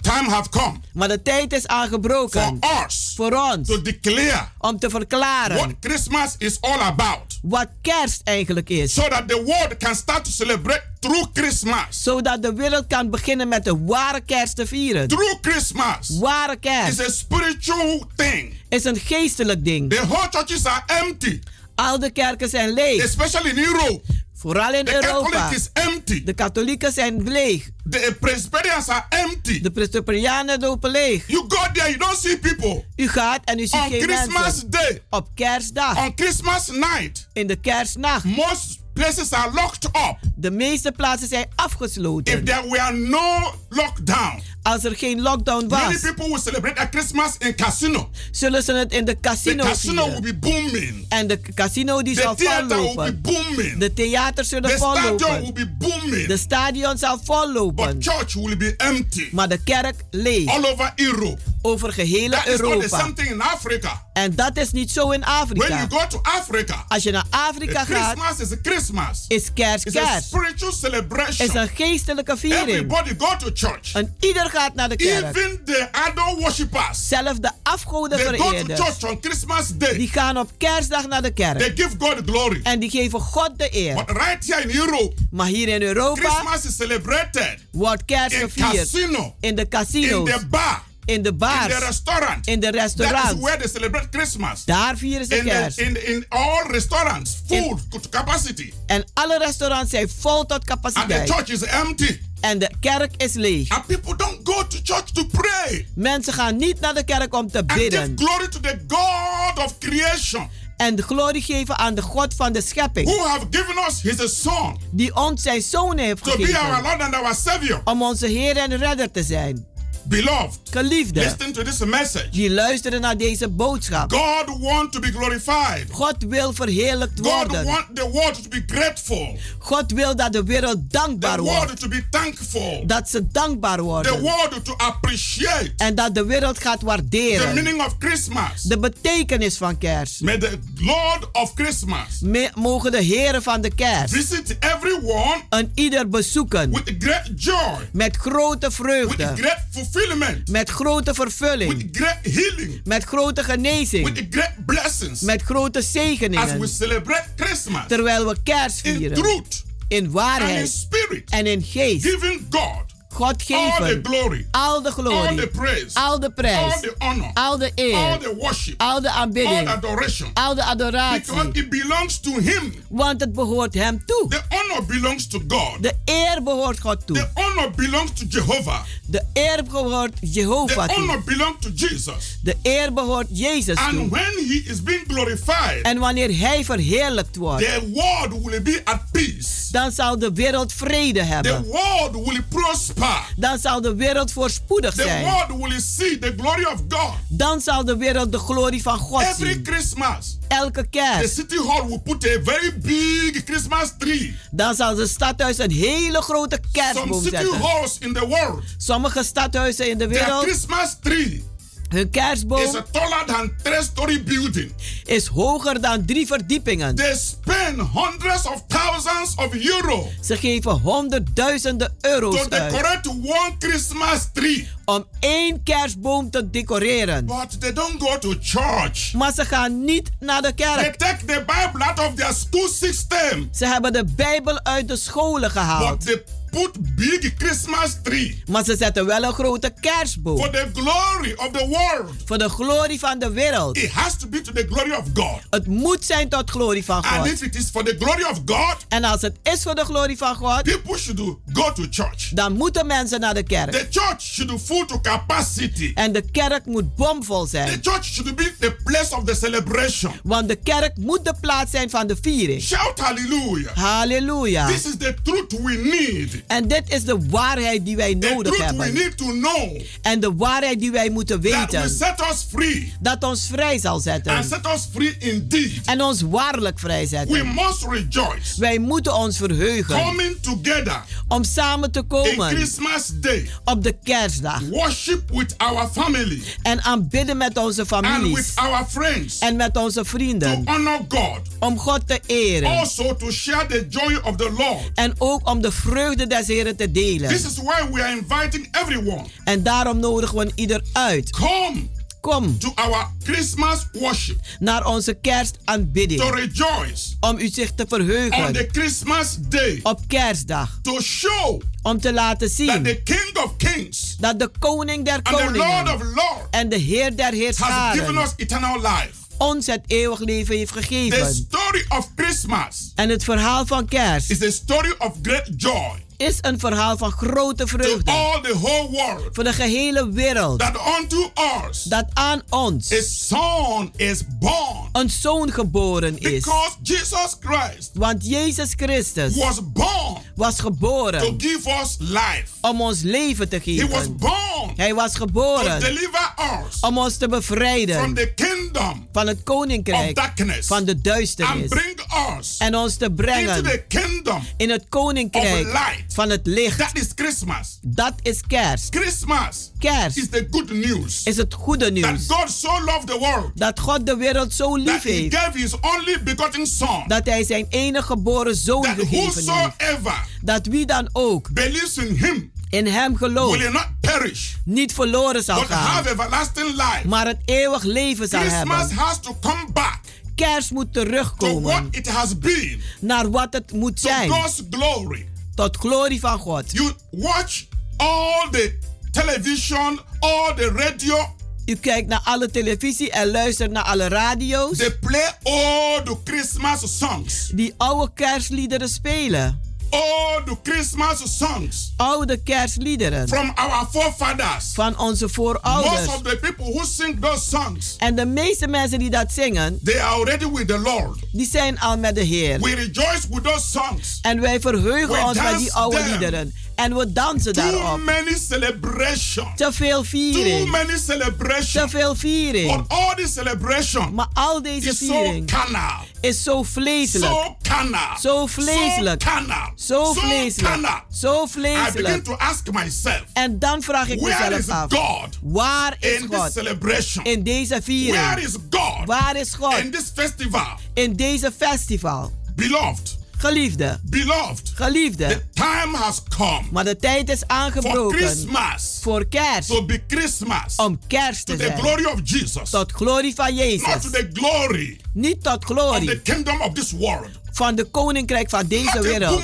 [SPEAKER 8] Time have come
[SPEAKER 7] Maar de tijd is
[SPEAKER 8] for
[SPEAKER 7] aangebroken
[SPEAKER 8] us
[SPEAKER 7] voor ons
[SPEAKER 8] to declare
[SPEAKER 7] om te verklaren
[SPEAKER 8] what Christmas is all about.
[SPEAKER 7] wat kerst eigenlijk is.
[SPEAKER 8] So that the world can start to celebrate through Christmas.
[SPEAKER 7] Zodat de wereld kan beginnen met de ware kerst te vieren.
[SPEAKER 8] Through Christmas
[SPEAKER 7] Ware
[SPEAKER 8] is
[SPEAKER 7] kerst
[SPEAKER 8] a spiritual thing.
[SPEAKER 7] is een geestelijk ding.
[SPEAKER 8] The whole churches are empty,
[SPEAKER 7] Al de kerken zijn leeg.
[SPEAKER 8] especially in Europe.
[SPEAKER 7] Vooral in
[SPEAKER 8] The
[SPEAKER 7] Europa.
[SPEAKER 8] Catholic is empty.
[SPEAKER 7] De katholieken zijn leeg.
[SPEAKER 8] The Presbyterians are empty.
[SPEAKER 7] De Presbyterianen lopen leeg.
[SPEAKER 8] You go there, you don't see people.
[SPEAKER 7] U gaat en u ziet
[SPEAKER 8] On
[SPEAKER 7] geen
[SPEAKER 8] Christmas
[SPEAKER 7] mensen.
[SPEAKER 8] Day,
[SPEAKER 7] Op kerstdag.
[SPEAKER 8] on Christmas night,
[SPEAKER 7] In de kerstnacht.
[SPEAKER 8] most places are locked up.
[SPEAKER 7] De meeste plaatsen zijn
[SPEAKER 8] If
[SPEAKER 7] afgesloten.
[SPEAKER 8] there were no lockdown,
[SPEAKER 7] Als er geen lockdown
[SPEAKER 8] many
[SPEAKER 7] was,
[SPEAKER 8] people will celebrate their Christmas in casino.
[SPEAKER 7] zullen ze het in de
[SPEAKER 8] The
[SPEAKER 7] casino
[SPEAKER 8] casino will
[SPEAKER 7] vieren.
[SPEAKER 8] be booming.
[SPEAKER 7] En de casino die
[SPEAKER 8] The
[SPEAKER 7] zal
[SPEAKER 8] theater will be
[SPEAKER 7] vollopen.
[SPEAKER 8] booming.
[SPEAKER 7] De theaters zullen
[SPEAKER 8] The stadion will
[SPEAKER 7] vollopen.
[SPEAKER 8] be booming.
[SPEAKER 7] De stadion zal vollopen.
[SPEAKER 8] But church will be empty.
[SPEAKER 7] Maar de kerk leeg.
[SPEAKER 8] All over Europe.
[SPEAKER 7] Over gehele
[SPEAKER 8] That is not
[SPEAKER 7] Europa.
[SPEAKER 8] in Africa.
[SPEAKER 7] En dat is niet zo in
[SPEAKER 8] When you
[SPEAKER 7] Afrika.
[SPEAKER 8] go to Africa,
[SPEAKER 7] Als je naar Afrika gaat,
[SPEAKER 8] Christmas is a Christmas.
[SPEAKER 7] is kerst
[SPEAKER 8] a
[SPEAKER 7] kerst. Is een geestelijke viering.
[SPEAKER 8] Everybody go to church.
[SPEAKER 7] En ieder gaat naar de kerk.
[SPEAKER 8] Even the idol worshippers.
[SPEAKER 7] Zelfs de afgoden
[SPEAKER 8] They go to
[SPEAKER 7] vereerders.
[SPEAKER 8] on Christmas Day.
[SPEAKER 7] Die gaan op kerstdag naar de kerk.
[SPEAKER 8] They give God glory.
[SPEAKER 7] En die geven God de eer.
[SPEAKER 8] But right here in Europe,
[SPEAKER 7] Maar hier in Europa
[SPEAKER 8] Christmas is celebrated
[SPEAKER 7] wordt kerst
[SPEAKER 8] in
[SPEAKER 7] gevierd.
[SPEAKER 8] casino,
[SPEAKER 7] In de
[SPEAKER 8] in
[SPEAKER 7] casino's.
[SPEAKER 8] the bar,
[SPEAKER 7] In de
[SPEAKER 8] in
[SPEAKER 7] bars.
[SPEAKER 8] the restaurant.
[SPEAKER 7] In de
[SPEAKER 8] That is
[SPEAKER 7] restaurants.
[SPEAKER 8] where they celebrate Christmas.
[SPEAKER 7] Daar vieren ze
[SPEAKER 8] In, the,
[SPEAKER 7] kerst.
[SPEAKER 8] in, in all restaurants, food to capacity.
[SPEAKER 7] En alle restaurants zijn vol tot
[SPEAKER 8] And the
[SPEAKER 7] capaciteit.
[SPEAKER 8] church is empty.
[SPEAKER 7] En de kerk is leeg.
[SPEAKER 8] And people don't go to church to pray
[SPEAKER 7] Mensen gaan niet naar de kerk om te
[SPEAKER 8] and give
[SPEAKER 7] bidden.
[SPEAKER 8] glory to the God of creation
[SPEAKER 7] En de glorie geven aan de God van de schepping.
[SPEAKER 8] who have given us his son
[SPEAKER 7] Die ons zijn zoon heeft
[SPEAKER 8] to be our
[SPEAKER 7] gegeven.
[SPEAKER 8] Lord and our Savior.
[SPEAKER 7] Om onze Heer en Redder te zijn.
[SPEAKER 8] Beloved,
[SPEAKER 7] Geliefde.
[SPEAKER 8] listen to this message.
[SPEAKER 7] Die luisteren naar deze boodschap.
[SPEAKER 8] God wants to be glorified.
[SPEAKER 7] God wil verheerlijkt
[SPEAKER 8] God
[SPEAKER 7] worden.
[SPEAKER 8] wants the world to be grateful.
[SPEAKER 7] God wil dat de wereld dankbaar
[SPEAKER 8] The
[SPEAKER 7] wordt.
[SPEAKER 8] world to be thankful.
[SPEAKER 7] Dat ze dankbaar
[SPEAKER 8] The
[SPEAKER 7] worden.
[SPEAKER 8] world to appreciate
[SPEAKER 7] En dat de wereld gaat
[SPEAKER 8] the
[SPEAKER 7] waarderen.
[SPEAKER 8] meaning of Christmas.
[SPEAKER 7] De betekenis van kerst.
[SPEAKER 8] May the Lord of Christmas
[SPEAKER 7] Me- mogen de heren van de kerst
[SPEAKER 8] visit everyone
[SPEAKER 7] een ieder bezoeken.
[SPEAKER 8] with great joy,
[SPEAKER 7] Met grote
[SPEAKER 8] with
[SPEAKER 7] vreugde.
[SPEAKER 8] great fulfillment,
[SPEAKER 7] Met grote vervulling.
[SPEAKER 8] with great healing,
[SPEAKER 7] Met grote genezing.
[SPEAKER 8] with great blessings
[SPEAKER 7] Met grote
[SPEAKER 8] as we
[SPEAKER 7] zegeningen.
[SPEAKER 8] celebrate Christmas
[SPEAKER 7] Terwijl we kerst
[SPEAKER 8] in
[SPEAKER 7] vieren.
[SPEAKER 8] truth
[SPEAKER 7] In
[SPEAKER 8] and in
[SPEAKER 7] waarheid
[SPEAKER 8] spirit,
[SPEAKER 7] en in geest.
[SPEAKER 8] giving God
[SPEAKER 7] God
[SPEAKER 8] all the
[SPEAKER 7] geven.
[SPEAKER 8] glory,
[SPEAKER 7] Al de
[SPEAKER 8] all the
[SPEAKER 7] glorie.
[SPEAKER 8] praise,
[SPEAKER 7] Al de
[SPEAKER 8] all
[SPEAKER 7] prijs.
[SPEAKER 8] the honor,
[SPEAKER 7] Al de
[SPEAKER 8] all
[SPEAKER 7] eer.
[SPEAKER 8] the worship,
[SPEAKER 7] Al de
[SPEAKER 8] all
[SPEAKER 7] aanbidding.
[SPEAKER 8] adoration.
[SPEAKER 7] Al de
[SPEAKER 8] Because
[SPEAKER 7] adoratie.
[SPEAKER 8] it belongs to Him.
[SPEAKER 7] Want het behoort hem toe.
[SPEAKER 8] The honor belongs to God.
[SPEAKER 7] De eer behoort God
[SPEAKER 8] The
[SPEAKER 7] toe.
[SPEAKER 8] honor belongs to Jehovah.
[SPEAKER 7] De eer behoort
[SPEAKER 8] The
[SPEAKER 7] Jehovah toe.
[SPEAKER 8] honor belongs to Jesus.
[SPEAKER 7] De eer behoort Jezus
[SPEAKER 8] And
[SPEAKER 7] toe.
[SPEAKER 8] when He is being glorified,
[SPEAKER 7] En wanneer hij verheerlijkt wordt,
[SPEAKER 8] the world will be at peace.
[SPEAKER 7] dan zal de wereld vrede
[SPEAKER 8] The
[SPEAKER 7] hebben.
[SPEAKER 8] world will prosper.
[SPEAKER 7] Dan zal de wereld voorspoedig
[SPEAKER 8] The
[SPEAKER 7] zijn.
[SPEAKER 8] world will see the glory of God.
[SPEAKER 7] Dan zal de wereld de glorie van God
[SPEAKER 8] Every
[SPEAKER 7] zien.
[SPEAKER 8] Christmas,
[SPEAKER 7] Elke
[SPEAKER 8] the
[SPEAKER 7] kerst.
[SPEAKER 8] city hall will put a very big Christmas tree.
[SPEAKER 7] Dan zal de stadhuis een hele grote
[SPEAKER 8] Some
[SPEAKER 7] kerstboom
[SPEAKER 8] city
[SPEAKER 7] zetten.
[SPEAKER 8] halls in the world,
[SPEAKER 7] Sommige stadhuizen in de
[SPEAKER 8] their
[SPEAKER 7] wereld,
[SPEAKER 8] Christmas tree
[SPEAKER 7] hun kerstboom
[SPEAKER 8] is taller than three-story building.
[SPEAKER 7] is hoger dan drie verdiepingen.
[SPEAKER 8] They spend hundreds of thousands of euro
[SPEAKER 7] Ze geven honderdduizenden
[SPEAKER 8] to
[SPEAKER 7] euro's uit
[SPEAKER 8] decorate one Christmas tree.
[SPEAKER 7] om één kerstboom te decoreren.
[SPEAKER 8] But they don't go to church.
[SPEAKER 7] Maar ze gaan niet naar de
[SPEAKER 8] They
[SPEAKER 7] kerk.
[SPEAKER 8] take the Bible out of their school system.
[SPEAKER 7] Ze hebben de Bijbel uit de scholen
[SPEAKER 8] But
[SPEAKER 7] gehaald.
[SPEAKER 8] they put big Christmas tree
[SPEAKER 7] Maar ze zetten wel een grote kerstboom.
[SPEAKER 8] for the glory of the world.
[SPEAKER 7] Voor de glorie van de wereld.
[SPEAKER 8] It has to be to the glory of God.
[SPEAKER 7] Het moet zijn tot glorie van
[SPEAKER 8] And
[SPEAKER 7] God.
[SPEAKER 8] if it is for the glory of God,
[SPEAKER 7] En als het is voor de glorie van God,
[SPEAKER 8] people should do go to church.
[SPEAKER 7] dan moeten mensen naar de kerk.
[SPEAKER 8] The church should be full to capacity.
[SPEAKER 7] En de kerk moet bomvol
[SPEAKER 8] The
[SPEAKER 7] zijn.
[SPEAKER 8] church should be the place of the celebration.
[SPEAKER 7] Want de kerk moet de plaats zijn van de viering.
[SPEAKER 8] Shout hallelujah.
[SPEAKER 7] Halleluja.
[SPEAKER 8] This is the truth we need.
[SPEAKER 7] En dit is de waarheid die wij nodig
[SPEAKER 8] truth we
[SPEAKER 7] hebben.
[SPEAKER 8] need to know
[SPEAKER 7] En de waarheid die wij moeten weten.
[SPEAKER 8] set us free
[SPEAKER 7] Dat ons vrij zal
[SPEAKER 8] and
[SPEAKER 7] zetten.
[SPEAKER 8] set us free indeed.
[SPEAKER 7] En ons waarlijk
[SPEAKER 8] We
[SPEAKER 7] vrijzetten.
[SPEAKER 8] must rejoice.
[SPEAKER 7] Wij moeten ons verheugen.
[SPEAKER 8] Coming together
[SPEAKER 7] Om samen te komen
[SPEAKER 8] Christmas Day,
[SPEAKER 7] op de kerstdag.
[SPEAKER 8] worship with our family
[SPEAKER 7] En aanbidden met onze
[SPEAKER 8] and with
[SPEAKER 7] families.
[SPEAKER 8] our friends
[SPEAKER 7] En met onze
[SPEAKER 8] to
[SPEAKER 7] vrienden.
[SPEAKER 8] honor God.
[SPEAKER 7] Om God te eren.
[SPEAKER 8] Also to share the joy of the Lord.
[SPEAKER 7] En ook om de vreugde des Heren te delen.
[SPEAKER 8] This is why we are inviting everyone.
[SPEAKER 7] En daarom nodigen we ieder uit.
[SPEAKER 8] Come
[SPEAKER 7] Kom
[SPEAKER 8] to our Christmas worship
[SPEAKER 7] naar onze
[SPEAKER 8] to
[SPEAKER 7] kerstaanbidding.
[SPEAKER 8] rejoice
[SPEAKER 7] Om u zich te
[SPEAKER 8] on the
[SPEAKER 7] verheugen
[SPEAKER 8] Christmas day
[SPEAKER 7] op kerstdag.
[SPEAKER 8] to show
[SPEAKER 7] Om te laten
[SPEAKER 8] that
[SPEAKER 7] zien
[SPEAKER 8] the King of Kings
[SPEAKER 7] dat de koning der
[SPEAKER 8] and the Lord
[SPEAKER 7] koningen
[SPEAKER 8] of Lords
[SPEAKER 7] en de Heer der
[SPEAKER 8] has given
[SPEAKER 7] heerscharen
[SPEAKER 8] us eternal life.
[SPEAKER 7] ons het eeuwig leven heeft
[SPEAKER 8] The
[SPEAKER 7] gegeven.
[SPEAKER 8] story of Christmas
[SPEAKER 7] En het verhaal van kerst
[SPEAKER 8] is a story of great joy
[SPEAKER 7] is een verhaal van grote
[SPEAKER 8] to
[SPEAKER 7] vreugde
[SPEAKER 8] all the whole world.
[SPEAKER 7] voor de gehele wereld.
[SPEAKER 8] That unto us
[SPEAKER 7] Dat aan ons
[SPEAKER 8] son is born.
[SPEAKER 7] een zoon geboren is.
[SPEAKER 8] Because Jesus Christ
[SPEAKER 7] Want Jezus Christus
[SPEAKER 8] was born
[SPEAKER 7] was
[SPEAKER 8] to
[SPEAKER 7] geboren
[SPEAKER 8] give us life.
[SPEAKER 7] om ons leven te
[SPEAKER 8] He was
[SPEAKER 7] geven.
[SPEAKER 8] born
[SPEAKER 7] Hij was
[SPEAKER 8] to
[SPEAKER 7] geboren
[SPEAKER 8] deliver us
[SPEAKER 7] om ons te
[SPEAKER 8] from
[SPEAKER 7] bevrijden
[SPEAKER 8] the kingdom
[SPEAKER 7] van het
[SPEAKER 8] of
[SPEAKER 7] koninkrijk
[SPEAKER 8] darkness
[SPEAKER 7] van de
[SPEAKER 8] and
[SPEAKER 7] duisternis.
[SPEAKER 8] bring us
[SPEAKER 7] En ons te
[SPEAKER 8] into
[SPEAKER 7] brengen
[SPEAKER 8] the kingdom
[SPEAKER 7] in het
[SPEAKER 8] of
[SPEAKER 7] koninkrijk
[SPEAKER 8] light.
[SPEAKER 7] Van het licht.
[SPEAKER 8] That is Christmas.
[SPEAKER 7] Dat is kerst.
[SPEAKER 8] Christmas
[SPEAKER 7] Kerst
[SPEAKER 8] is the good news
[SPEAKER 7] is het goede
[SPEAKER 8] that
[SPEAKER 7] nieuws.
[SPEAKER 8] God so loved the world
[SPEAKER 7] Dat God de wereld zo lief
[SPEAKER 8] that he
[SPEAKER 7] heeft.
[SPEAKER 8] gave his only begotten son
[SPEAKER 7] Dat hij zijn enige geboren zoon
[SPEAKER 8] that
[SPEAKER 7] gegeven heeft. Dat wie dan ook
[SPEAKER 8] believes in him
[SPEAKER 7] in hem gelooft
[SPEAKER 8] will not perish
[SPEAKER 7] niet verloren zal
[SPEAKER 8] but
[SPEAKER 7] gaan.
[SPEAKER 8] have everlasting life.
[SPEAKER 7] Maar het eeuwig leven zal
[SPEAKER 8] Christmas
[SPEAKER 7] hebben.
[SPEAKER 8] has to come back
[SPEAKER 7] Kerst moet
[SPEAKER 8] to what
[SPEAKER 7] terugkomen
[SPEAKER 8] it has been
[SPEAKER 7] naar wat het moet
[SPEAKER 8] to
[SPEAKER 7] zijn.
[SPEAKER 8] God's glory.
[SPEAKER 7] Tot glorie van God.
[SPEAKER 8] You watch all the television, all the radio,
[SPEAKER 7] U kijkt naar alle televisie en luistert naar alle radio's.
[SPEAKER 8] they play all the Christmas songs.
[SPEAKER 7] Die oude kerstliederen spelen.
[SPEAKER 8] All the Christmas songs
[SPEAKER 7] Oude kerstliederen.
[SPEAKER 8] from our forefathers.
[SPEAKER 7] Van onze
[SPEAKER 8] Most
[SPEAKER 7] voorouders.
[SPEAKER 8] of the people who sing those songs,
[SPEAKER 7] En de meeste mensen die dat zingen,
[SPEAKER 8] they are already with the Lord.
[SPEAKER 7] die zijn al met de Heer.
[SPEAKER 8] We rejoice with those songs.
[SPEAKER 7] En wij verheugen
[SPEAKER 8] We
[SPEAKER 7] ons met die oude
[SPEAKER 8] them.
[SPEAKER 7] liederen. En we dansen
[SPEAKER 8] Too
[SPEAKER 7] daarop.
[SPEAKER 8] many celebrations.
[SPEAKER 7] Te veel
[SPEAKER 8] Too
[SPEAKER 7] viering.
[SPEAKER 8] many
[SPEAKER 7] Te
[SPEAKER 8] celebrations.
[SPEAKER 7] veel viering.
[SPEAKER 8] But all this celebration
[SPEAKER 7] Maar al deze
[SPEAKER 8] is so
[SPEAKER 7] viering
[SPEAKER 8] carnal.
[SPEAKER 7] is zo vleeselijk.
[SPEAKER 8] So carnal.
[SPEAKER 7] Zo vleeselijk.
[SPEAKER 8] So carnal.
[SPEAKER 7] Zo vleeselijk. Zo
[SPEAKER 8] I begin
[SPEAKER 7] vleeselijk.
[SPEAKER 8] to ask myself,
[SPEAKER 7] En dan vraag ik
[SPEAKER 8] where
[SPEAKER 7] mezelf
[SPEAKER 8] is
[SPEAKER 7] af.
[SPEAKER 8] God
[SPEAKER 7] Waar is
[SPEAKER 8] in this
[SPEAKER 7] God
[SPEAKER 8] celebration?
[SPEAKER 7] in deze
[SPEAKER 8] Where
[SPEAKER 7] viering?
[SPEAKER 8] is God
[SPEAKER 7] Waar is God
[SPEAKER 8] in this festival?
[SPEAKER 7] in deze festival?
[SPEAKER 8] Beloved,
[SPEAKER 7] Geliefde,
[SPEAKER 8] beloved,
[SPEAKER 7] geliefde.
[SPEAKER 8] the time has come
[SPEAKER 7] Maar de tijd is
[SPEAKER 8] for
[SPEAKER 7] aangebroken
[SPEAKER 8] Christmas
[SPEAKER 7] voor kerst.
[SPEAKER 8] to be Christmas
[SPEAKER 7] Om kerst
[SPEAKER 8] to
[SPEAKER 7] te
[SPEAKER 8] the
[SPEAKER 7] zijn.
[SPEAKER 8] glory of Jesus,
[SPEAKER 7] Tot glorie van
[SPEAKER 8] not to
[SPEAKER 7] Jezus.
[SPEAKER 8] the glory
[SPEAKER 7] Niet tot
[SPEAKER 8] of the
[SPEAKER 7] glorie
[SPEAKER 8] kingdom of this world.
[SPEAKER 7] van de koninkrijk van deze
[SPEAKER 8] Not
[SPEAKER 7] wereld.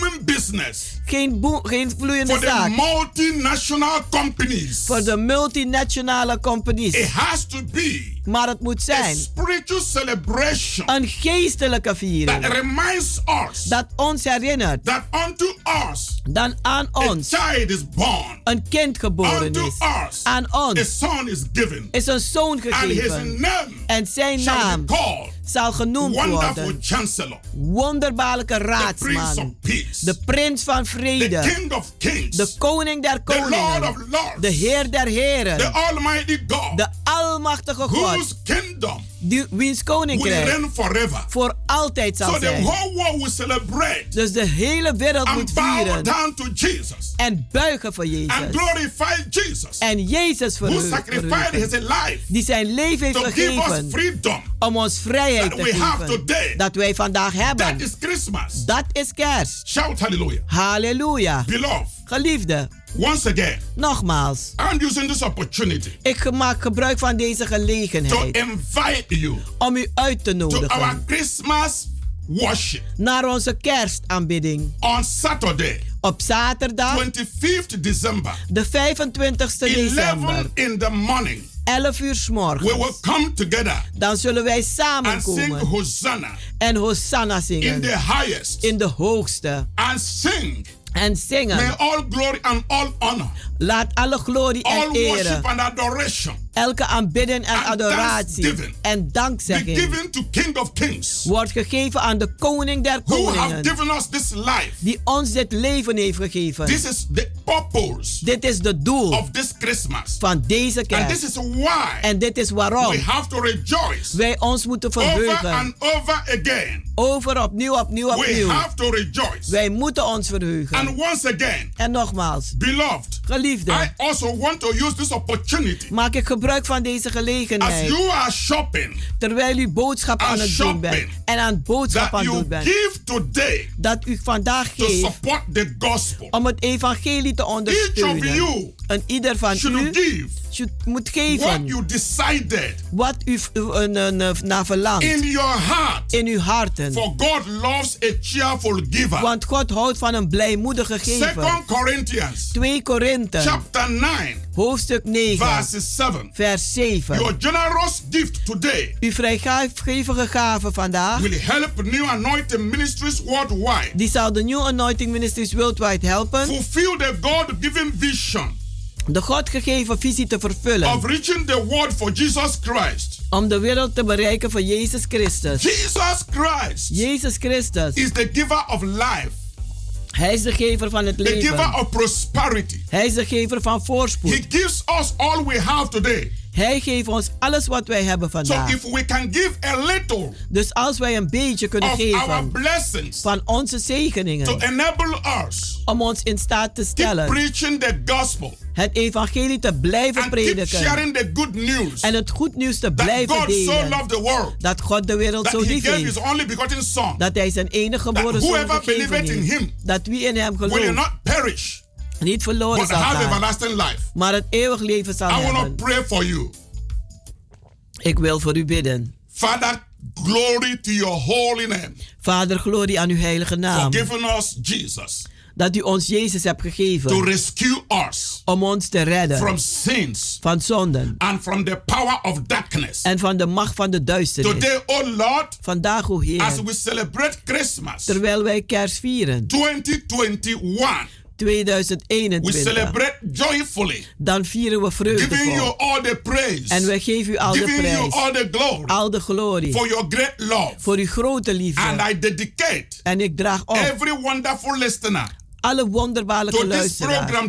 [SPEAKER 7] Geen, boe- geen vloeiende
[SPEAKER 8] for the
[SPEAKER 7] zaak.
[SPEAKER 8] multinational companies.
[SPEAKER 7] Voor de multinationale companies.
[SPEAKER 8] It has to be
[SPEAKER 7] Maar het moet zijn een geestelijke
[SPEAKER 8] that
[SPEAKER 7] viering.
[SPEAKER 8] reminds us
[SPEAKER 7] Dat ons herinnert
[SPEAKER 8] that unto us
[SPEAKER 7] dan aan
[SPEAKER 8] a
[SPEAKER 7] ons
[SPEAKER 8] child is born,
[SPEAKER 7] een kind geboren
[SPEAKER 8] unto
[SPEAKER 7] is.
[SPEAKER 8] us
[SPEAKER 7] Aan
[SPEAKER 8] a
[SPEAKER 7] ons
[SPEAKER 8] son is given,
[SPEAKER 7] is een zoon
[SPEAKER 8] and his
[SPEAKER 7] gegeven.
[SPEAKER 8] name
[SPEAKER 7] En zijn naam zal genoemd
[SPEAKER 8] Wonderful
[SPEAKER 7] worden.
[SPEAKER 8] Chancellor,
[SPEAKER 7] Wonderbaarlijke raadsman. De prins van
[SPEAKER 8] the
[SPEAKER 7] vrede.
[SPEAKER 8] King of Kings,
[SPEAKER 7] De koning der
[SPEAKER 8] Lord
[SPEAKER 7] koningen.
[SPEAKER 8] of Lords,
[SPEAKER 7] De Heer der
[SPEAKER 8] the
[SPEAKER 7] heren.
[SPEAKER 8] Almighty God,
[SPEAKER 7] De almachtige God.
[SPEAKER 8] Whose kingdom
[SPEAKER 7] Die, wiens
[SPEAKER 8] will
[SPEAKER 7] koninkrijk
[SPEAKER 8] reign forever.
[SPEAKER 7] voor altijd zal
[SPEAKER 8] So the
[SPEAKER 7] zijn.
[SPEAKER 8] whole world will celebrate
[SPEAKER 7] Dus de hele wereld moet
[SPEAKER 8] and bow
[SPEAKER 7] vieren.
[SPEAKER 8] down to Jesus
[SPEAKER 7] En buigen voor
[SPEAKER 8] and
[SPEAKER 7] Jezus.
[SPEAKER 8] glorify Jesus,
[SPEAKER 7] En Jezus verheugen.
[SPEAKER 8] sacrificed his life
[SPEAKER 7] Die zijn leven heeft
[SPEAKER 8] to give us
[SPEAKER 7] gegeven
[SPEAKER 8] freedom
[SPEAKER 7] om ons vrijheid
[SPEAKER 8] that
[SPEAKER 7] te
[SPEAKER 8] we have
[SPEAKER 7] geven.
[SPEAKER 8] today.
[SPEAKER 7] Dat wij vandaag
[SPEAKER 8] That
[SPEAKER 7] hebben.
[SPEAKER 8] is Christmas.
[SPEAKER 7] Dat is kerst.
[SPEAKER 8] Shout hallelujah.
[SPEAKER 7] Halleluja.
[SPEAKER 8] Beloved,
[SPEAKER 7] Geliefde,
[SPEAKER 8] once again,
[SPEAKER 7] nogmaals.
[SPEAKER 8] I'm using this opportunity
[SPEAKER 7] Ik maak gebruik van deze
[SPEAKER 8] to
[SPEAKER 7] gelegenheid
[SPEAKER 8] invite you
[SPEAKER 7] om u uit te
[SPEAKER 8] to our
[SPEAKER 7] nodigen
[SPEAKER 8] Christmas worship
[SPEAKER 7] naar onze kerstaanbidding.
[SPEAKER 8] on Saturday,
[SPEAKER 7] Op zaterdag,
[SPEAKER 8] 25th December,
[SPEAKER 7] de 25ste
[SPEAKER 8] 11
[SPEAKER 7] december,
[SPEAKER 8] in the morning.
[SPEAKER 7] 11 uur s
[SPEAKER 8] We
[SPEAKER 7] morgens.
[SPEAKER 8] will come together
[SPEAKER 7] Dan zullen wij
[SPEAKER 8] and sing
[SPEAKER 7] samenkomen
[SPEAKER 8] Hosanna
[SPEAKER 7] en Hosanna
[SPEAKER 8] in
[SPEAKER 7] zingen.
[SPEAKER 8] the highest
[SPEAKER 7] In de hoogste.
[SPEAKER 8] and sing
[SPEAKER 7] En zingen.
[SPEAKER 8] May all glory and all honor,
[SPEAKER 7] Laat alle glorie en
[SPEAKER 8] all and adoration
[SPEAKER 7] elke aanbidding en
[SPEAKER 8] And
[SPEAKER 7] adoratie en dankzegging
[SPEAKER 8] given to King of Kings,
[SPEAKER 7] wordt gegeven aan de koning der koningen,
[SPEAKER 8] given us this life.
[SPEAKER 7] die ons dit leven heeft gegeven.
[SPEAKER 8] This is the purpose
[SPEAKER 7] Dit is de doel
[SPEAKER 8] of this Christmas.
[SPEAKER 7] van deze
[SPEAKER 8] And
[SPEAKER 7] kerk.
[SPEAKER 8] this is why
[SPEAKER 7] En dit is waarom
[SPEAKER 8] we have to rejoice
[SPEAKER 7] wij ons moeten
[SPEAKER 8] over
[SPEAKER 7] verheugen.
[SPEAKER 8] and over again.
[SPEAKER 7] Over, opnieuw, opnieuw,
[SPEAKER 8] We
[SPEAKER 7] opnieuw.
[SPEAKER 8] have to rejoice.
[SPEAKER 7] Wij moeten ons verheugen.
[SPEAKER 8] And once again,
[SPEAKER 7] En nogmaals,
[SPEAKER 8] beloved,
[SPEAKER 7] geliefde,
[SPEAKER 8] I also want to use this opportunity
[SPEAKER 7] maak ik gebruik van deze
[SPEAKER 8] as
[SPEAKER 7] gelegenheid.
[SPEAKER 8] you are shopping
[SPEAKER 7] Terwijl u boodschap
[SPEAKER 8] As
[SPEAKER 7] aan het doen bent. En aan boodschap aan het doen bent.
[SPEAKER 8] give today
[SPEAKER 7] Dat u vandaag
[SPEAKER 8] to
[SPEAKER 7] geeft
[SPEAKER 8] support the gospel.
[SPEAKER 7] om het evangelie te
[SPEAKER 8] Each of
[SPEAKER 7] ondersteunen.
[SPEAKER 8] you
[SPEAKER 7] En ieder van
[SPEAKER 8] should
[SPEAKER 7] u
[SPEAKER 8] give
[SPEAKER 7] moet
[SPEAKER 8] what
[SPEAKER 7] geven
[SPEAKER 8] you decided
[SPEAKER 7] wat u uh, uh, naar verlangt.
[SPEAKER 8] in your heart.
[SPEAKER 7] In uw harten.
[SPEAKER 8] For God loves a cheerful giver.
[SPEAKER 7] Want God houdt van een blijmoedige gever.
[SPEAKER 8] Second Corinthians
[SPEAKER 7] 2 Korinthe,
[SPEAKER 8] chapter 9
[SPEAKER 7] hoofdstuk 9,
[SPEAKER 8] verse 7.
[SPEAKER 7] vers 7.
[SPEAKER 8] Your generous gift today
[SPEAKER 7] Uw vrijgevige gave vandaag,
[SPEAKER 8] will help new anointing ministries worldwide
[SPEAKER 7] die zal de New Anointing Ministries Worldwide helpen
[SPEAKER 8] fulfill the God-given vision
[SPEAKER 7] de God gegeven visie te vervullen.
[SPEAKER 8] of reaching the world for Jesus Christ.
[SPEAKER 7] Om de wereld te bereiken voor Jezus Christus.
[SPEAKER 8] Jesus Christ
[SPEAKER 7] Jezus Christus.
[SPEAKER 8] is the giver of life,
[SPEAKER 7] Hij is de gever van het
[SPEAKER 8] the giver
[SPEAKER 7] leven.
[SPEAKER 8] of prosperity.
[SPEAKER 7] Hij is de gever van voorspoed.
[SPEAKER 8] He gives us all we have today.
[SPEAKER 7] Hij geeft ons alles wat wij hebben
[SPEAKER 8] So
[SPEAKER 7] vandaag.
[SPEAKER 8] if we can give a little
[SPEAKER 7] Dus als wij een beetje kunnen geven
[SPEAKER 8] blessings
[SPEAKER 7] van onze
[SPEAKER 8] to
[SPEAKER 7] zegeningen.
[SPEAKER 8] enable us
[SPEAKER 7] Om ons in staat te stellen
[SPEAKER 8] preaching the gospel
[SPEAKER 7] het evangelie te blijven prediken.
[SPEAKER 8] the good news
[SPEAKER 7] En het goed nieuws te blijven
[SPEAKER 8] God so
[SPEAKER 7] delen.
[SPEAKER 8] loved the world
[SPEAKER 7] Dat God de wereld zo lief heeft. Dat hij zijn enige geboren zoon gegeven heeft. Dat wie in hem
[SPEAKER 8] will
[SPEAKER 7] gelooft
[SPEAKER 8] not perish
[SPEAKER 7] niet verloren
[SPEAKER 8] but
[SPEAKER 7] zal
[SPEAKER 8] have
[SPEAKER 7] gaan.
[SPEAKER 8] everlasting life.
[SPEAKER 7] Maar het eeuwig leven zal
[SPEAKER 8] I
[SPEAKER 7] hebben.
[SPEAKER 8] to pray for you.
[SPEAKER 7] Ik wil voor u bidden.
[SPEAKER 8] Father, glory to your holy name
[SPEAKER 7] Vader, glorie aan uw heilige naam.
[SPEAKER 8] giving us Jesus
[SPEAKER 7] Dat u ons Jezus hebt
[SPEAKER 8] to
[SPEAKER 7] gegeven.
[SPEAKER 8] rescue us
[SPEAKER 7] Om ons te redden.
[SPEAKER 8] from sins
[SPEAKER 7] Van zonden.
[SPEAKER 8] and from the power of darkness.
[SPEAKER 7] En van de macht van de duisternis.
[SPEAKER 8] Today, oh Lord,
[SPEAKER 7] Vandaag, o
[SPEAKER 8] as
[SPEAKER 7] Heer.
[SPEAKER 8] we celebrate Christmas
[SPEAKER 7] Terwijl wij kerst vieren.
[SPEAKER 8] 2021, we
[SPEAKER 7] 2021.
[SPEAKER 8] celebrate joyfully,
[SPEAKER 7] Dan vieren we
[SPEAKER 8] giving you all the praise,
[SPEAKER 7] En wij geven u al de
[SPEAKER 8] giving you
[SPEAKER 7] prijs.
[SPEAKER 8] all the glory
[SPEAKER 7] Al de glorie.
[SPEAKER 8] for your great love.
[SPEAKER 7] Voor uw grote
[SPEAKER 8] And
[SPEAKER 7] liefde.
[SPEAKER 8] I dedicate
[SPEAKER 7] En ik draag op
[SPEAKER 8] every wonderful listener
[SPEAKER 7] alle wonderbaarlijke luisteraars.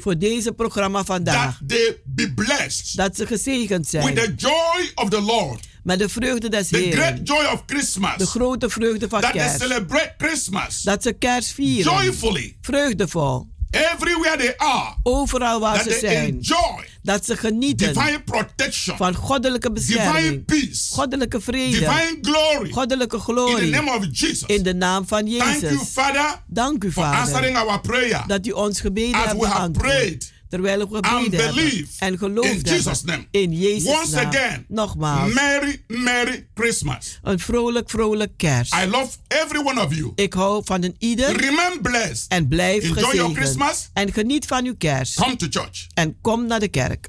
[SPEAKER 7] Voor deze programma vandaag.
[SPEAKER 8] that they be blessed
[SPEAKER 7] Dat ze gezegend
[SPEAKER 8] with
[SPEAKER 7] zijn.
[SPEAKER 8] the joy of the Lord,
[SPEAKER 7] Met de vreugde des
[SPEAKER 8] the great
[SPEAKER 7] Heeren.
[SPEAKER 8] joy of Christmas,
[SPEAKER 7] De grote vreugde van
[SPEAKER 8] that they
[SPEAKER 7] kerst.
[SPEAKER 8] celebrate Christmas
[SPEAKER 7] Dat ze kerst vieren.
[SPEAKER 8] joyfully
[SPEAKER 7] Vreugdevol.
[SPEAKER 8] everywhere they are,
[SPEAKER 7] Overal waar
[SPEAKER 8] that
[SPEAKER 7] ze
[SPEAKER 8] they
[SPEAKER 7] zijn.
[SPEAKER 8] enjoy
[SPEAKER 7] Dat ze genieten
[SPEAKER 8] divine protection,
[SPEAKER 7] van goddelijke
[SPEAKER 8] divine
[SPEAKER 7] bescherming.
[SPEAKER 8] peace,
[SPEAKER 7] Goddelijke vrede.
[SPEAKER 8] divine glory
[SPEAKER 7] Goddelijke
[SPEAKER 8] in the
[SPEAKER 7] glorie.
[SPEAKER 8] name of Jesus.
[SPEAKER 7] In de naam van
[SPEAKER 8] Thank you,
[SPEAKER 7] Jezus.
[SPEAKER 8] Father,
[SPEAKER 7] Dank u,
[SPEAKER 8] for answering
[SPEAKER 7] Vader.
[SPEAKER 8] our prayer
[SPEAKER 7] Dat u ons gebeden hebt beantwoord. Terwijl we gebeden En geloofd
[SPEAKER 8] in Jesus'
[SPEAKER 7] hebben.
[SPEAKER 8] name.
[SPEAKER 7] In Jezus'
[SPEAKER 8] Once
[SPEAKER 7] naam.
[SPEAKER 8] again,
[SPEAKER 7] Nogmaals.
[SPEAKER 8] Merry, Merry Christmas.
[SPEAKER 7] Een vrolijk, vrolijk kerst.
[SPEAKER 8] I love every one of you.
[SPEAKER 7] Ik hou van een ieder.
[SPEAKER 8] Remain blessed.
[SPEAKER 7] En blijf
[SPEAKER 8] Enjoy your
[SPEAKER 7] gezegend.
[SPEAKER 8] Christmas.
[SPEAKER 7] En geniet van uw kerst.
[SPEAKER 8] Come to church.
[SPEAKER 7] En kom naar de kerk.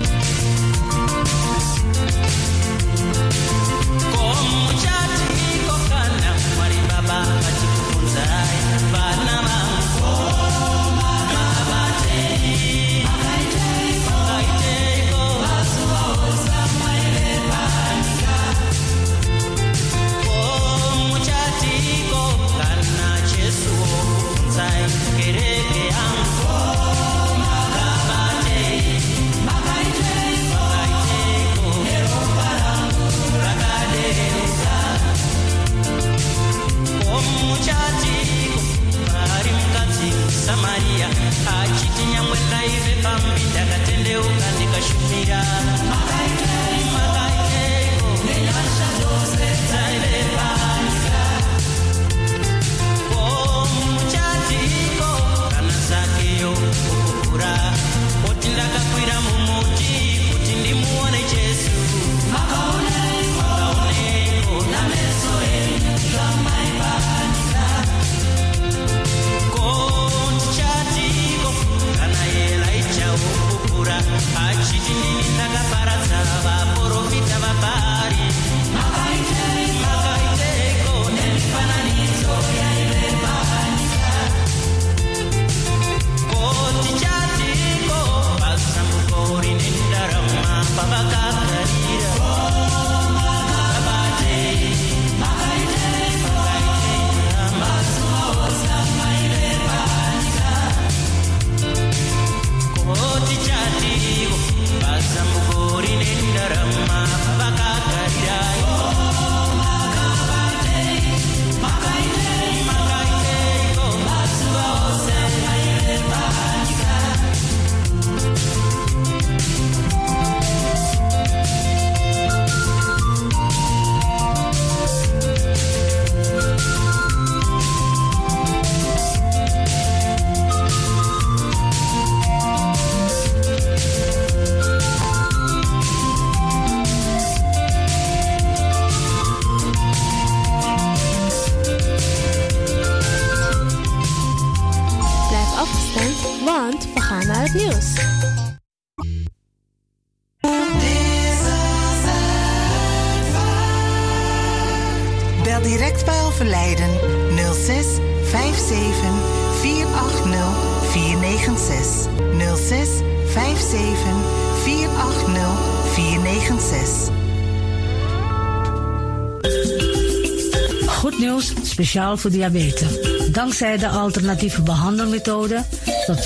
[SPEAKER 9] Speciaal voor diabetes. Dankzij de alternatieve behandelmethode tot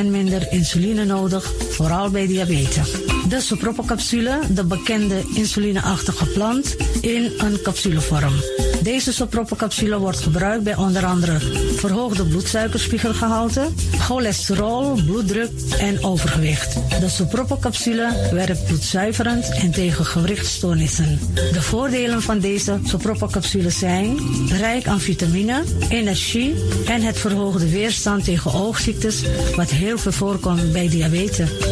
[SPEAKER 9] 40% minder insuline nodig, vooral bij diabetes. De soproppencapsule, de bekende insulineachtige plant, in een capsulevorm. Deze soproppencapsule wordt gebruikt bij onder andere verhoogde bloedsuikerspiegelgehalte, cholesterol, bloeddruk en overgewicht. De werkt bloedzuiverend en tegen gewrichtstoornissen. De voordelen van deze soproppencapsule zijn rijk aan vitamine, energie en het verhoogde weerstand tegen oogziektes, wat heel veel voorkomt bij diabetes.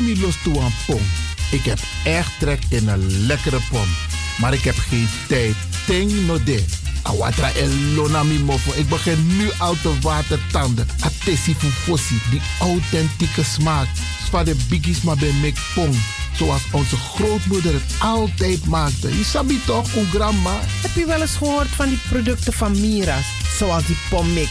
[SPEAKER 2] Los pom. Ik heb echt trek in een lekkere pom. Maar ik heb geen tijd. Ting no de. Awatra elona mi mofo. Ik begin nu al te watertanden. Atesi fufosi. Die authentieke smaak. Zwa de biggies maar bij mek pom. Zoals onze grootmoeder het altijd maakte. Je sabi toch, grandma?
[SPEAKER 10] Heb je wel eens gehoord van die producten van Mira's? Zoals die pommix.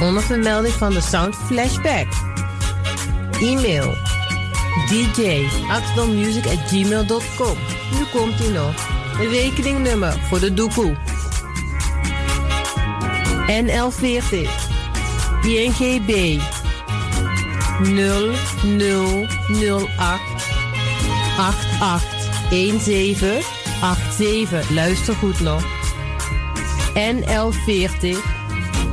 [SPEAKER 11] Onder vermelding van de Sound Flashback. E-mail dj.axdommusic.gmail.com Nu komt ie nog. Rekeningnummer voor de doekoe. NL40 INGB 0008 8817 87. Luister goed nog. NL40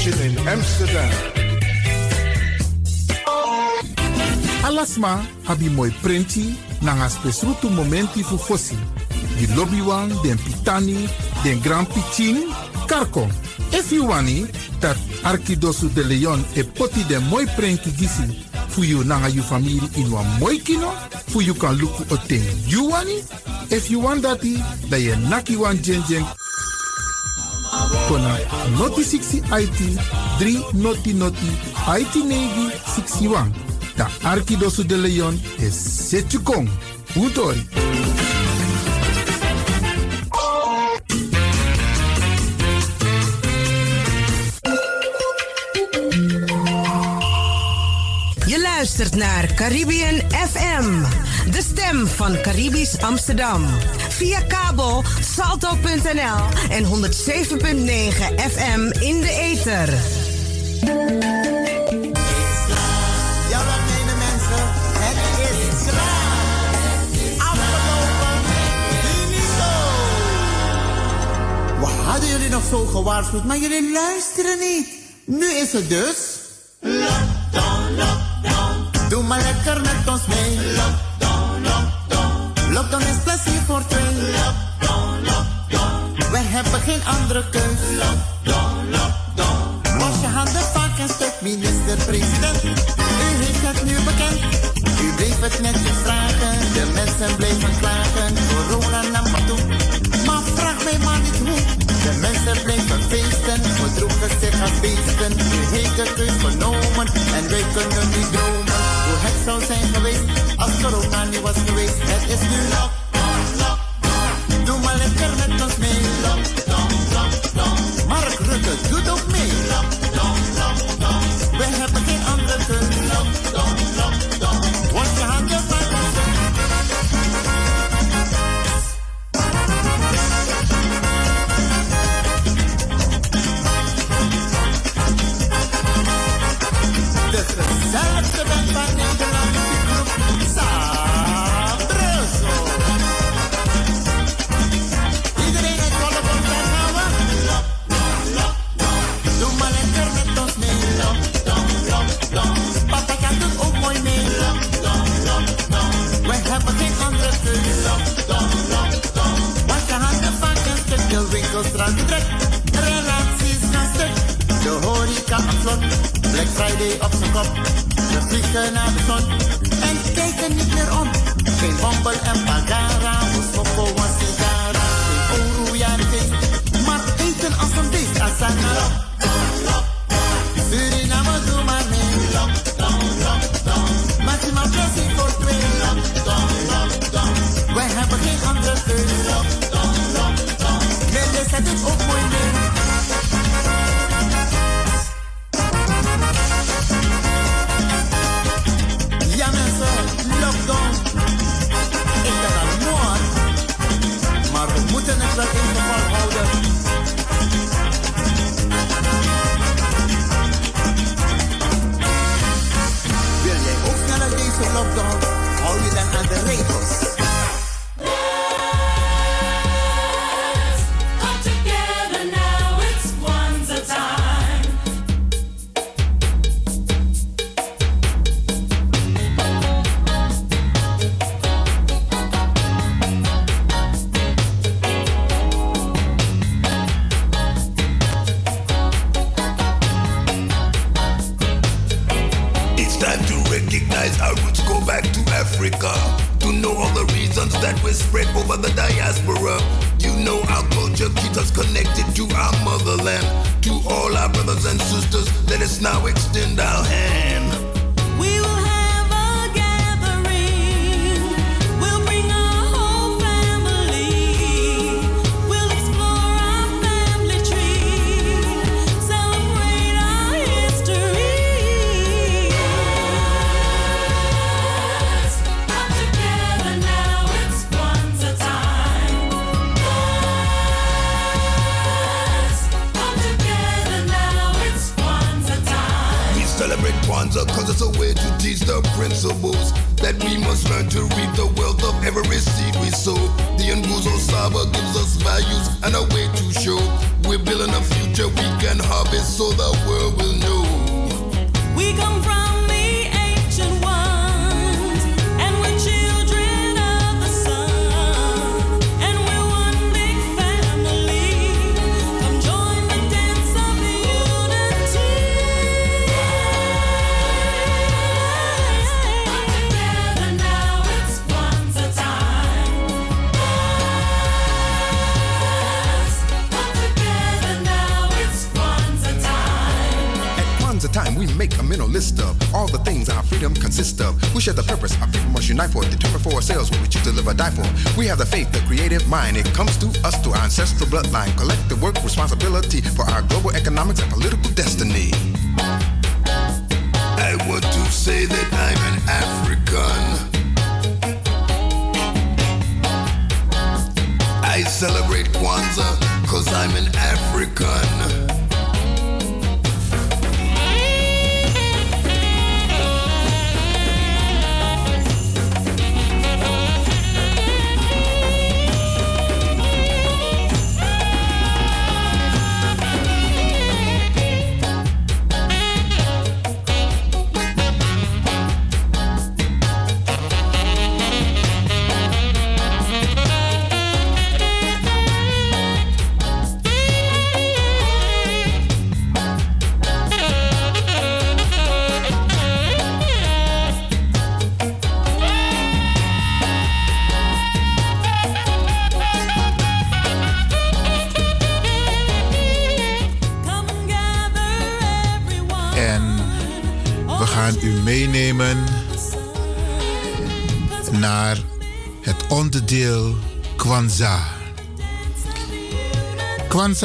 [SPEAKER 4] In Amsterdam.
[SPEAKER 2] Alasma abi moi prenti nanga spesrutu momenti fu fosi. Di lobby wan, den pitani, den grand pitin, karko. If you wani, dat Arkidosu de Leon e poti den moi prenki gisi fu you nanga you family in wan moi kino, fu you kan luku o ten you wani. If you want dati, da ye naki wan kona noti 60 IT 3 noti noti IT negi 61. Da Arkidosu de Leon is Setjukong. Utori.
[SPEAKER 12] Luistert naar Caribbean FM, de stem van Caribisch Amsterdam. Via kabel salto.nl en 107.9 FM in de ether.
[SPEAKER 13] Ja, wat menen mensen? Het is klaar. Afgelopen. Finito. We hadden jullie nog zo gewaarschuwd, maar jullie luisteren niet. Nu is het dus... Lockdown, lockdown. Doe maar lekker met ons mee. Lockdown, lockdown. Lockdown is plezier voor twee. Lockdown, lockdown. We hebben geen andere keus. Lockdown, lockdown. Was je handen vaak en stuk, minister-president. U heeft het nu bekend. U bleef het netjes vragen. De mensen bleven klagen. Corona nam maar toe. Maar vraag mij maar niet hoe. De mensen bleven feesten. Verdroegen zich als beesten. Heeft de keus genomen. En wij kunnen niet dromen. Hoe het zou zijn geweest. Als corona niet was geweest. Het is nu lockdown, lockdown. Doe maar lekker met ons mee.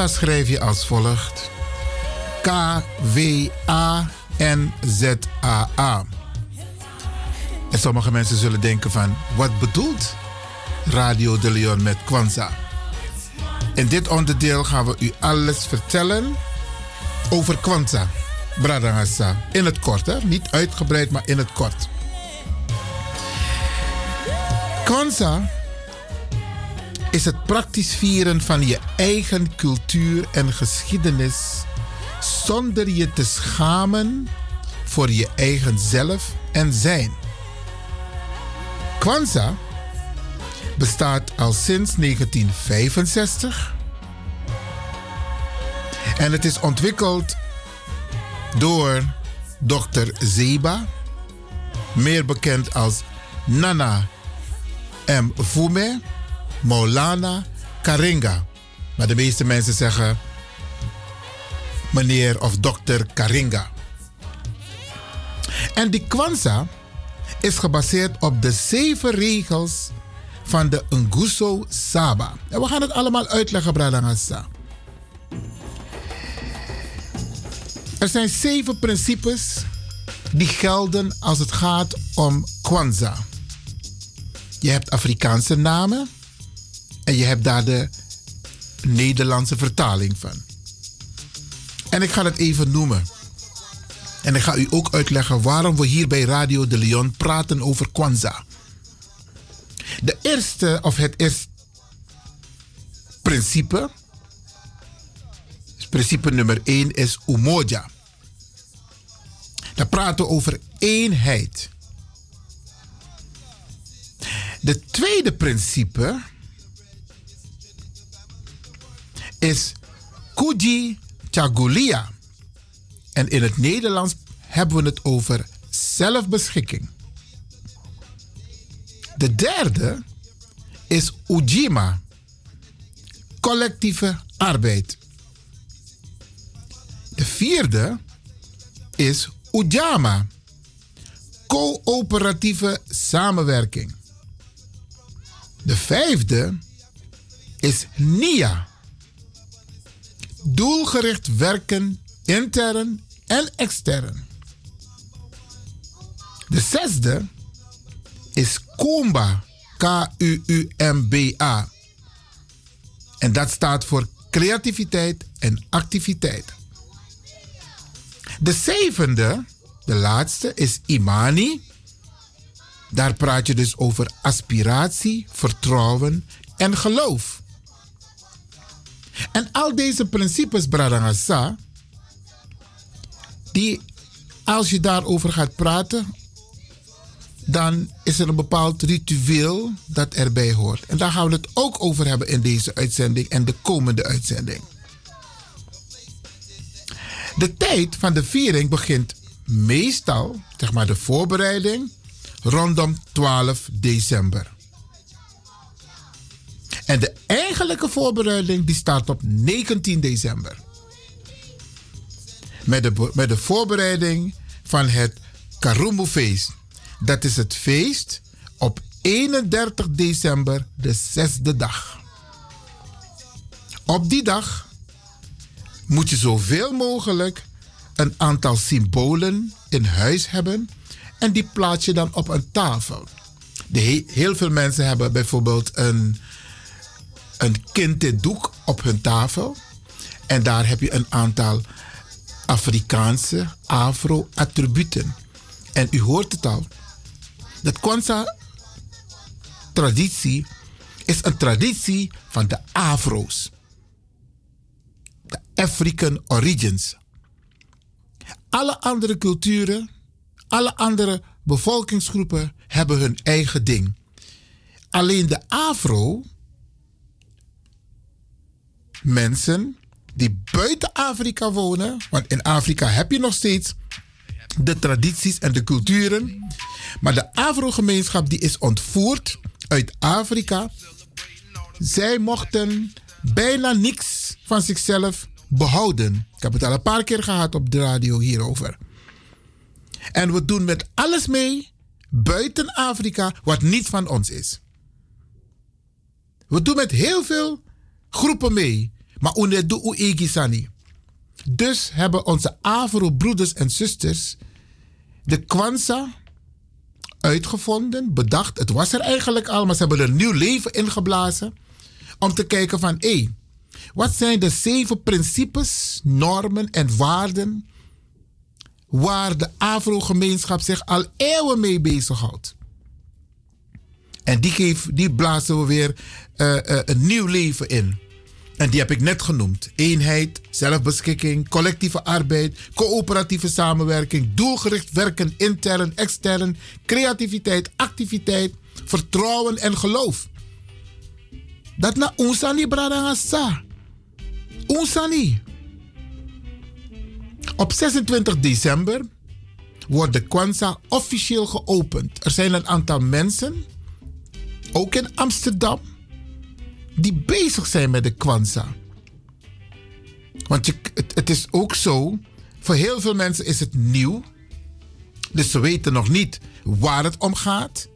[SPEAKER 2] Schrijf je als volgt: K-W-A-N-Z-A-A. En sommige mensen zullen denken van, wat bedoelt Radio de Leon met Kwanzaa? In dit onderdeel gaan we u alles vertellen over Kwanzaa, Bradangasa. In het kort, hè? niet uitgebreid, maar in het kort. Kwanzaa is het praktisch vieren van je eigen cultuur en geschiedenis zonder je te schamen voor je eigen zelf en zijn. Kwanzaa bestaat al sinds 1965 en het is ontwikkeld door Dr. Zeba, meer bekend als Nana M. Fumé. Maulana Karinga. Maar de meeste mensen zeggen meneer of dokter Karinga. En die Kwanzaa is gebaseerd op de zeven regels van de Nguso Saba. En we gaan het allemaal uitleggen, Bradangasa. Er zijn zeven principes die gelden als het gaat om Kwanzaa. Je hebt Afrikaanse namen en je hebt daar de Nederlandse vertaling van. En ik ga het even noemen. En ik ga u ook uitleggen waarom we hier bij Radio de Leon praten over Kwanzaa. De eerste, of het eerste principe, principe nummer 1 is Umoja. Daar praten over eenheid. De tweede principe is Kuji Chagulia. En in het Nederlands hebben we het over zelfbeschikking. De derde is Ujima, collectieve arbeid. De vierde is Ujama, coöperatieve samenwerking. De vijfde is NIA, doelgericht werken intern en extern. De zesde is Kumba, K-U-U-M-B-A. En dat staat voor creativiteit en activiteit. De zevende, de laatste, is Imani. Daar praat je dus over aspiratie, vertrouwen en geloof. En al deze principes, Bradangasa, die als je daarover gaat praten, dan is er een bepaald ritueel dat erbij hoort. En daar gaan we het ook over hebben in deze uitzending en de komende uitzending. De tijd van de viering begint meestal, zeg maar de voorbereiding, rondom 12 december. En de eigenlijke voorbereiding die start op 19 december. Met de, met de voorbereiding van het Karumbu-feest. Dat is het feest op 31 december, de zesde dag. Op die dag moet je zoveel mogelijk een aantal symbolen in huis hebben en die plaats je dan op een tafel. De he- heel veel mensen hebben bijvoorbeeld een, een kinderdoek op hun tafel en daar heb je een aantal Afrikaanse afro-attributen. En u hoort het al. Dat Kwanzaa-traditie is een traditie van de Afro's. De African origins. Alle andere culturen, alle andere bevolkingsgroepen hebben hun eigen ding. Alleen de Afro, mensen die buiten Afrika wonen, want in Afrika heb je nog steeds de tradities en de culturen. Maar de Afro-gemeenschap die is ontvoerd uit Afrika. Zij mochten bijna niks van zichzelf behouden. Ik heb het al een paar keer gehad op de radio hierover. En we doen met alles mee buiten Afrika wat niet van ons is. We doen met heel veel groepen mee. Maar une doe egisani. Dus hebben onze Afro-broeders en zusters de Kwanzaa uitgevonden, bedacht. Het was er eigenlijk al, maar ze hebben er nieuw leven ingeblazen. Om te kijken van, hé, wat zijn de zeven principes, normen en waarden waar de Afro-gemeenschap zich al eeuwen mee bezighoudt? En die, die blazen we weer uh, uh, een nieuw leven in. En die heb ik net genoemd. Eenheid, zelfbeschikking, collectieve arbeid, coöperatieve samenwerking, doelgericht werken intern, extern, creativiteit, activiteit, vertrouwen en geloof. Dat na unsani bradangasa. Unsani. Op 26 december wordt de Kwanzaa officieel geopend. Er zijn een aantal mensen, ook in Amsterdam, die bezig zijn met de Kwanzaa. Want je, het, het is ook zo, voor heel veel mensen is het nieuw. Dus ze weten nog niet waar het om gaat.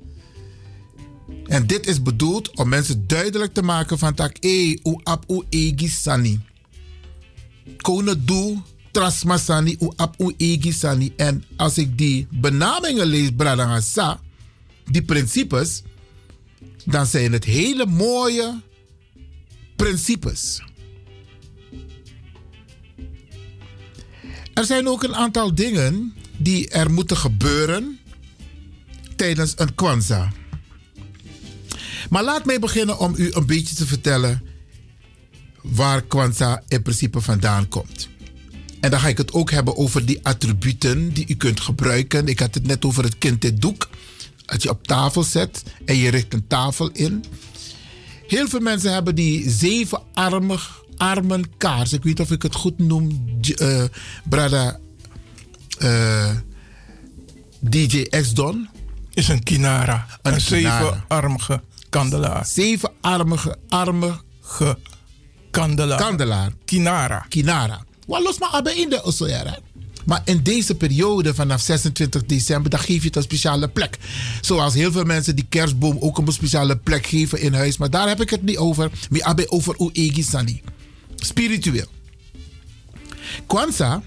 [SPEAKER 2] En dit is bedoeld om mensen duidelijk te maken van tak e u ap u egi sani. Kone trasma u ap u egi sani. En als ik die benamingen lees, bradangasa, die principes, dan zijn het hele mooie principes. Er zijn ook een aantal dingen die er moeten gebeuren tijdens een Kwanzaa. Maar laat mij beginnen om u een beetje te vertellen waar Kwanzaa in principe vandaan komt. En dan ga ik het ook hebben over die attributen die u kunt gebruiken. Ik had het net over het kind dit doek. Als je op tafel zet en je richt een tafel in. Heel veel mensen hebben die zevenarmig armen kaars. Ik weet of ik het goed noem. Uh, brada uh, DJ X-Don.
[SPEAKER 4] Is een kinara. Een, een zevenarmige kandelaar.
[SPEAKER 2] Zevenarmige, armige
[SPEAKER 4] kandelaar.
[SPEAKER 2] Kandelaar.
[SPEAKER 4] Kinara.
[SPEAKER 2] Kinara. Wat los maar abbe in de Osoyara. Maar in deze periode vanaf 26 december, dan geef je het een speciale plek. Zoals heel veel mensen die kerstboom ook een speciale plek geven in huis. Maar daar heb ik het niet over. Maar abbe over Uegi Sani. Spiritueel. Kwanzaa,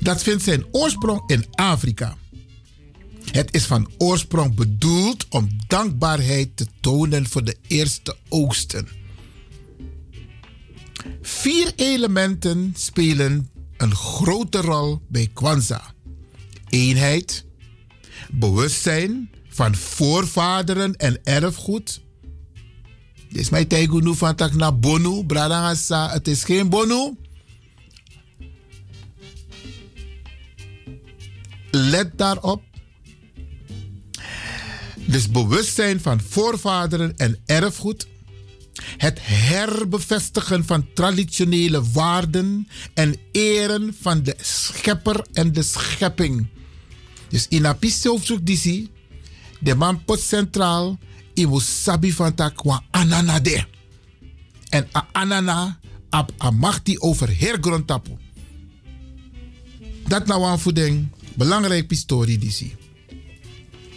[SPEAKER 2] dat vindt zijn oorsprong in Afrika. Het is van oorsprong bedoeld om dankbaarheid te tonen voor de eerste oogsten. Vier elementen spelen een grote rol bij Kwanzaa: eenheid, bewustzijn van voorvaderen en erfgoed. Dit is mijn tegen van tak na bonu, bradangasa. Het is geen bonu. Let daarop. Dus bewustzijn van voorvaderen en erfgoed. Het herbevestigen van traditionele waarden en eren van de schepper en de schepping. Dus in apiste hoofdstuk die de man pot centraal, i sabi van takwa ananade. En a anana ap a machti over hergrondtapu. Dat nou aan voeding, belangrijk zie.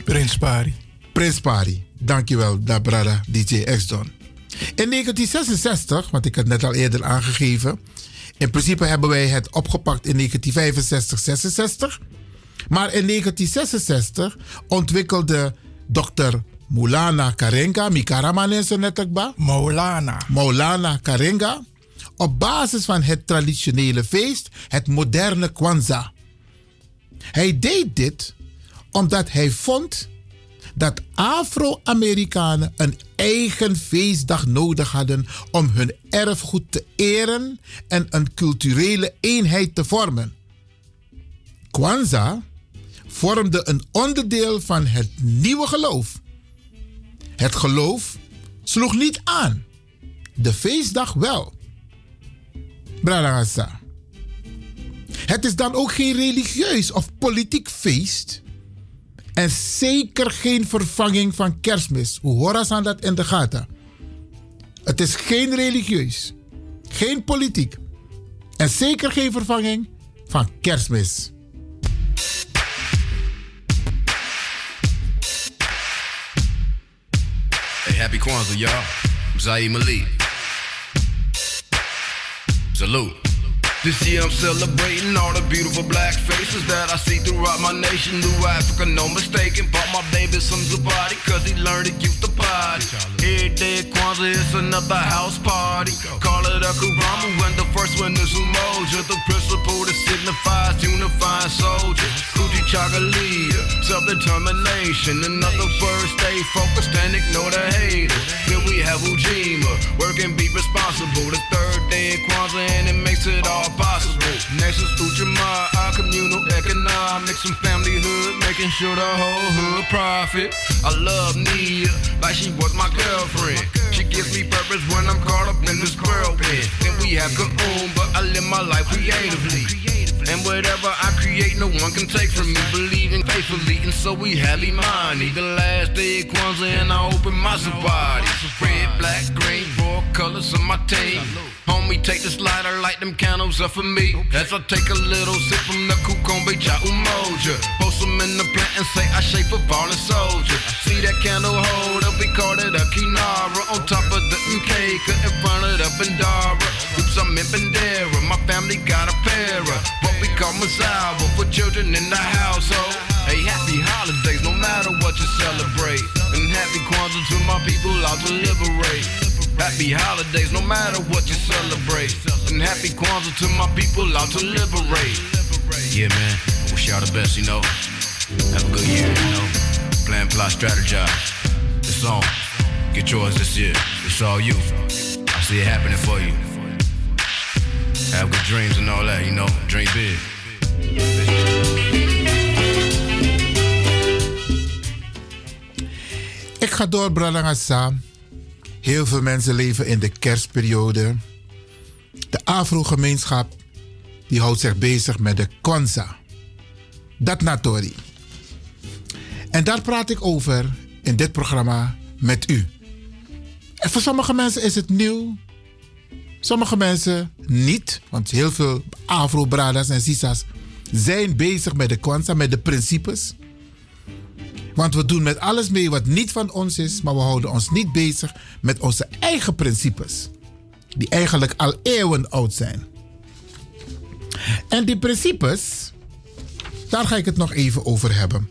[SPEAKER 4] Prins Pari.
[SPEAKER 2] Prins Pari. Dankjewel, da brada DJ X-Don. In 1966, want ik had het net al eerder aangegeven. In principe hebben wij het opgepakt in 1965, 66. Maar in 1966 ontwikkelde dokter Mulana Karenga, Mikaraman en zo net
[SPEAKER 4] Maulana.
[SPEAKER 2] Maulana Karenga. Op basis van het traditionele feest, het moderne Kwanzaa. Hij deed dit omdat hij vond dat Afro-Amerikanen een eigen feestdag nodig hadden om hun erfgoed te eren en een culturele eenheid te vormen. Kwanzaa vormde een onderdeel van het nieuwe geloof. Het geloof sloeg niet aan, de feestdag wel. Bradangasa. Het is dan ook geen religieus of politiek feest. En zeker geen vervanging van kerstmis. Hoe horen aan dat in de gaten? Het is geen religieus, geen politiek. En zeker geen vervanging van kerstmis.
[SPEAKER 14] Hey, happy Kwanzaa, y'all. Zaire Malik. Salute. This year I'm celebrating all the beautiful black faces that I see throughout my nation. New Africa, no mistaken. Bought my baby some Zubati, cause he learned to used the party. Every day at Kwanzaa, it's another house party. Call it a Kuramu, and the first one is Umoja. The principle that signifies unifying soldiers. Kuji Chagalia, self-determination. In other words, stay focused and ignore the haters. Then we have Ujima, work and be responsible. The third day at Kwanzaa, and it makes it all possible. Next is Ujamaa, our communal economics and family hood, making sure the whole hood profit. I love Nia, like she was my girlfriend. She gives me purpose when I'm caught up in this whirlwind. And we have Kaoom, but I live my life creatively. And whatever I create, no one can take from me. Believing faithfully, and so we have Imani. The last day of Kwanzaa, and I open my sabati. Red, black, green, four colors of my team. Homie, take this lighter, light them candles up for me. As I take a little sip from the Kukombe Cha Umoja. Post them in the plant and say I shape a fallen soldier. See that candle holder, we call it a Kinara. On top of the cake, call Masawa for children in the household. Hey, happy holidays, no matter what you celebrate. And happy Kwanzaa to my people out to liberate. Happy holidays, no matter what you celebrate. And happy Kwanzaa to my people out to liberate. Yeah, man. Wish y'all the best, you know. Have a good year, you know. Plan, plot, strategize. It's on. Get yours this year. It's all you. I see it happening for you. Have good dreams and all that, you know. Dream big.
[SPEAKER 2] Ik ga door, Bradangasa. Heel veel mensen leven in de kerstperiode. De Afro-gemeenschap die houdt zich bezig met de Kwanzaa. Dat Natori. En daar praat ik over in dit programma met u. En voor sommige mensen is het nieuw. Sommige mensen niet. Want heel veel Afro-bradas en Sisas zijn bezig met de Kwanzaa, met de principes. Want we doen met alles mee wat niet van ons is, maar we houden ons niet bezig met onze eigen principes. Die eigenlijk al eeuwen oud zijn. En die principes, daar ga ik het nog even over hebben.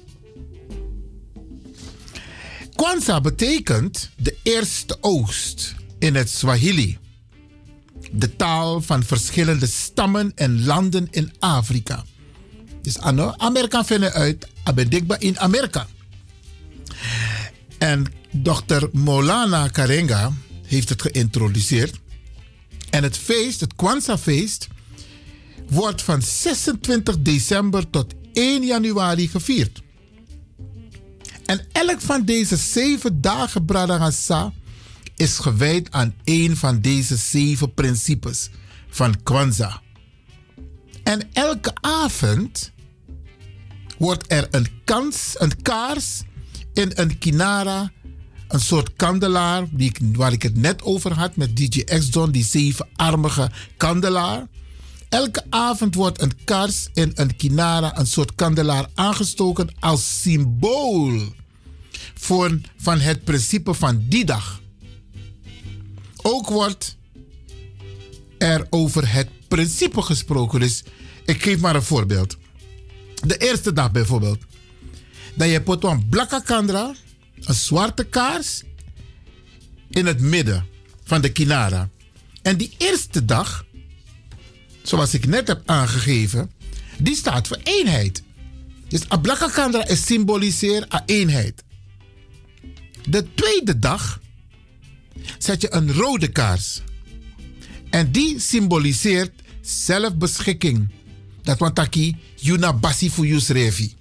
[SPEAKER 2] Kwanzaa betekent de eerste oogst in het Swahili. De taal van verschillende stammen en landen in Afrika. Dus ano, Amerika vinden uit, abendikba in Amerika. En dokter Molana Karenga heeft het geïntroduceerd. En het feest, het Kwanzaa-feest, wordt van 26 december tot 1 januari gevierd. En elk van deze zeven dagen Bradagasa is gewijd aan één van deze zeven principes van Kwanzaa. En elke avond wordt er een, kans, een kaars in een kinara, een soort kandelaar, die waar ik het net over had met DJ X-Don, die zevenarmige kandelaar. Elke avond wordt een kaars in een kinara, een soort kandelaar, aangestoken als symbool voor, van het principe van die dag. Ook wordt er over het principe gesproken. Dus ik geef maar een voorbeeld. De eerste dag bijvoorbeeld. Dat je pot een blakke kandra, een zwarte kaars, in het midden van de kinara. En die eerste dag, zoals ik net heb aangegeven, die staat voor eenheid. Dus een blakke is symboliseert eenheid. De tweede dag zet je een rode kaars. En die symboliseert zelfbeschikking. Dat want taki, yuna basi voor jus revi.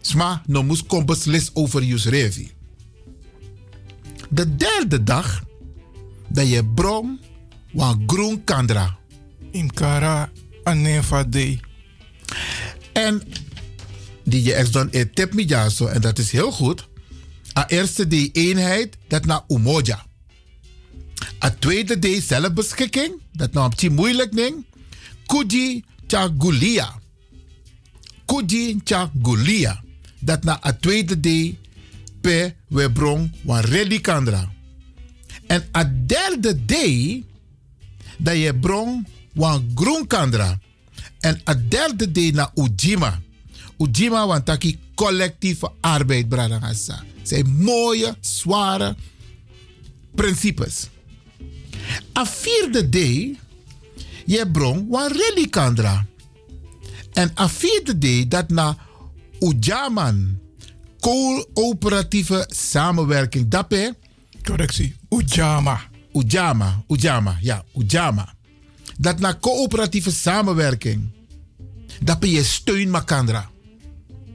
[SPEAKER 2] Sma, no moest kom beslis over jus revi. De derde dag, dat je brom, wan groen kandra.
[SPEAKER 4] In kara anefa day.
[SPEAKER 2] En die je ex dan et tip ja zo, en dat is heel goed. A eerste die eenheid, dat na umoja. A tweede die zelfbeschikking, dat nou op moeilijk ding. Kuji chagulia. Kuji chagulia. Dat na a tweede die pe we brong wan ready. En a derde day dat je brong wan groen kandra. En a derde day na ujima. Ujima wan taki collectieve arbeid bradangasa. Zijn mooie, zware principes. A vierde day je brong wan ready kandra. En a vierde day dat na Ujaman coöperatieve samenwerking. Dape?
[SPEAKER 4] Correctie. Ujama.
[SPEAKER 2] Ujama. Ujama. Ja, Ujama. Dat na coöperatieve samenwerking. Dat je steun makandra.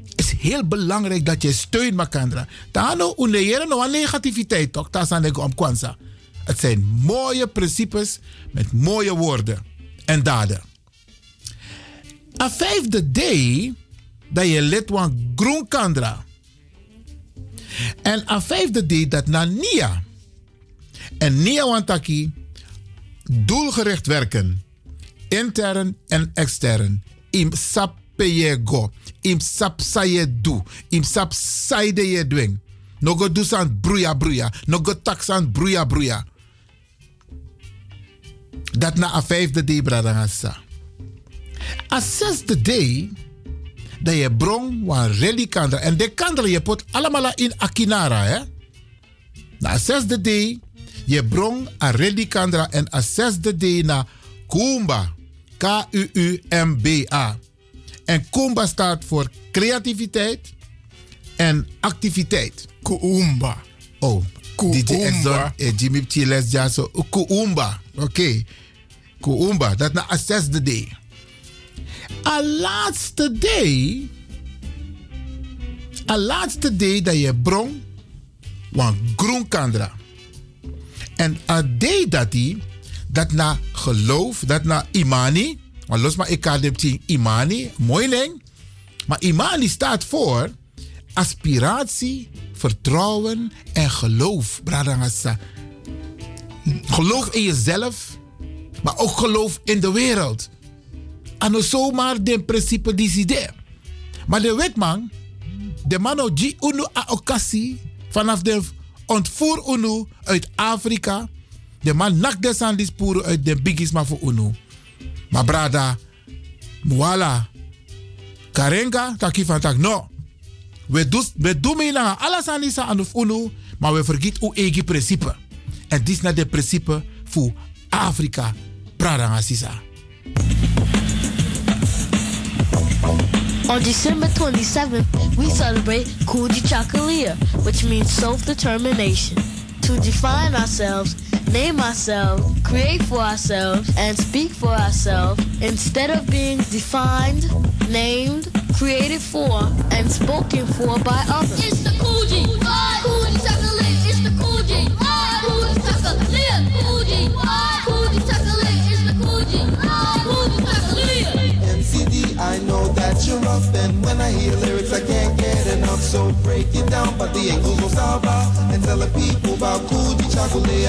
[SPEAKER 2] Het is heel belangrijk dat je steun makandra. Tano uneyeren no negativiteit toch? Dat zijn om kwanza. Het zijn mooie principes met mooie woorden en daden. A vijfde day dat je lid van groenkandra. En a vijfde day dat na nia. En nia wantaki doelgericht werken. Intern en extern. Im sap peyego. Im sap saye du. Im sap saide je dwing. No go do san bruya bruya. No go tak san bruya bruya. Dat na a vijfde day bradangasa. A zesde day dat je brong wan rally kandra. En de kandra je pot allemaal in Akinara, hè? Na zesde day je brong a rally kandra en a zesde day na Kumba. K-U-U-M-B-A. En Kumba staat voor creativiteit en activiteit.
[SPEAKER 15] Kuumba.
[SPEAKER 2] Oh, DJ Exxon en Jimmy Chiles ja zo. Kuumba. Oké. Kuumba. Dat na a zesde day. A laatste day. A laatste day dat je brong. Want groen kandra. En a day dat die. Dat na geloof. Dat na imani. Want los maar ik kan imani. Mooi ling. Maar imani staat voor aspiratie, vertrouwen en geloof. Bradangasa. Geloof in jezelf, maar ook geloof in de wereld. En zomaar de principe die idee. Maar de wetman, de man die unu a occasie vanaf de ontvoer unu uit Afrika. De man nak die sporen uit de bigisma voor unu. Maar brada, muala, karenga, taki no. We doen we doen mee alles aan aan of unu, maar we vergeten uw eigen principe. En dit is naar de principe voor Afrika, Assisa.
[SPEAKER 16] On December 27th, we celebrate Kuji Chakalia, which means self-determination. To define ourselves, name ourselves, create for ourselves, and speak for ourselves instead of being defined, named, created for, and spoken for by others.
[SPEAKER 17] It's the Coogee. Coogee Chocolate. It's the Coogee. Coogee Chocolate. Coogee. Coogee Chocolate. It's the Coogee. Coogee Chocolate.
[SPEAKER 18] MCD, I know that you're rough, and when I hear lyrics, I can't get enough. So break it down, but the angles will solve and tell the people about Coogee Chocolate.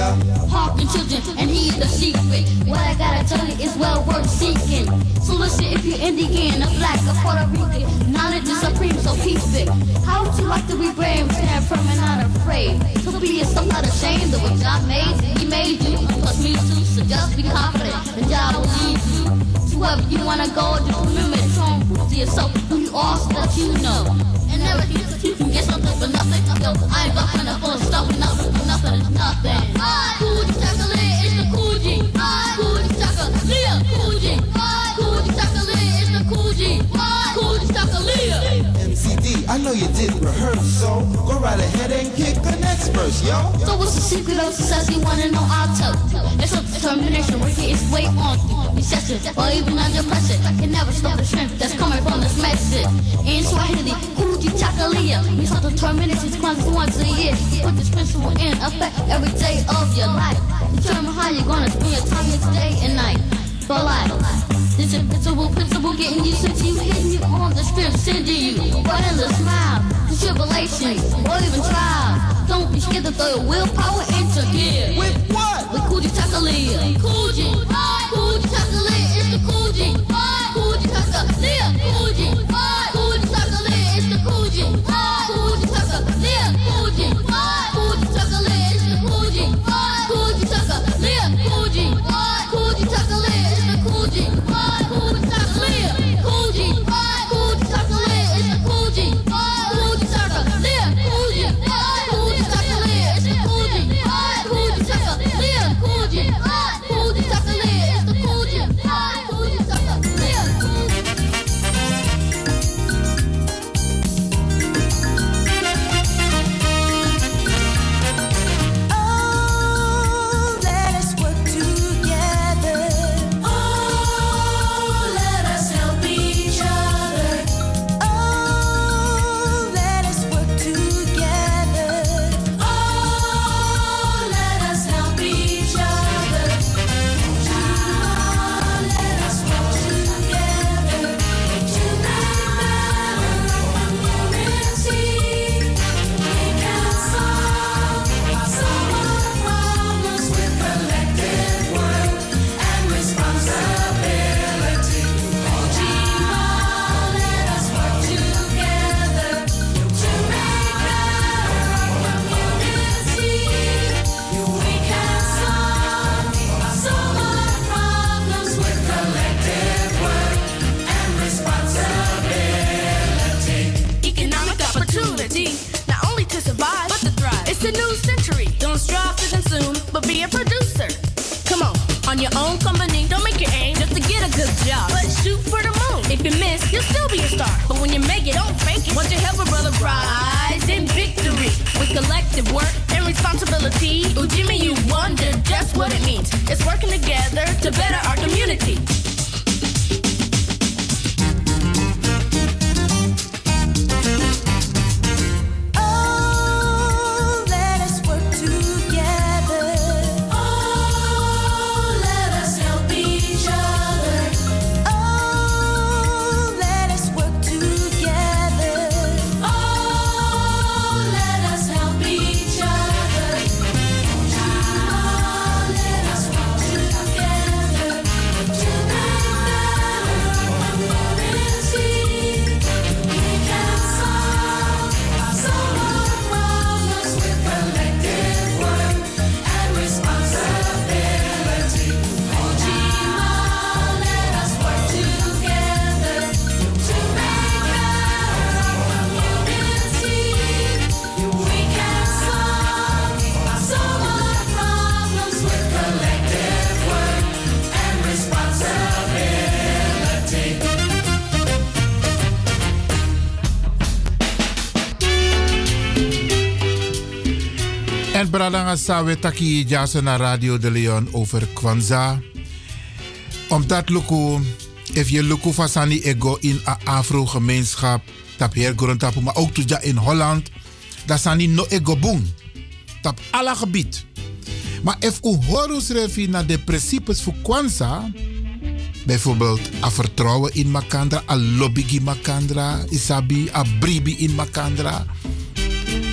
[SPEAKER 17] Hearken children and heed the secret. What I gotta tell you is well worth seeking. So listen if you're Indian, a black, a Puerto Rican. Knowledge is supreme, so peace big. How would you like to be brave, stand firm and not afraid? To be yourself, not ashamed of what God made. He made you, plus me too, so just be confident. And God will lead you wherever you wanna go. Just remember and prove to yourself who you so that you know. And never think that you can get something for nothing. Yo, I ain't bucking up on stuff, nothing for nothing is nothing. Coogee chocolate is the Coogee. Coogee chocolate, Coogee. Coogee chocolate is the Coogee. Coogee chocolate.
[SPEAKER 18] MCD, I know you didn't rehearse, so go right ahead and kick the verse, yo.
[SPEAKER 17] So what's the secret of success? You wanna know? I'll tell you. It's a determination working its way on through recession or even under pressure. I Can never stop the strength that's coming from this message. In Swahili, Kuji Chakalia means a determination comes once a year. Put this principle in effect every day of your life. Determine how you're gonna spend your time each day and night. For life. This invincible principle getting you since you hitting you on the strip, sending you in the smile, the tribulations, or even trials. Don't be scared to throw your willpower into gear. With what? With Coogee Chocolate. Coogee. Coogee
[SPEAKER 19] work and responsibility. Jimmy, you wonder just what it means. It's working together to better our community.
[SPEAKER 2] Sawe Taki Jasa na Radio de Leon over Kwanzaa. Omdat luku, if je luku fasani ego in a Afro-gemeenschap, tap hier grondtapu, maar ook tuja in Holland, dat sani no ego boom. Tap alle gebied. Maar if u horus refi naar de principes voor Kwanzaa, bijvoorbeeld a vertrouwen in Makandra, a lobbygi Makandra, isabi, a bribi in Makandra,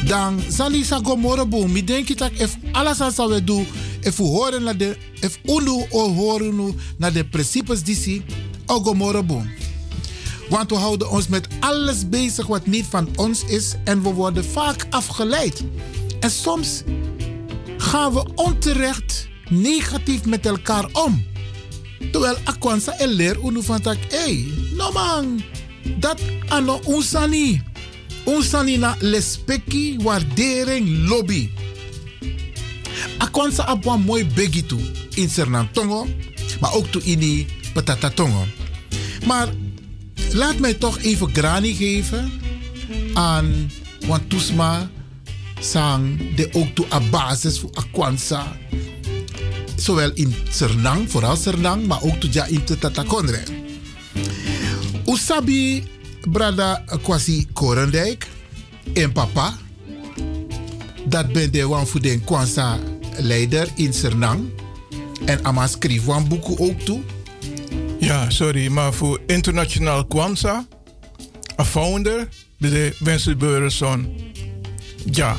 [SPEAKER 2] dan zal ik zeggen morgen mi denk ik dat if alles aan zou doen if we horen naar de if unu o horen naar de principes die zie morgen want we houden ons met alles bezig wat niet van ons is en we worden vaak afgeleid. En soms gaan we onterecht negatief met elkaar om. Terwijl akwansa en leer unu van tak hey no man dat ano unsani unsani na lespeki waardering lobby. Akwansa abwa mooi begi toe in Sernantongo, maar ook toe in die Patatatongo. Maar laat mij toch even grani geven aan Wantusma sang de ook toe a basis voor Akwansa. Zowel in Sernang, vooral Sernang, maar ook toe ja in Tatakonre. Usabi brada Kwasi Korendijk en papa. Dat ben de wan voor de Kwanza leider in Sernang. En ama schreef wan boeken ook toe.
[SPEAKER 4] Ja, sorry, maar voor Internationaal Kwanzaa, een founder, de Wenzel Beurson. Ja.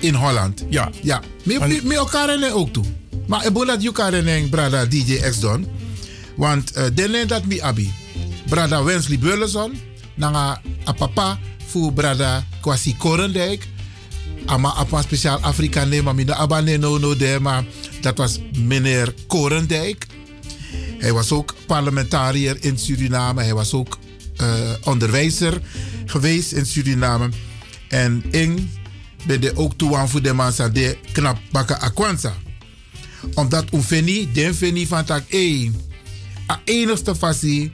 [SPEAKER 2] In Holland?
[SPEAKER 4] Ja.
[SPEAKER 2] Ja. Me, me, me elkaar ook toe. Maar ik wil dat en brada DJ X don. Want uh, dene dat mi abi. Brada Wensley Beurson. Nanga a papa voor brada Kwasi Korendijk. Ama apa speciaal Afrika nee, maar mina abane no no de, maar dat was meneer Korendijk. Hij was ook parlementariër in Suriname. Hij was ook uh, onderwijzer geweest in Suriname. En ik ben de ook toe aan voor de mensen de knap bakken Akwansa. Omdat Oefeni, den Feni van tak, hey, a enigste fasie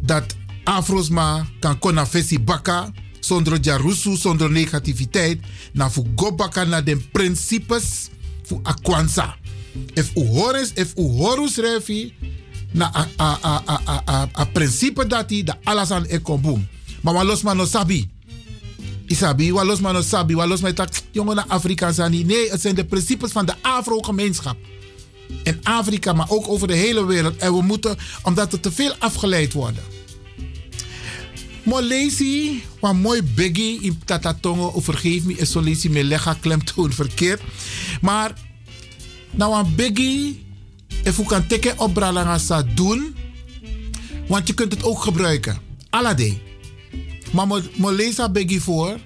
[SPEAKER 2] dat Afrosma kan kona fesi baka zonder jarusu, zonder negativiteit. Na fu go baka na de principes fu Akwansa. If u horen, if u horus refi, na a, a, a, a, a, a, a principe dati da alles aan ekombum. Maar wa los man no sabi. Isabi, wa los man no sabi, wa los man tak jongen na Afrika zani. Nee, het zijn de principes van de Afro-gemeenschap. In Afrika, maar ook over de hele wereld. En we moeten, omdat er te veel afgeleid worden. Molesi, wat mooi biggie in Tatatongo, vergeef me, is zo me lega klemtoon verkeerd. Maar, nou een biggie, if u kan teken op bralangasa doen, want je kunt het ook gebruiken. Alade. Maar mo, mo lees biggie voor,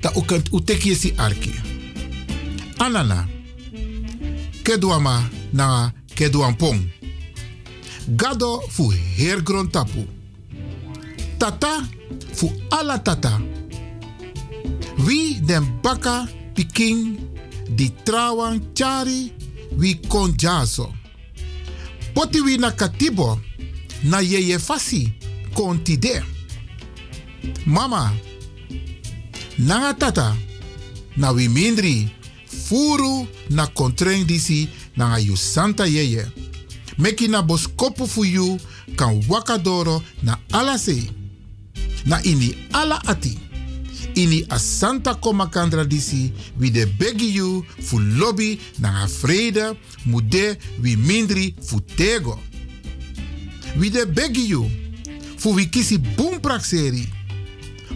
[SPEAKER 2] dat u kunt u teken si arki. Anana. Kedwama na kedwampong. Gado fu hergrond tapu. Tata fu ala tata. Wie den baka piking di trawan chari wi kon jaso. Potiwi na katibo na yeye fasi kontide. Mama, nanga tata, na wi mindri, furu na kontreng disi nanga yu santa yeye. Meki na boskopu fu yu kan wakadoro na alase. Na ini ala ati. Ini a santa koma kandra disi wi de begi yu fu lobby na vrede mude wi mindri fu tego. Wi de begi yu fu wi kisi boom prakseri.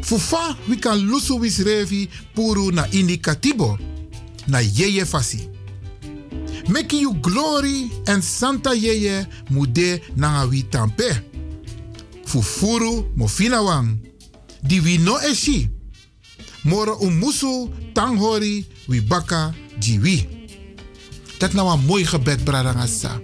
[SPEAKER 2] Fu fa wi kan lusu wis revi puru na ini katibo na yeye fasi. Meki you glory en santa yeye mude na wi tampe. Fu furu mo fina wang. Di wi no eshi. Moro umusu tanghori wi baka jiwi. Dat nou een mooi gebed, Bradangasa.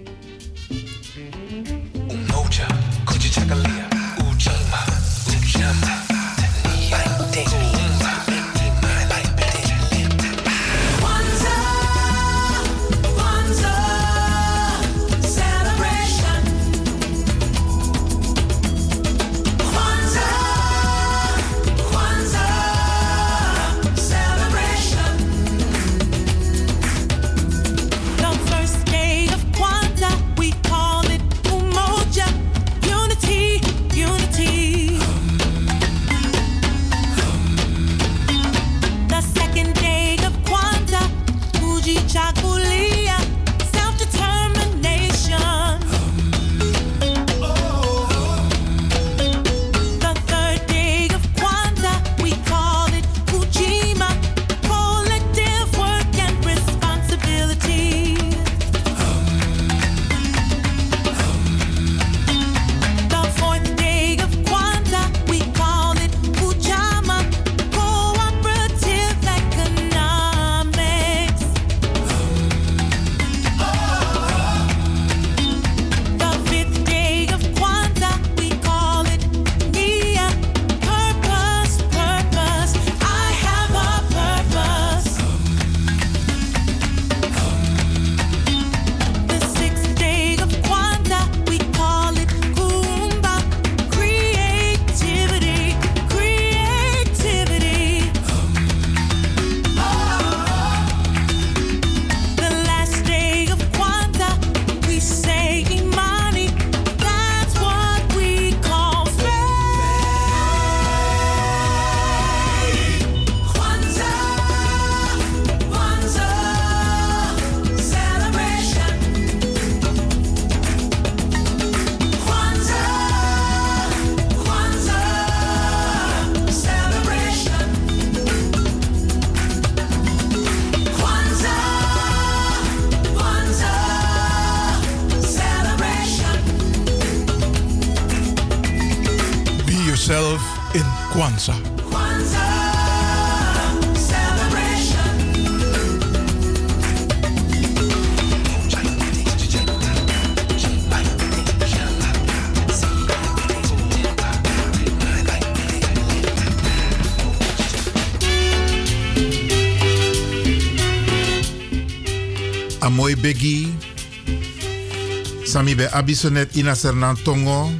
[SPEAKER 2] Sami bij Abisonet in Asernan Tongo.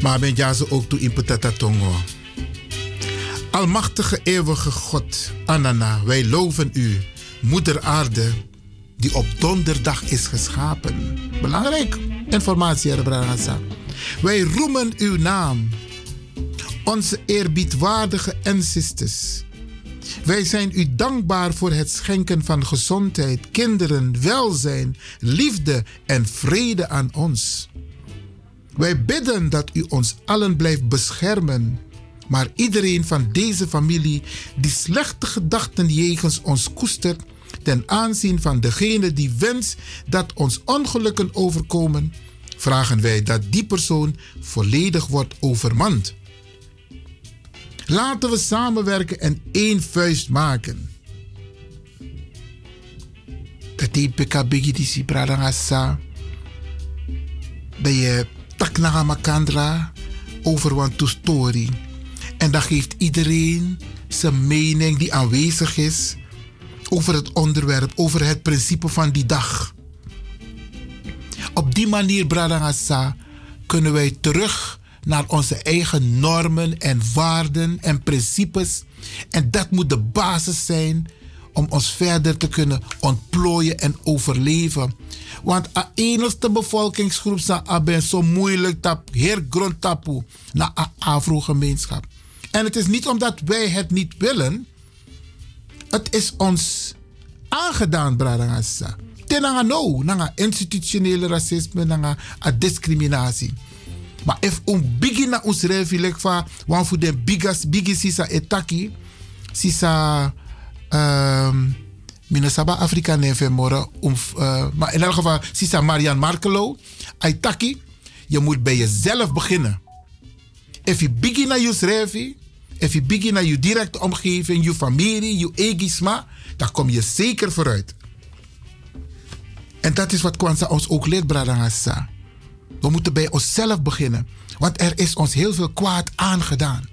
[SPEAKER 2] Maar ben jaze ook toe Tongo. Almachtige eeuwige God, Anana, wij loven u, Moeder Aarde, die op donderdag is geschapen. Belangrijk informatie, Heer Bragasa. Wij roemen uw naam, onze eerbiedwaardige ancestors. Wij zijn u dankbaar voor het schenken van gezondheid, kinderen, welzijn, liefde en vrede aan ons. Wij bidden dat u ons allen blijft beschermen, maar iedereen van deze familie die slechte gedachten jegens ons koestert ten aanzien van degene die wenst dat ons ongelukken overkomen, vragen wij dat die persoon volledig wordt overmand. Laten we samenwerken en één vuist maken. Kati pika bigi disi pradangasa. Dat je tak naga makandra over wan to story. En dan geeft iedereen zijn mening die aanwezig is over het onderwerp, over het principe van die dag. Op die manier, Bradangasa, kunnen wij terug naar onze eigen normen en waarden en principes. En dat moet de basis zijn om ons verder te kunnen ontplooien en overleven. Want de enigste bevolkingsgroep zijn zo moeilijk tap, heer grondtapu naar de Afro-gemeenschap. En het is niet omdat wij het niet willen. Het is ons aangedaan, Bradangasa. Tenanga no, nanga institutionele racisme, nanga discriminatie. Maar if un bigi na ons revi lek fa, wan fu den bigas bigi sisa etaki, sisa um, Minnesaba Afrika neve mora, um, uh, maar in elk geval sisa Marian Markelo, etaki, je moet bij jezelf beginnen. If je bigi na je revi, if je bigi na je directe omgeving, je familie, je egisma, dan kom je zeker vooruit. En dat is wat Kwanzaa ons ook leert, Bradangasa. We moeten bij onszelf beginnen. Want er is ons heel veel kwaad aangedaan.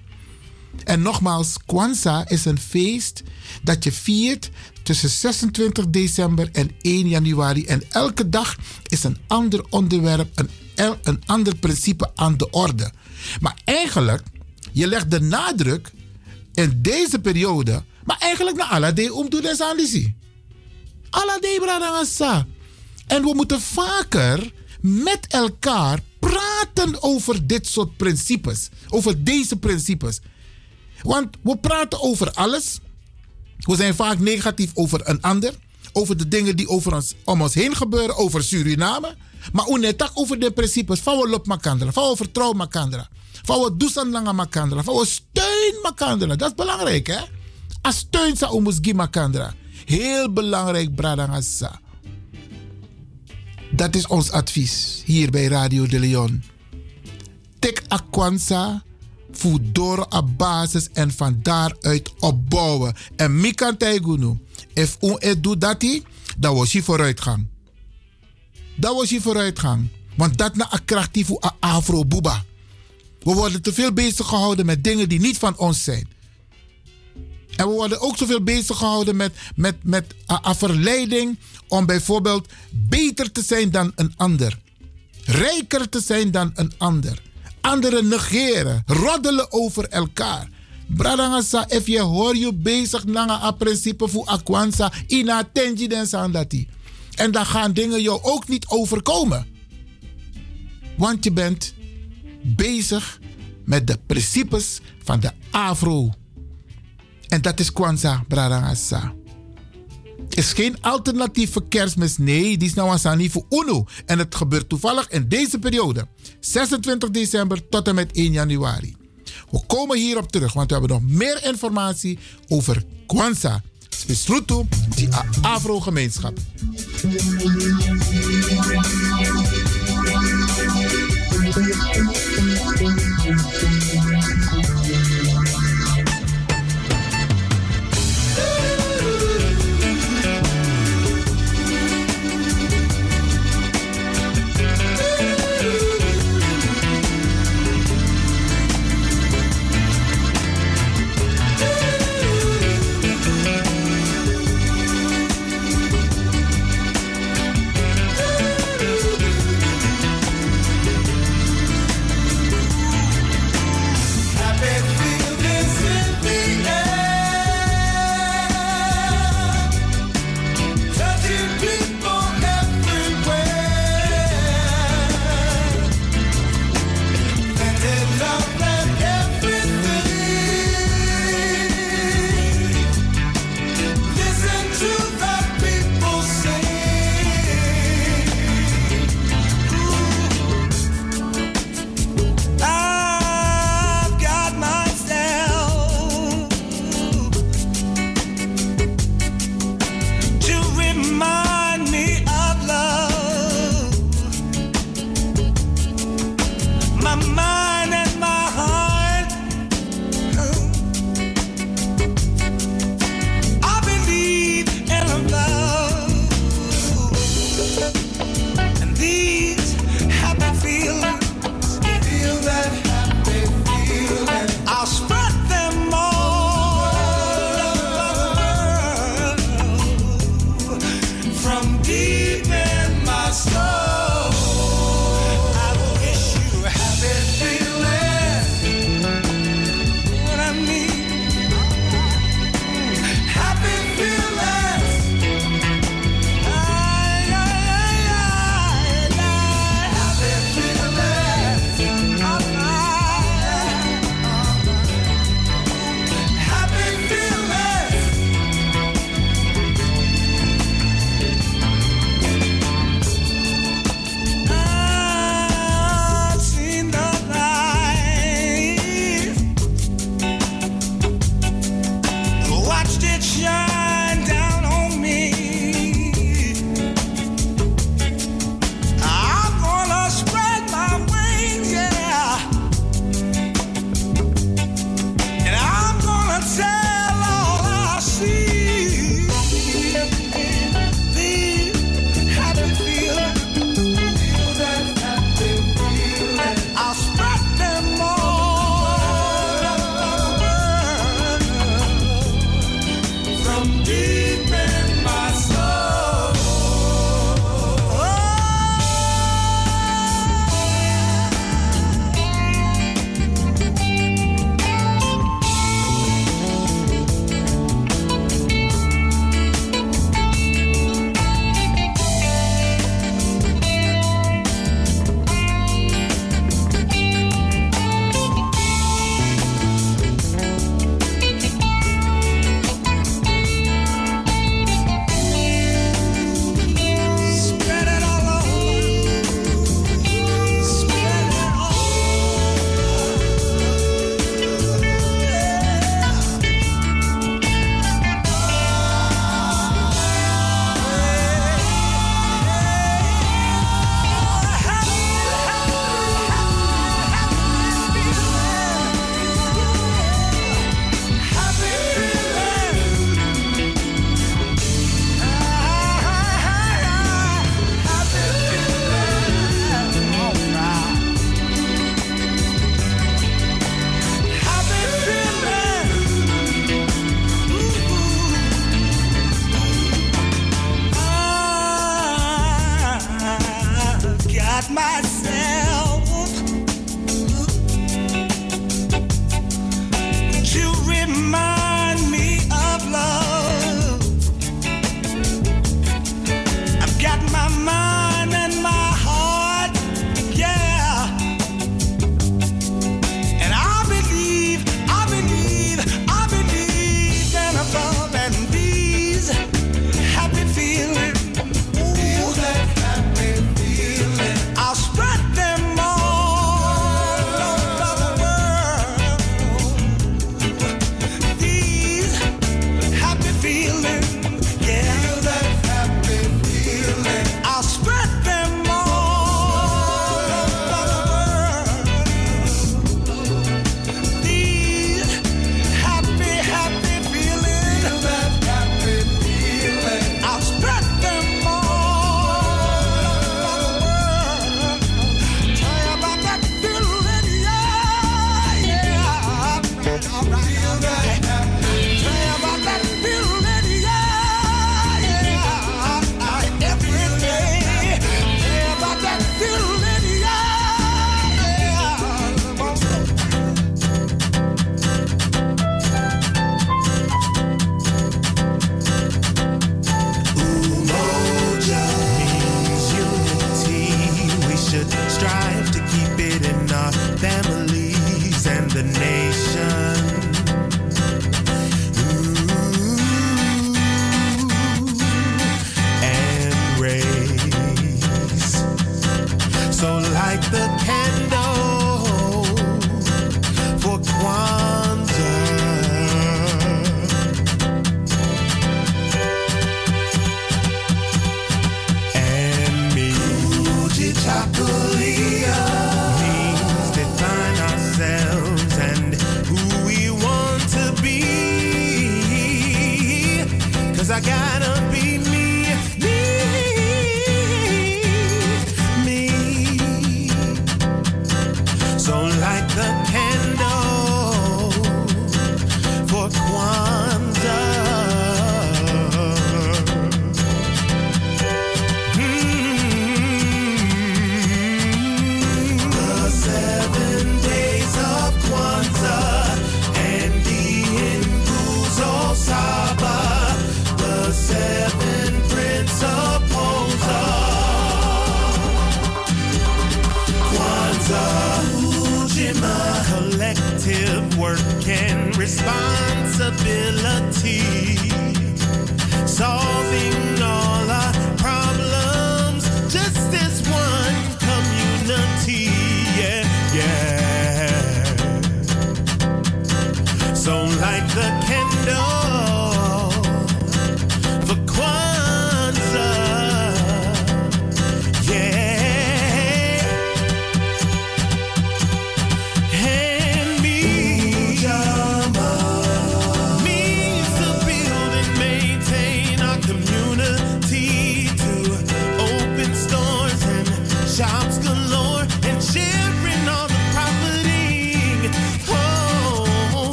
[SPEAKER 2] En nogmaals, Kwanzaa is een feest dat je viert tussen 26 december en 1 januari. En elke dag is een ander onderwerp, een, een ander principe aan de orde. Maar eigenlijk, je legt de nadruk in deze periode, maar eigenlijk naar Allah de om te desalisi. Allah de bradangasa. En we moeten vaker met elkaar praten over dit soort principes. Over deze principes. Want we praten over alles. We zijn vaak negatief over een ander. Over de dingen die over ons, om ons heen gebeuren. Over Suriname. Maar ook over de principes. Van we lop makandra. Van we vertrouw makandra. Van we doesan langa makandra. Van we steun makandra. Dat is belangrijk hè. Als steun sa omus gi makandra. Heel belangrijk bradangasa. Dat is ons advies hier bij Radio de Leon. Tek akwansa, voer door op basis en van daaruit opbouwen. En mikan taigunu. If un et doet dat, dan was je vooruitgang. Dat was je vooruitgang. Want dat na attractief voor afro buba. We worden te veel bezig gehouden met dingen die niet van ons zijn. En we worden ook zoveel bezig gehouden met, met, met een verleiding om bijvoorbeeld beter te zijn dan een ander. Rijker te zijn dan een ander. Anderen negeren, roddelen over elkaar. Bradangasa, if je hoor je bezig naar een principe voor Akwansa, ina tenji den. En dan gaan dingen jou ook niet overkomen. Want je bent bezig met de principes van de Afro. En dat is Kwanzaa, Bradangasa. is geen alternatieve kerstmis. Nee, die is nou aan voor UNO. En het gebeurt toevallig in deze periode. 26 december tot en met 1 januari. We komen hierop terug, want we hebben nog meer informatie over Kwanzaa. Spesrutu, die Afro-gemeenschap.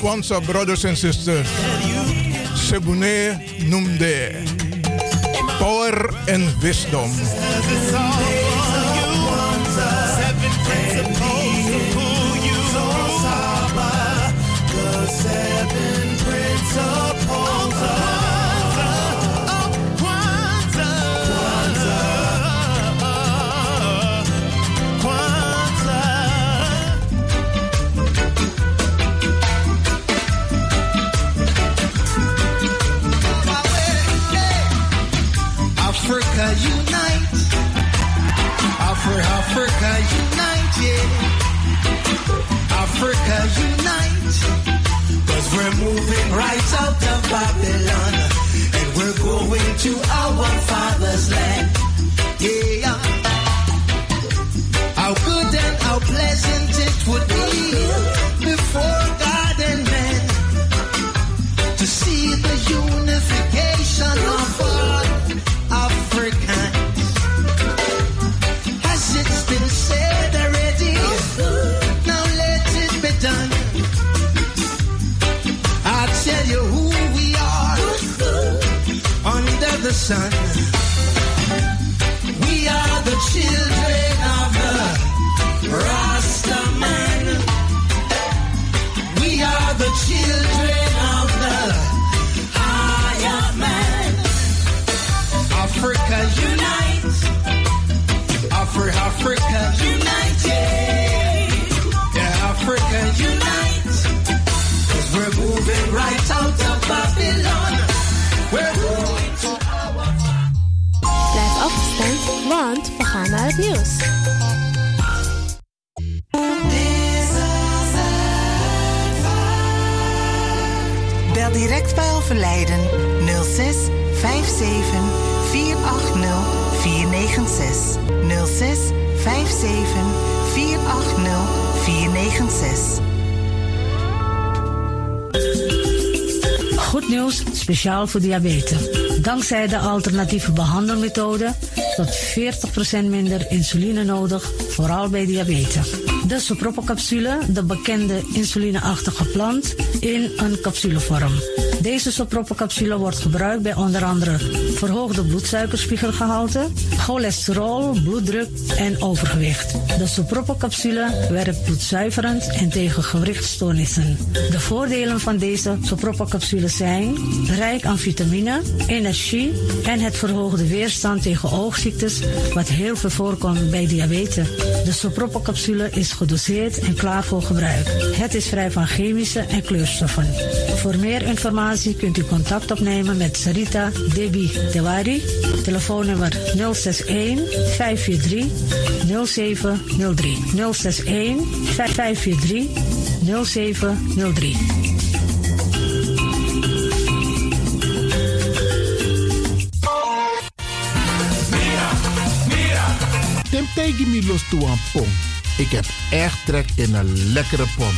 [SPEAKER 20] Kwanzaa
[SPEAKER 4] brothers and sisters, Sebune Numde, power and wisdom.
[SPEAKER 21] Africa unite.
[SPEAKER 22] Cause we're moving right out of Babylon. And we're going to our Father's land. Yeah. How good and how pleasant it would be
[SPEAKER 23] 496.
[SPEAKER 9] Goed nieuws, speciaal voor diabetes. Dankzij de alternatieve behandelmethode tot 40% minder insuline nodig, vooral bij diabetes. De sopropocapsule, de bekende insulineachtige plant, in een capsulevorm. Deze sopropocapsule wordt gebruikt bij onder andere verhoogde bloedsuikerspiegelgehalte, cholesterol, bloeddruk en overgewicht. De sopropocapsule werkt bloedzuiverend en tegen gewrichtstoornissen. De voordelen van deze sopropocapsule zijn rijk aan vitamine, energie en het verhoogde weerstand tegen oogziektes, wat heel veel voorkomt bij diabetes. De sopropocapsule is gedoseerd en klaar voor gebruik. Het is vrij van chemische en kleurstoffen. Voor meer informatie kunt u contact opnemen met Sarita Debi Dewari. Telefoonnummer 061 543 0703. 061 543 0703.
[SPEAKER 2] Tim tegen me los toe aan pom. Ik heb echt trek in een lekkere pom.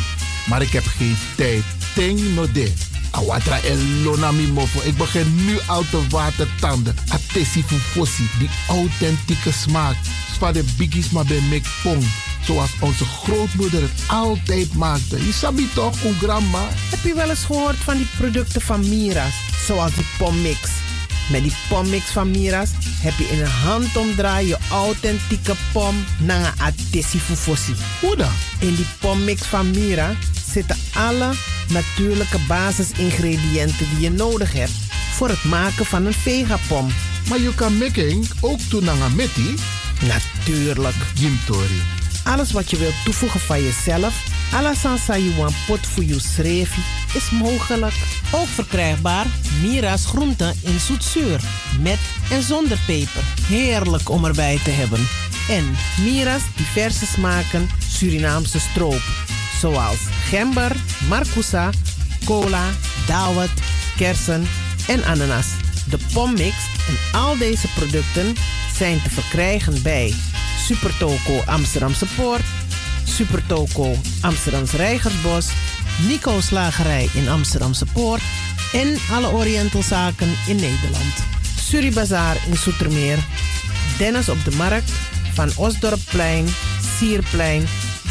[SPEAKER 2] Maar ik heb geen tijd. Ting no de. Awatra elona mi mofo. Ik begin nu al te watertanden. Atesi fufosi. Die authentieke smaak. Van de biggies maar bij mek pom. Zoals onze grootmoeder het altijd maakte. Je sabi toch, een grandma?
[SPEAKER 10] Heb je wel eens gehoord van die producten van Mira's? Zoals die pommix. Met die pommix van Mira's heb je in een handomdraai je authentieke pom naar atesi fufosi.
[SPEAKER 2] Hoe dan?
[SPEAKER 10] In die pommix van Mira zitten alle natuurlijke basisingrediënten die je nodig hebt voor het maken van een vegapom.
[SPEAKER 2] Maar je kan making ook metti?
[SPEAKER 10] Natuurlijk.
[SPEAKER 2] Gimtori.
[SPEAKER 10] Alles wat je wilt toevoegen van jezelf, alla sansa you want pot voor je schreefie, is mogelijk. Ook verkrijgbaar Mira's groenten in zoetzuur, met en zonder peper. Heerlijk om erbij te hebben. En Mira's diverse smaken Surinaamse stroop, zoals gember, marcousa, cola, dawet, kersen en ananas. De pommix en al deze producten zijn te verkrijgen bij Supertoco Amsterdamse Poort, Supertoco Amsterdamse Reigersbos, Nico Slagerij in Amsterdamse Poort en alle Orientalzaken in Nederland. Suribazaar in Soetermeer, Dennis op de Markt, Van Osdorpplein, Sierplein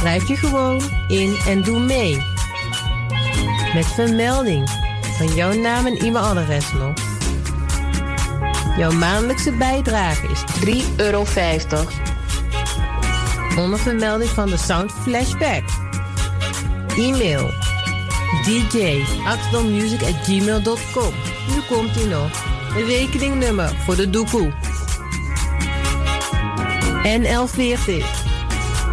[SPEAKER 11] Schrijf je gewoon in en doe mee. Met vermelding van jouw naam en e-mailadres nog. Jouw maandelijkse bijdrage is 3,50 euro. Onder vermelding van de Sound Flashback. E-mail gmail.com. Nu komt ie nog. Een rekeningnummer voor de doekoe. NL40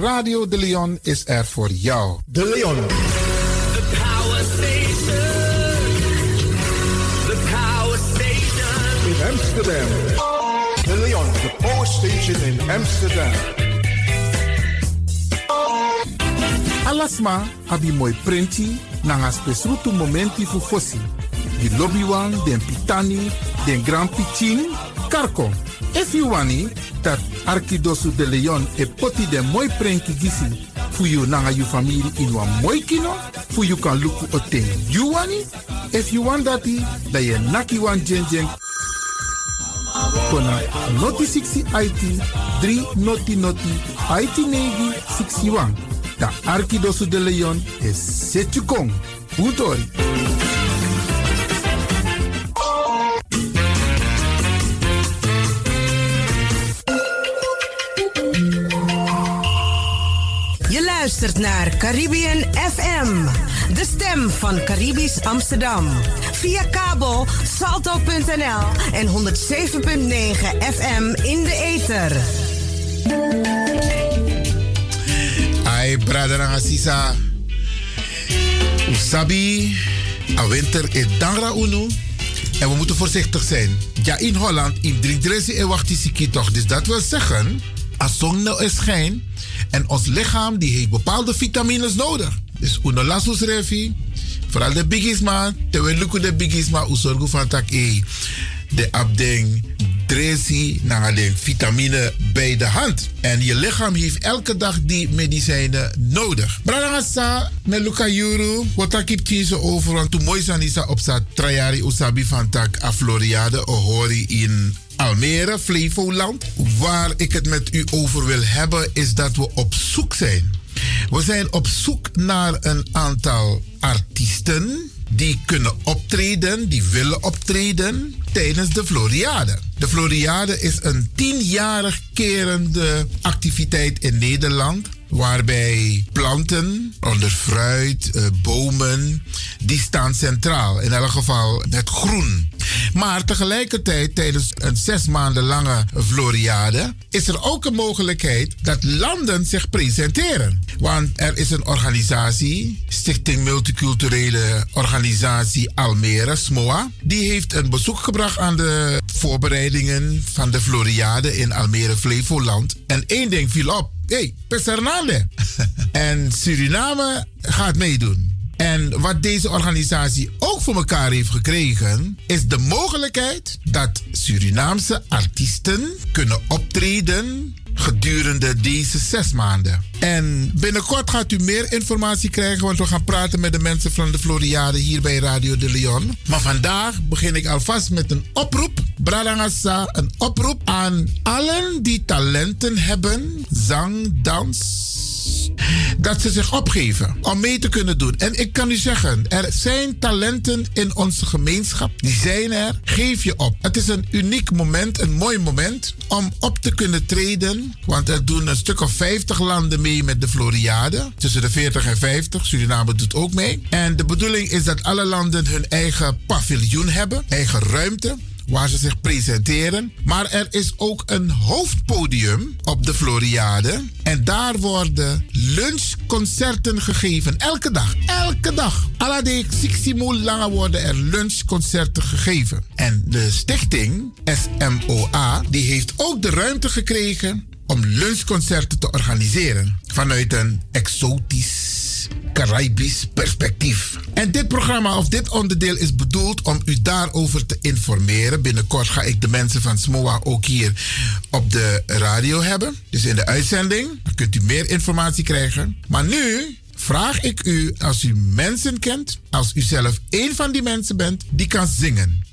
[SPEAKER 2] Radio De Leon is er voor jou.
[SPEAKER 4] De Leon.
[SPEAKER 24] The power station. The power station.
[SPEAKER 4] In Amsterdam. De Leon, the power station in Amsterdam.
[SPEAKER 2] Alasma abi moi prenti nanga spesrutu momenti fu fosi. Di lobby wan, den pitani, den grand pitin, karko. If you wani, dat Arkidosu de Leon e poti den moi prenki gisi fu you nanga you family in wan moi kino, fu you kan luku o ten you wani. If you want dati, da ye naki wan jen jen kona noti 60 IT 3 noti noti IT negi 61. Da Arkidosu de Leon is Setjukong. Utori.
[SPEAKER 12] Luistert naar Caribbean FM, de stem van Caribisch Amsterdam. Via kabel salto.nl en 107.9 FM in de ether.
[SPEAKER 2] Ai, brother Asisa. Usabi, a winter is dangra unu. En we moeten voorzichtig zijn. Ja, in Holland, in Driedresi en Wachtisiki toch. Dus dat wil zeggen, als zon nou is schijn en ons lichaam die heeft bepaalde vitamines nodig. Dus uno lasus refi, vooral de biggies man, terwijl lukken de biggies man, zorgen van tak e. De abding dresi naar de vitamine bij de hand. En je lichaam heeft elke dag die medicijnen nodig. Brarangasa, met Luca Juru, wat ik heb over, want toen mooi zijn op sa trajari usabi van tak a Floriade, ohori in Almere, Flevoland. Waar ik het met u over wil hebben, is dat we op zoek zijn. We zijn op zoek naar een aantal artiesten die kunnen optreden, die willen optreden tijdens de Floriade. De Floriade is een tienjarig kerende activiteit in Nederland. Waarbij planten, onder fruit, eh, bomen, die staan centraal. In elk geval het groen. Maar tegelijkertijd, tijdens een zes maanden lange Floriade, is er ook een mogelijkheid dat landen zich presenteren. Want er is een organisatie, Stichting Multiculturele Organisatie Almere, SMOA. Die heeft een bezoek gebracht aan de voorbereidingen van de Floriade in Almere, Flevoland. En één ding viel op. hey, Pessernande. en Suriname gaat meedoen. En wat deze organisatie ook voor elkaar heeft gekregen, is de mogelijkheid dat Surinaamse artiesten kunnen optreden gedurende deze zes maanden. En binnenkort gaat u meer informatie krijgen, want we gaan praten met de mensen van de Floriade hier bij Radio de Leon. Maar vandaag begin ik alvast met een oproep. Bradangasa, een oproep aan allen die talenten hebben, zang, dans, dat ze zich opgeven om mee te kunnen doen. En ik kan u zeggen, er zijn talenten in onze gemeenschap. Die zijn er. Geef je op. Het is een uniek moment, een mooi moment om op te kunnen treden. Want er doen een stuk of 50 landen mee met de Floriade. Tussen de 40 en 50. Suriname doet ook mee. En de bedoeling is dat alle landen hun eigen paviljoen hebben, eigen ruimte waar ze zich presenteren. Maar er is ook een hoofdpodium op de Floriade. En daar worden lunchconcerten gegeven. Elke dag. Elke dag. Alla de Siximo lange worden er lunchconcerten gegeven. En de stichting SMOA die heeft ook de ruimte gekregen om lunchconcerten te organiseren. Vanuit een exotisch Caribisch perspectief. En dit programma of dit onderdeel is bedoeld om u daarover te informeren. Binnenkort ga ik de mensen van SMOA ook hier op de radio hebben. Dus in de uitzending dan kunt u meer informatie krijgen. Maar nu vraag ik u, als u mensen kent, als u zelf één van die mensen bent, die kan zingen.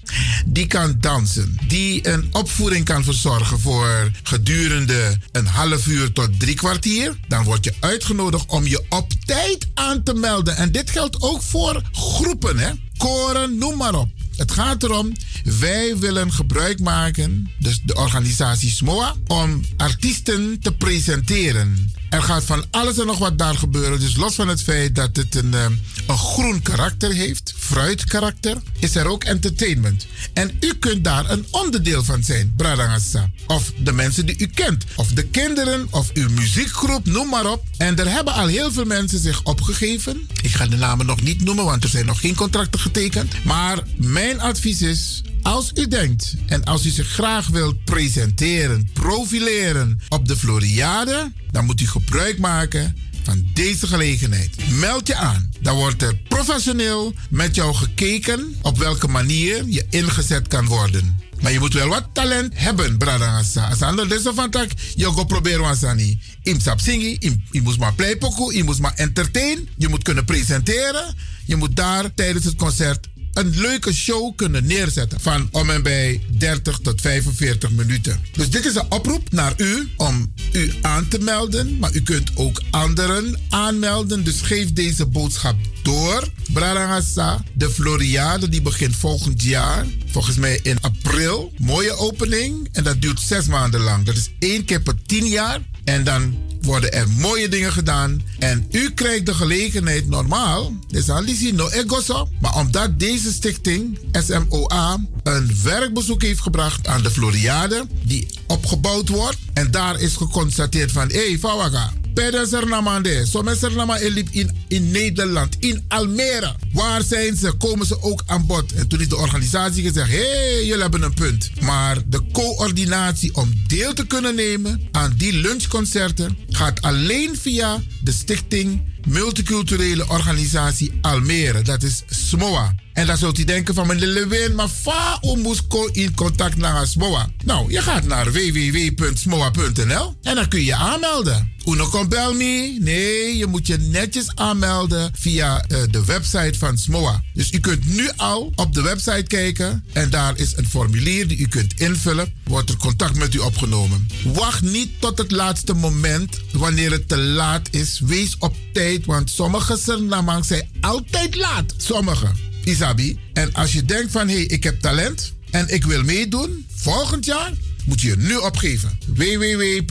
[SPEAKER 2] Die kan dansen. Die een opvoering kan verzorgen voor gedurende een half uur tot drie kwartier. Dan word je uitgenodigd om je op tijd aan te melden. En dit geldt ook voor groepen, hè? Koren, noem maar op. Het gaat erom, wij willen gebruik maken, dus de organisatie SMOA, om artiesten te presenteren. Er gaat van alles en nog wat daar gebeuren. Dus los van het feit dat het een, eh, een groen karakter heeft, fruitkarakter, is er ook entertainment. En u kunt daar een onderdeel van zijn, Bradangasa. Of de mensen die u kent. Of de kinderen, of uw muziekgroep, noem maar op. En er hebben al heel veel mensen zich opgegeven. Ik ga de namen nog niet noemen, want er zijn nog geen contracten getekend. Maar mijn advies is, als u denkt en als u zich graag wilt presenteren, profileren op de Floriade, dan moet u gebruik maken van deze gelegenheid. Meld je aan. Dan wordt er professioneel met jou gekeken op welke manier je ingezet kan worden. Maar je moet wel wat talent hebben, bradangasa. Als ander deze van tak, je go proberen wasani. Im sap singi, im, je moet maar playpoku, je moet maar entertain, je moet kunnen presenteren. Je moet daar tijdens het concert een leuke show kunnen neerzetten van om en bij 30 tot 45 minuten. Dus dit is een oproep naar u om u aan te melden, maar u kunt ook anderen aanmelden. Dus geef deze boodschap door. Brarangasa, de Floriade, die begint volgend jaar. Volgens mij in april. Mooie opening. En dat duurt zes maanden lang. Dat is één keer per tien jaar. En dan worden er mooie dingen gedaan. En u krijgt de gelegenheid normaal. Dus al no egoso. Maar omdat deze stichting SMOA een werkbezoek heeft gebracht aan de Floriade. Die opgebouwd wordt. En daar is geconstateerd van... Hé, hey, Fawaga. Peders er namande. Zo mensen nama elip in, in Nederland. In Almere. Waar zijn ze? Komen ze ook aan bod? En toen is de organisatie gezegd... Hé, hey, jullie hebben een punt. Maar de coördinatie om deel te kunnen nemen aan die lunchconcerten... gaat alleen via de stichting Multiculturele Organisatie Almere. Dat is SMOA. En dan zult u denken van meneer Lewin, maar fa moest in contact naar SMOA. Nou, je gaat naar www.smoa.nl en dan kun je je aanmelden. Uno komt bel me. Nee, je moet je netjes aanmelden via uh, de website van SMOA. Dus u kunt nu al op de website kijken en daar is een formulier die u kunt invullen. Wordt er contact met u opgenomen. Wacht niet tot het laatste moment wanneer het te laat is. Wees op tijd, want sommige Surinamers zijn altijd laat. Sommige. Isabi. En als je denkt van, hé, hey, ik heb talent en ik wil meedoen, volgend jaar moet je nu opgeven. www.smoa.nl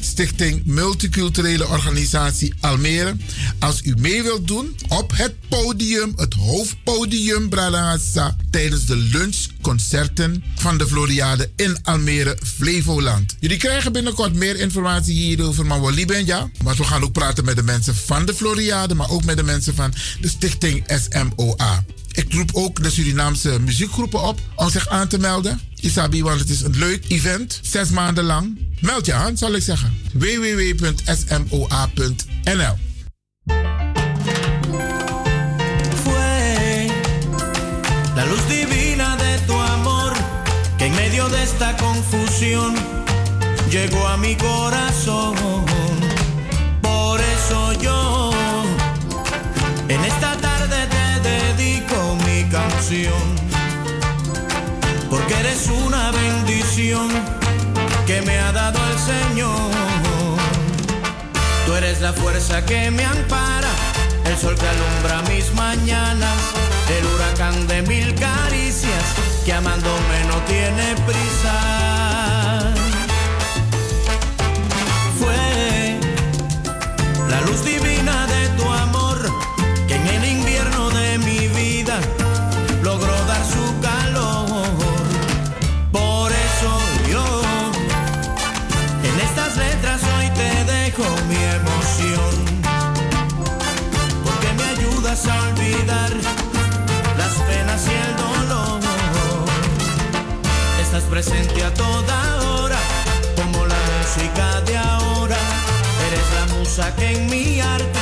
[SPEAKER 2] Stichting Multiculturele Organisatie Almere. Als u mee wilt doen op het podium, het hoofdpodium Bralangasa, tijdens de lunchconcerten van de Floriade in Almere, Flevoland. Jullie krijgen binnenkort meer informatie hierover, maar we lieben ja. We gaan ook praten met de mensen van de Floriade, maar ook met de mensen van de Stichting SMOA. Ik roep ook de Surinaamse muziekgroepen op om zich aan te melden. Isabi, want het is een leuk event, zes maanden lang. Meld je aan, zal ik zeggen. www.smoa.nl
[SPEAKER 25] la luz divina de tu amor que en medio de esta confusión llegó a mi corazón. Por eso yo Porque eres una bendición que me ha dado el Señor. Tú eres la fuerza que me ampara, el sol que alumbra mis mañanas, el huracán de mil caricias que amándome no tiene prisa. Fue la luz divina presente a toda hora, como la música de ahora. Eres la musa que en mi arte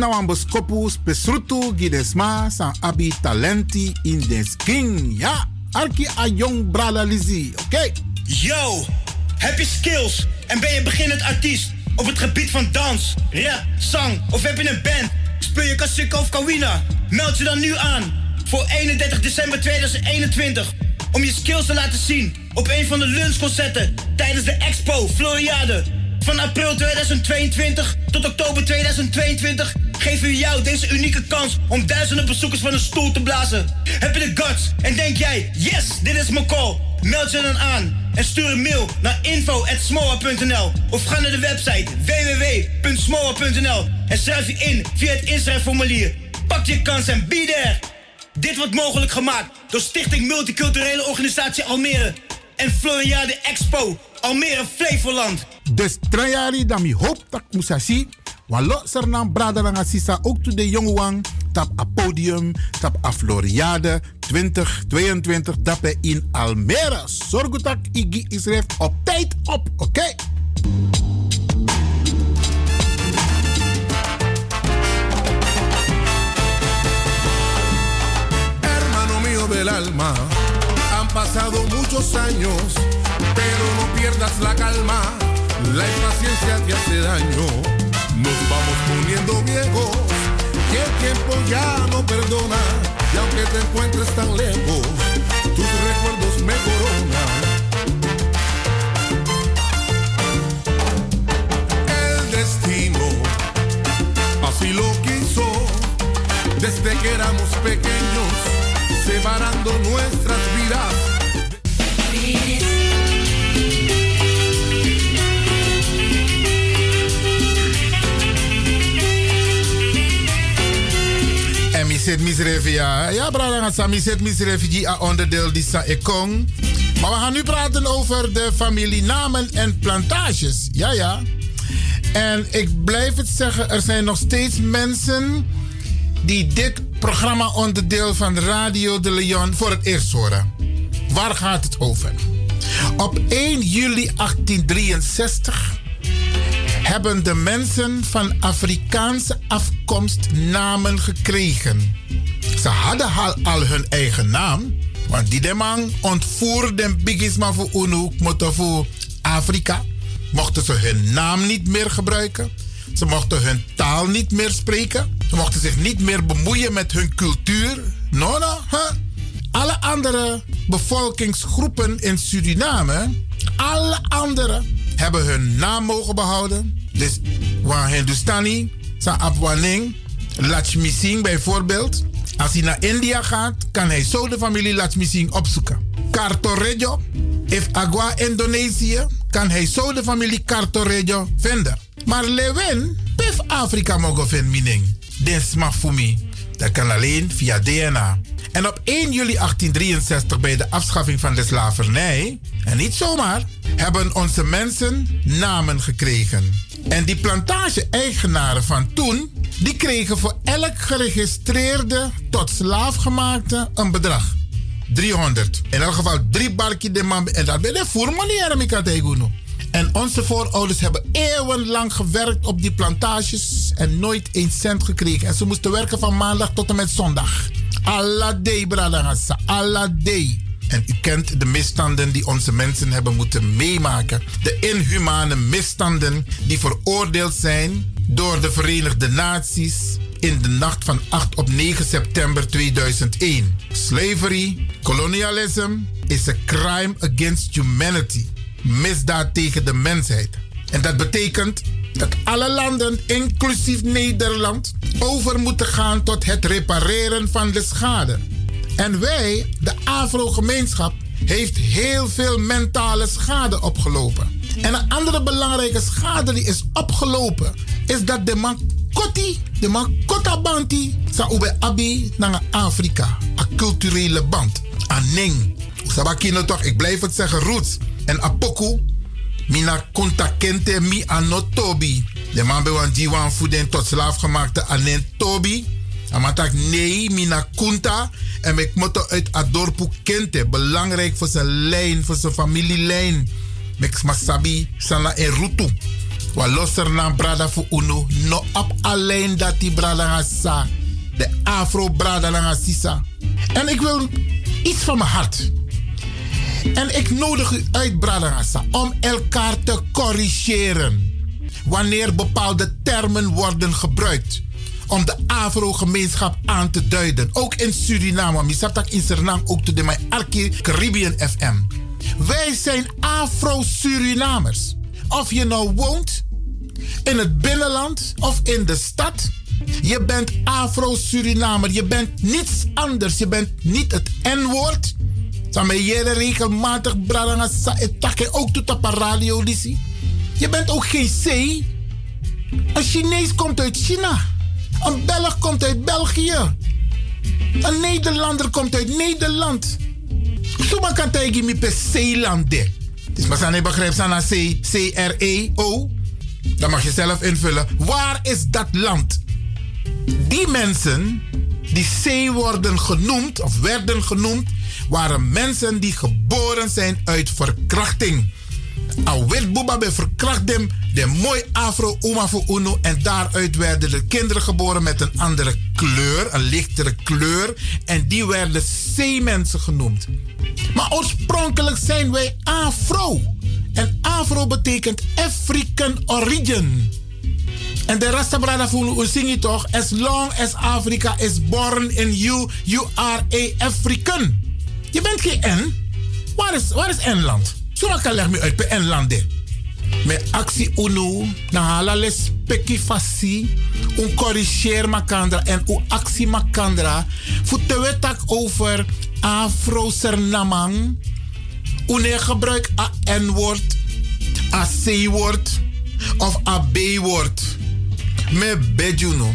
[SPEAKER 26] na wan boskopu spesrutu gidesma san abi talenti in des king. Ja, arki a jong brada lizi, oké?
[SPEAKER 27] Yo, heb je skills en ben je beginnend artiest op het gebied van dans, rap, zang of heb je een band? Speel je kassikka of kawina? Meld je dan nu aan voor 31 december 2021 om je skills te laten zien op een van de lunchconcerten tijdens de Expo Floriade. Van april 2022 tot oktober 2022 geven we jou deze unieke kans om duizenden bezoekers van een stoel te blazen. Heb je de guts en denk jij, yes, dit is mijn call? Meld je dan aan en stuur een mail naar info.smoa.nl of ga naar de website www.smoa.nl en schrijf je in via het inschrijfformulier. Pak je kans en be there! Dit wordt mogelijk gemaakt door Stichting Multiculturele Organisatie Almere en Floriade Expo Almere Flevoland.
[SPEAKER 26] Dus trajari dan mi hoop dat musasi. Walo sernam brada lang sisa ook to de jongwang. Tap a podium, tap a Floriade 2022 dape in Almere. Zorgutak igi isref op tijd op, oké?
[SPEAKER 28] Hermano mío del alma, pasado muchos años, pero no pierdas la calma, la impaciencia te hace daño. Nos vamos poniendo viejos, y el tiempo ya no perdona, y aunque te encuentres tan lejos, tus recuerdos me coronan. El destino así lo quiso, desde que éramos pequeños, separando nuestras vidas.
[SPEAKER 2] En mi zit misrevi ja. Ja, brada, mi onderdeel die sa ekong. Maar we gaan nu praten over de familienamen en plantages. Ja, ja. En ik blijf het zeggen, er zijn nog steeds mensen die dit programma onderdeel van Radio de Leon voor het eerst horen. Waar gaat het over? Op 1 juli 1863 hebben de mensen van Afrikaanse afkomst namen gekregen. Ze hadden al, al hun eigen naam, want die man ontvoerde bigisma voor UNO, voor Afrika. Mochten ze hun naam niet meer gebruiken. Ze mochten hun taal niet meer spreken. Ze mochten zich niet meer bemoeien met hun cultuur. No, no? Alle andere bevolkingsgroepen in Suriname, alle andere, hebben hun naam mogen behouden. Dus waar Hindustani, Sa Apwaning, Lakshmi Singh bijvoorbeeld. Als hij naar India gaat, kan hij zo de familie Lakshmi Singh opzoeken. Cartorejo, if Agua Indonesië, kan hij zo de familie Cartorejo vinden. Maar Lewin, pif Afrika mogen vinden, mening. Dit mij. Dat kan alleen via DNA. En op 1 juli 1863, bij de afschaffing van de slavernij, en niet zomaar, hebben onze mensen namen gekregen. En die plantage-eigenaren van toen, die kregen voor elk geregistreerde tot slaafgemaakte een bedrag. 300. In elk geval drie barkie de man. En dat ben je voor manier. En onze voorouders hebben eeuwenlang gewerkt op die plantages en nooit een cent gekregen. En ze moesten werken van maandag tot en met zondag. Allah day, bradangasa. Allah. En u kent de misstanden die onze mensen hebben moeten meemaken. De inhumane misstanden die veroordeeld zijn door de Verenigde Naties in de nacht van 8 op 9 september 2001. Slavery, colonialism is a crime against humanity. Misdaad tegen de mensheid. En dat betekent dat alle landen, inclusief Nederland, over moeten gaan tot het repareren van de schade. En wij, de Afro-gemeenschap, heeft heel veel mentale schade opgelopen. En een andere belangrijke schade die is opgelopen, is dat de Makoti, de Makota Banti, sa ube abi naar Afrika. Een culturele band. Aning. Sabakino toch, ik blijf het zeggen, roots. En apoku, mina kunta kente mi anotobi. De man be wan diwan voeden tot slaafgemaakte anen tobi. Amatak nee, mina kunta. En ik moet uit Adorpu kente. Belangrijk voor zijn lijn, voor zijn familielijn. Mek masabi sana en rutu. Wa losser na brada fu unu. No op alleen dat die brada sa. De afro brada nga sisa. En ik wil iets van mijn hart. En ik nodig u uit, brada nga sa, om elkaar te corrigeren. Wanneer bepaalde termen worden gebruikt om de Afro-gemeenschap aan te duiden. Ook in Suriname. Misatak in Suriname ook te de mijn Caribbean FM. Wij zijn Afro-Surinamers. Of je nou woont in het binnenland of in de stad. Je bent Afro-Surinamer. Je bent niets anders. Je bent niet het N-woord. Samen je regelmatig bradanga sa etake ook tot op radio. Je bent ook geen C. Een Chinees komt uit China. Een Belg komt uit België. Een Nederlander komt uit Nederland. Suma kan tegen me per Zeelande. Dus maar zijn begrijpt aan C, C-R-E-O. Dan mag je zelf invullen. Waar is dat land? Die mensen die C worden genoemd of werden genoemd, waren mensen die geboren zijn uit verkrachting. Al werd Boeba bij dem, de mooi afro oma voor uno. En daaruit werden de kinderen geboren met een andere kleur, een lichtere kleur. En die werden C-mensen genoemd. Maar oorspronkelijk zijn wij afro. En afro betekent African origin. En de Rastabrada voelen zing je toch? As long as Africa is born in you, you are a African. Je bent geen N. Waar is, waar is N-land? Zo leg me uit per N-landen. Met actie UNO, na hala les peki fasi, un corrigeer makandra en u actie makandra. Voeten we tak over Afro-Sernamang. Une gebruik a N-woord, a C-woord of a B-woord. Me bejuno.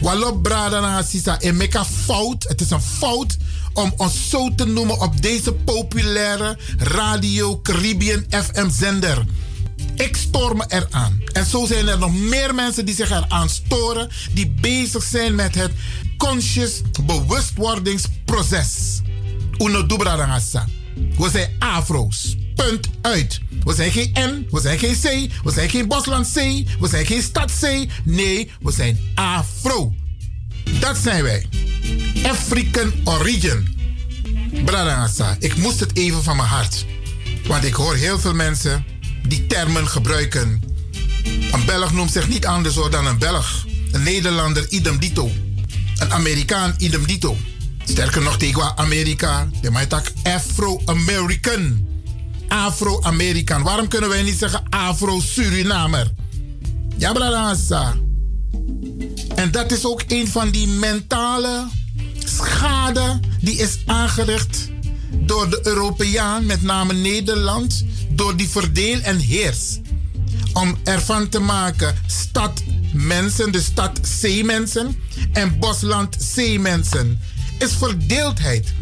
[SPEAKER 2] Walop brada na sisa en make a fout. Het is een fout om ons zo te noemen op deze populaire Radio Caribbean FM zender. Ik stoor me eraan. En zo zijn er nog meer mensen die zich eraan storen, die bezig zijn met het conscious bewustwordingsproces. Uno dubra. We zijn afro's. Punt uit. We zijn geen N, we zijn geen C, we zijn geen Bosland C, we zijn geen stad C. Nee, we zijn afro. Dat zijn wij. African origin. Bradangasa, ik moest het even van mijn hart. Want ik hoor heel veel mensen die termen gebruiken. Een Belg noemt zich niet anders dan een Belg. Een Nederlander idem dito. Een Amerikaan idem dito. Sterker nog tegen Amerika. De maakt Afro-American. Afro-Amerikaan. Waarom kunnen wij niet zeggen Afro-Surinamer? Ja. En dat is ook een van die mentale schade die is aangericht door de Europeaan, met name Nederland, door die verdeel en heers. Om ervan te maken stad mensen, de stad zeemensen en bosland zeemensen. Is verdeeldheid.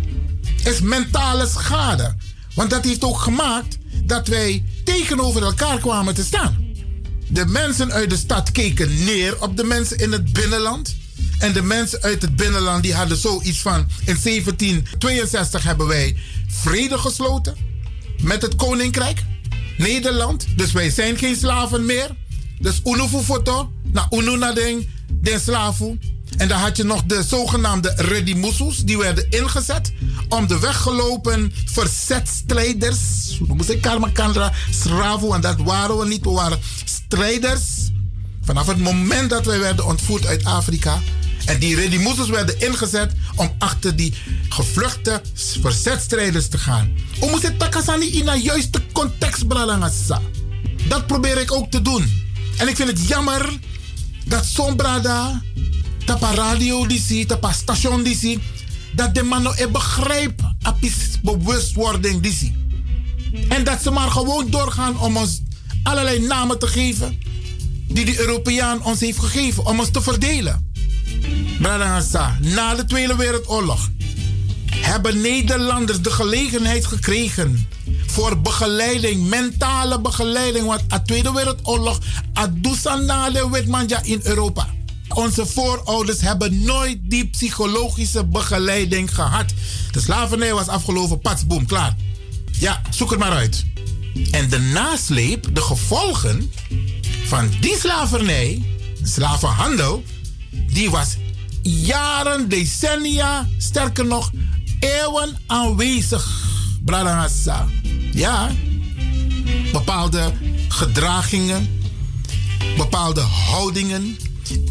[SPEAKER 2] Is mentale schade. Want dat heeft ook gemaakt dat wij tegenover elkaar kwamen te staan. De mensen uit de stad keken neer op de mensen in het binnenland. En de mensen uit het binnenland die hadden zoiets van... In 1762 hebben wij vrede gesloten met het koninkrijk Nederland. Dus wij zijn geen slaven meer. Dus uno foto, na uno na den, den slavu. En dan had je nog de zogenaamde redimusus, die werden ingezet om de weggelopen verzetstrijders, zo noemen ze Karma Kandra, Sravu, en dat waren we niet, we waren strijders. Vanaf het moment dat wij werden ontvoerd uit Afrika, en die redimusus werden ingezet om achter die gevluchte verzetstrijders te gaan. We moeten takasani in een juiste context brengen. Dat probeer ik ook te doen. En ik vind het jammer dat zo'n brada, tapa radio die zie, tapa station die zie, dat de man nou begrijpt apis bewustwording die zie. En dat ze maar gewoon doorgaan om ons allerlei namen te geven die de Europeaan ons heeft gegeven om ons te verdelen. Na de Tweede Wereldoorlog hebben Nederlanders de gelegenheid gekregen voor begeleiding, mentale begeleiding. Want de Tweede Wereldoorlog, Adusanale Witmanja in Europa. Onze voorouders hebben nooit die psychologische begeleiding gehad. De slavernij was afgelopen, patsboom, klaar. Ja, zoek het maar uit. En de nasleep, de gevolgen van die slavernij, slavenhandel, die was jaren, decennia, sterker nog, eeuwen aanwezig. Bradangasa. Ja, bepaalde gedragingen, bepaalde houdingen,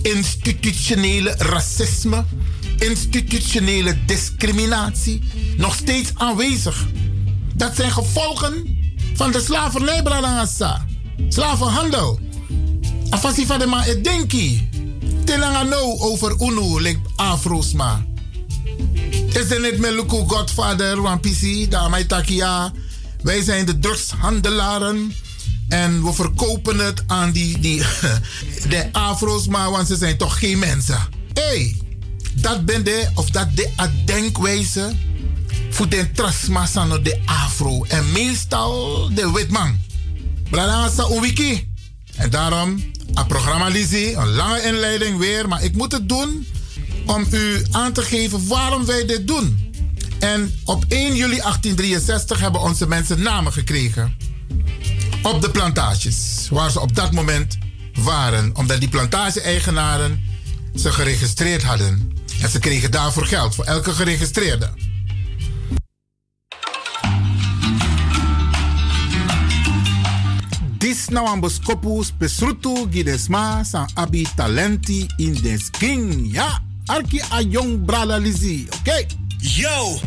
[SPEAKER 2] institutionele racisme, institutionele discriminatie, nog steeds aanwezig. Dat zijn gevolgen van de slavernij, Bradangasa. Slavenhandel. Afasi van de ma denki. Over unu lek afro's ma. Is er niet met Godfather, Wampisi, Damai Takia. Wij zijn de drugshandelaren. En we verkopen het aan die, die de afro's maar, want ze zijn toch geen mensen. Hé, hey, dat ben de, of dat de denkwijze voor de trasmassa de afro. En meestal de witman. Een wiki. En daarom, een programma Lizzie, een lange inleiding weer. Maar ik moet het doen om u aan te geven waarom wij dit doen. En op 1 juli 1863 hebben onze mensen namen gekregen. Op de plantages, waar ze op dat moment waren. Omdat die plantage-eigenaren ze geregistreerd hadden. En ze kregen daarvoor geld, voor elke geregistreerde. Dis nou aan boskopus pesrutu gidesma san abi talenti in des king. Ja, arki a jong brada lizi, oké?
[SPEAKER 27] Yo,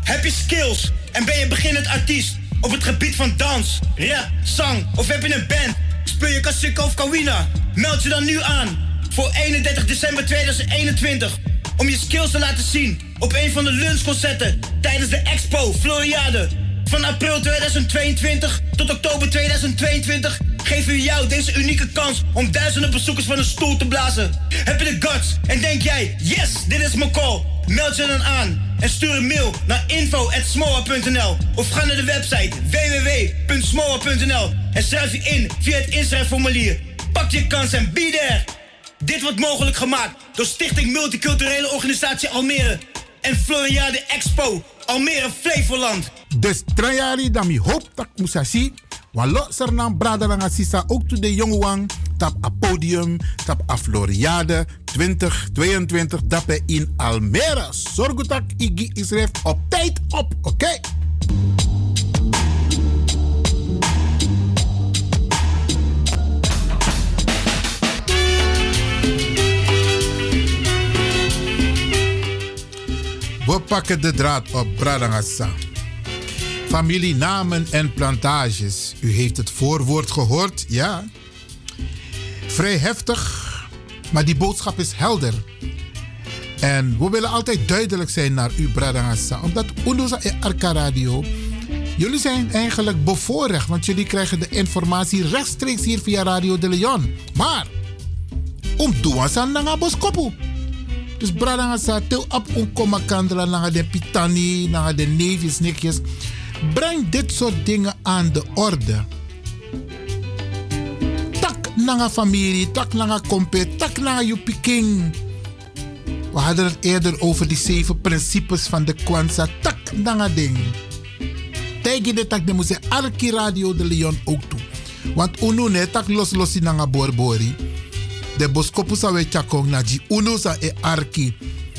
[SPEAKER 27] heb je skills en ben je beginnend artiest op het gebied van dans, rap, zang of heb je een band? Speel je kassikka of kawina? Meld je dan nu aan voor 31 december 2021 om je skills te laten zien op een van de lunchconcerten tijdens de Expo Floriade. Van april 2022 tot oktober 2022 geven we jou deze unieke kans om duizenden bezoekers van een stoel te blazen. Heb je de guts en denk jij, yes, dit is mijn call? Meld je dan aan en stuur een mail naar info.smoa.nl of ga naar de website www.smoa.nl en schrijf je in via het inschrijfformulier. Pak je kans en be there! Dit wordt mogelijk gemaakt door Stichting Multiculturele Organisatie Almere en Floriade Expo Almere Flevoland.
[SPEAKER 2] Dus trajari dan mi hoop dat musasi. Walo sernam brada lang asisa ook to de jongwang tap a podium tap a Floriade 2022 dape in Almere. Zorgutak igi isref op tijd op, oké? We pakken de draad op Bradangasa. Familienamen en plantages. U heeft het voorwoord gehoord, ja. Vrij heftig, maar die boodschap is helder. En we willen altijd duidelijk zijn naar u, Bradangasa. Omdat Unusa en Arca Radio... Jullie zijn eigenlijk bevoorrecht, want jullie krijgen de informatie rechtstreeks hier via Radio de Leon. Maar, om Douansan nanga boskopu. Dus bradanga sa tel op un koma kandela nanga de pitani, nanga de neefjes, nikjes. Breng dit soort dingen aan de orde. Tak nanga familie, tak nanga kompe, tak nanga yupi king. We hadden het eerder over die zeven principes van de Kwanzaa. Tak nanga ding. Tegen de tak de moest Arki Radio de Leon ook toe. Want unu ne tak los losi nanga borbori de boskopu sa we chakong na ji uno sa e arki.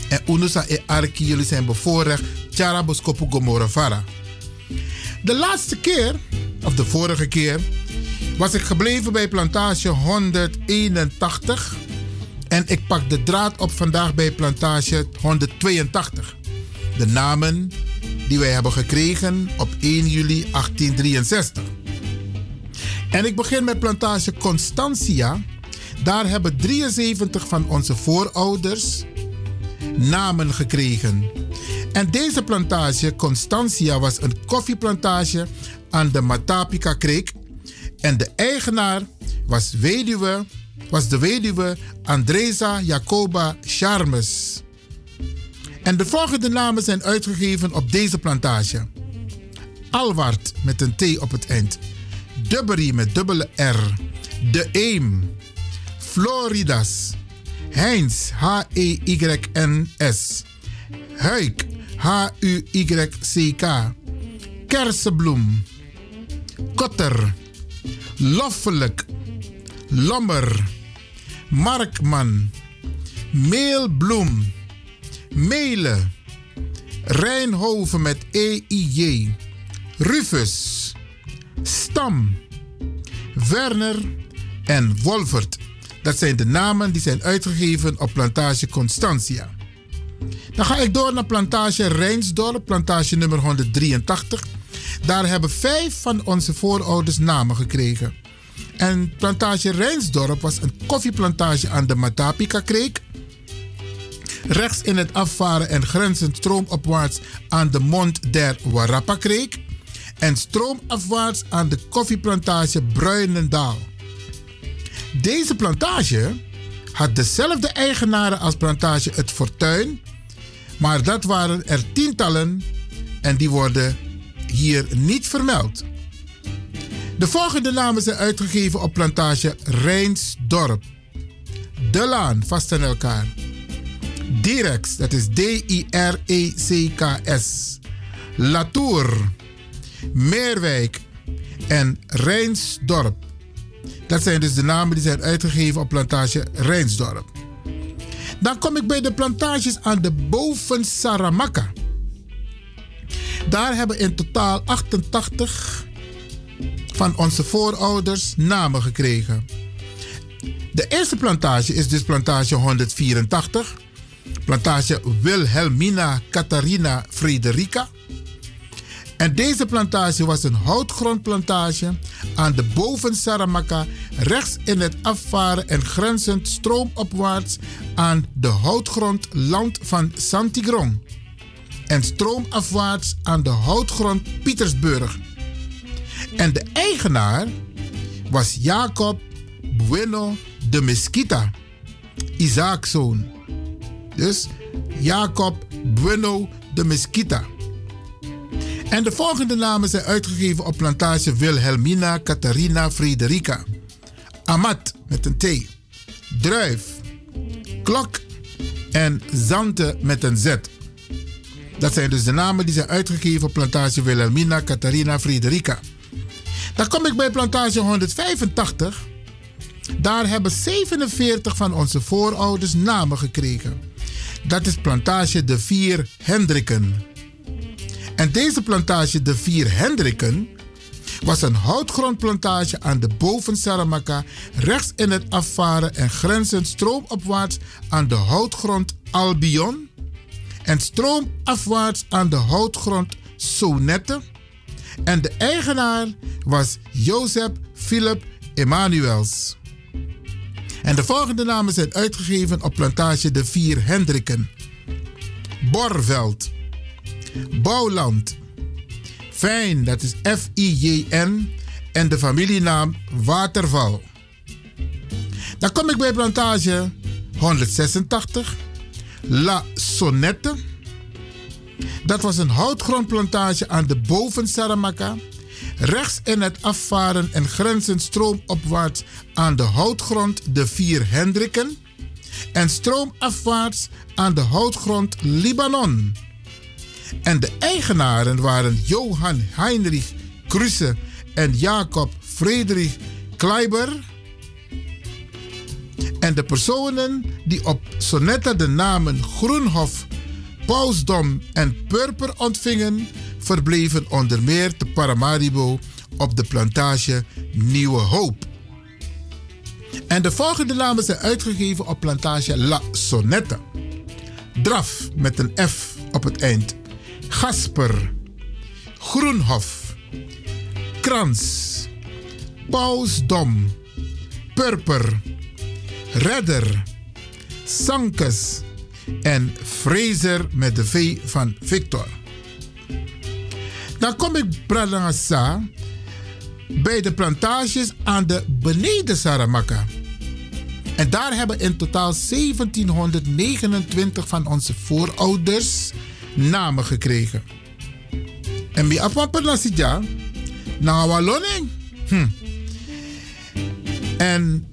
[SPEAKER 2] En uno sa e arki, jullie zijn bevoorrecht. Tjara boskopu gomora vara. De laatste keer, of de vorige keer, was ik gebleven bij plantage 181. En ik pak de draad op vandaag bij plantage 182. De namen die wij hebben gekregen op 1 juli 1863. En ik begin met plantage Constantia daar hebben 73 van onze voorouders namen gekregen. En deze plantage, Constantia, was een koffieplantage aan de Matapika Creek. En de eigenaar was, weduwe, was de weduwe Andresa Jacoba Charmes. En de volgende namen zijn uitgegeven op deze plantage. Alward met een T op het eind. Dubbery met dubbele R. De Eem. Floridas. Heinz, H-E-Y-N-S. Huik, H-U-Y-C-K. Kersenbloem. Kotter. Loffelijk. Lommer, Markman, Meelbloem, Melen, Rijnhoven met EIJ, Rufus, Stam, Werner en Wolfert. Dat zijn de namen die zijn uitgegeven op plantage Constantia. Dan ga ik door naar plantage Rijnsdorp, plantage nummer 183. Daar hebben vijf van onze voorouders namen gekregen. En plantage Rijnsdorp was een koffieplantage aan de Matapika-kreek. Rechts in het afvaren en grenzend stroomopwaarts aan de mond der Warappa-kreek. En stroomafwaarts aan de koffieplantage Bruinendaal. Deze plantage had dezelfde eigenaren als plantage Het Fortuin, maar dat waren er tientallen en die worden hier niet vermeld. De volgende namen zijn uitgegeven op plantage Rijnsdorp. De Laan, vast aan elkaar. Direx, dat is D-I-R-E-C-K-S. Latour, Meerwijk en Rijnsdorp. Dat zijn dus de namen die zijn uitgegeven op plantage Rijnsdorp. Dan kom ik bij de plantages aan de boven Saramaka. Daar hebben in totaal 88 van onze voorouders namen gekregen. De eerste plantage is dus plantage 184. Plantage Wilhelmina Catharina Frederica. En deze plantage was een houtgrondplantage aan de boven Saramaka, rechts in het afvaren en grenzend stroomopwaarts aan de houtgrond land van Santigron. En stroomafwaarts aan de houtgrond Pietersburg. En de eigenaar was Jacob Bueno de Mesquita, Isaaczoon. Dus Jacob Bueno de Mesquita. En de volgende namen zijn uitgegeven op plantage Wilhelmina Catharina Frederica. Amat met een T. Druif. Klok en Zante met een Z. Dat zijn dus de namen die zijn uitgegeven op plantage Wilhelmina Catharina Frederica. Dan kom ik bij plantage 185. Daar hebben 47 van onze voorouders namen gekregen. Dat is plantage De Vier Hendrikken. En deze plantage De Vier Hendrikken was een houtgrondplantage aan de boven Saramaka, rechts in het afvaren en grenzend stroomopwaarts aan de houtgrond Albion en stroomafwaarts aan de houtgrond Sonette. En de eigenaar was Jozef Philip Emanuels. En de volgende namen zijn uitgegeven op plantage De Vier Hendrikken. Borveld. Bouwland. Fijn, dat is F-I-J-N. En de familienaam Waterval. Dan kom ik bij plantage 186. La Sonnette. Dat was een houtgrondplantage aan de boven Saramaka. Rechts in het afvaren en grenzend stroomopwaarts aan de houtgrond de Vier Hendrikken. En stroomafwaarts aan de houtgrond Libanon. En de eigenaren waren Johan Heinrich Kruse en Jacob Friedrich Kleiber. En de personen die op Sonetta de namen Groenhof, Pausdom en Purper ontvingen, verbleven onder meer te Paramaribo op de plantage Nieuwe Hoop. En de volgende namen zijn uitgegeven op plantage La Sonette. Draf met een F op het eind. Gasper, Groenhof, Krans, Pausdom, Purper, Redder, Sankes en Fraser met de V van Victor. Dan kom ik bij de plantages aan de beneden Saramaka. En daar hebben in totaal 1729 van onze voorouders namen gekregen. En wie apapper na na waloning. Hm. En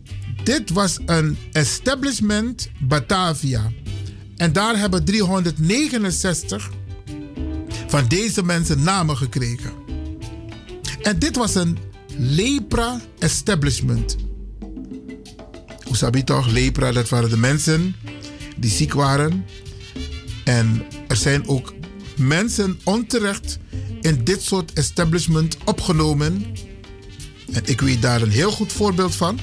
[SPEAKER 2] dit was een establishment Batavia. En daar hebben 369 van deze mensen namen gekregen. En dit was een lepra establishment. Usabi toch, lepra, dat waren de mensen die ziek waren. En er zijn ook mensen onterecht in dit soort establishment opgenomen. En ik weet daar een heel goed voorbeeld van.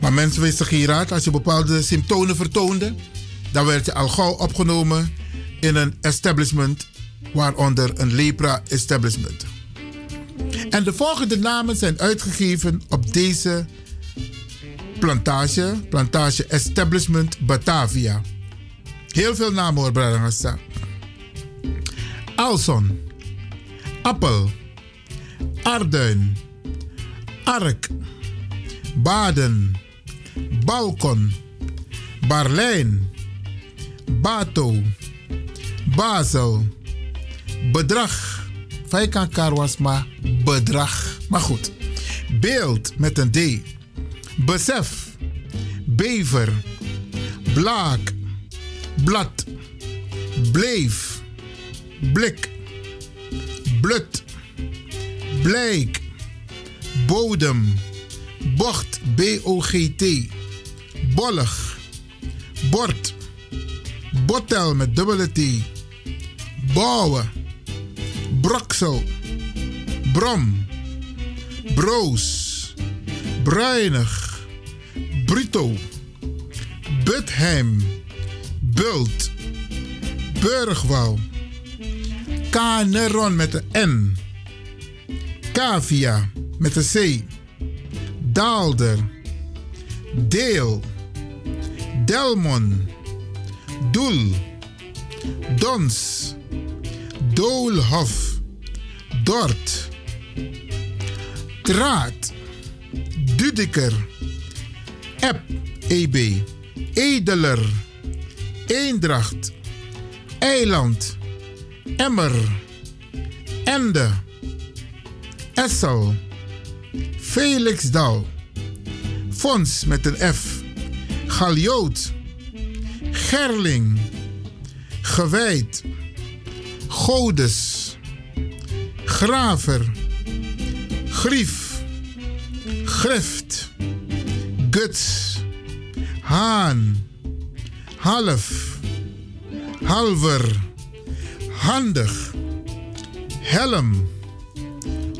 [SPEAKER 2] Maar mensen wisten geen raad. Als je bepaalde symptomen vertoonde, dan werd je al gauw opgenomen in een establishment, waaronder een lepra-establishment. En de volgende namen zijn uitgegeven op deze plantage, plantage Establishment Batavia. Heel veel namen hoor, Bradangasta. Alson, Appel, Arduin, Ark, Baden, Balkon, Barlijn, Bato, Basel, Bedrag. Vijkan Karwas, maar bedrag. Maar goed. Beeld met een D. Besef. Bever. Blaak. Blad. Bleef. Blik. Blut. Blijk. Bodem. Bocht. B-O-G-T. Bollig. Bord. Bottel met dubbele T. Bouwen. Broksel. Brom. Broos. Bruinig. Bruto. Butheim. Bult. Burgwal. Kaneron met een N. Cavia met een C. Daalder. Deel. Delmon. Doel. Dons. Doolhof. Dort. Draad. Dudiker. Eb. EB. Edeler. Eendracht. Eiland. Emmer. Ende. Essel. Felixdal. Fons met een F. Galjoot. Gerling. Gewijd. Godes. Graver. Grief. Grift. Guts. Haan. Half. Halver. Handig. Helm.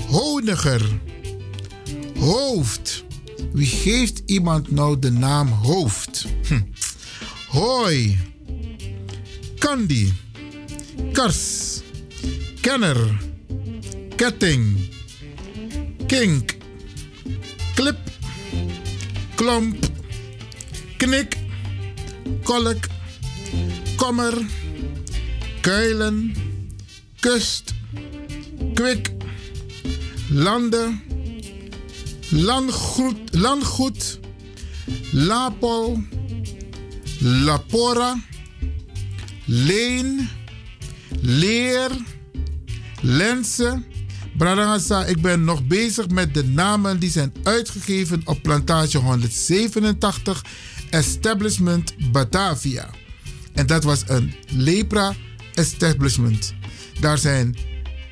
[SPEAKER 2] Honiger. Hoofd. Wie geeft iemand nou de naam hoofd? Hm. Hoi. Candy. Kars. Kenner. Ketting. Kink. Klip. Klomp. Knik. Kolk. Kommer. Kuilen. Kust. Kwik. Landen. Landgoed. Landgoed. Lapol. Lapora. Leen. Leer. Lensen. Bradangasa, ik ben nog bezig met de namen die zijn uitgegeven op plantage 187 Establishment Batavia. En dat was een lepra establishment. Daar zijn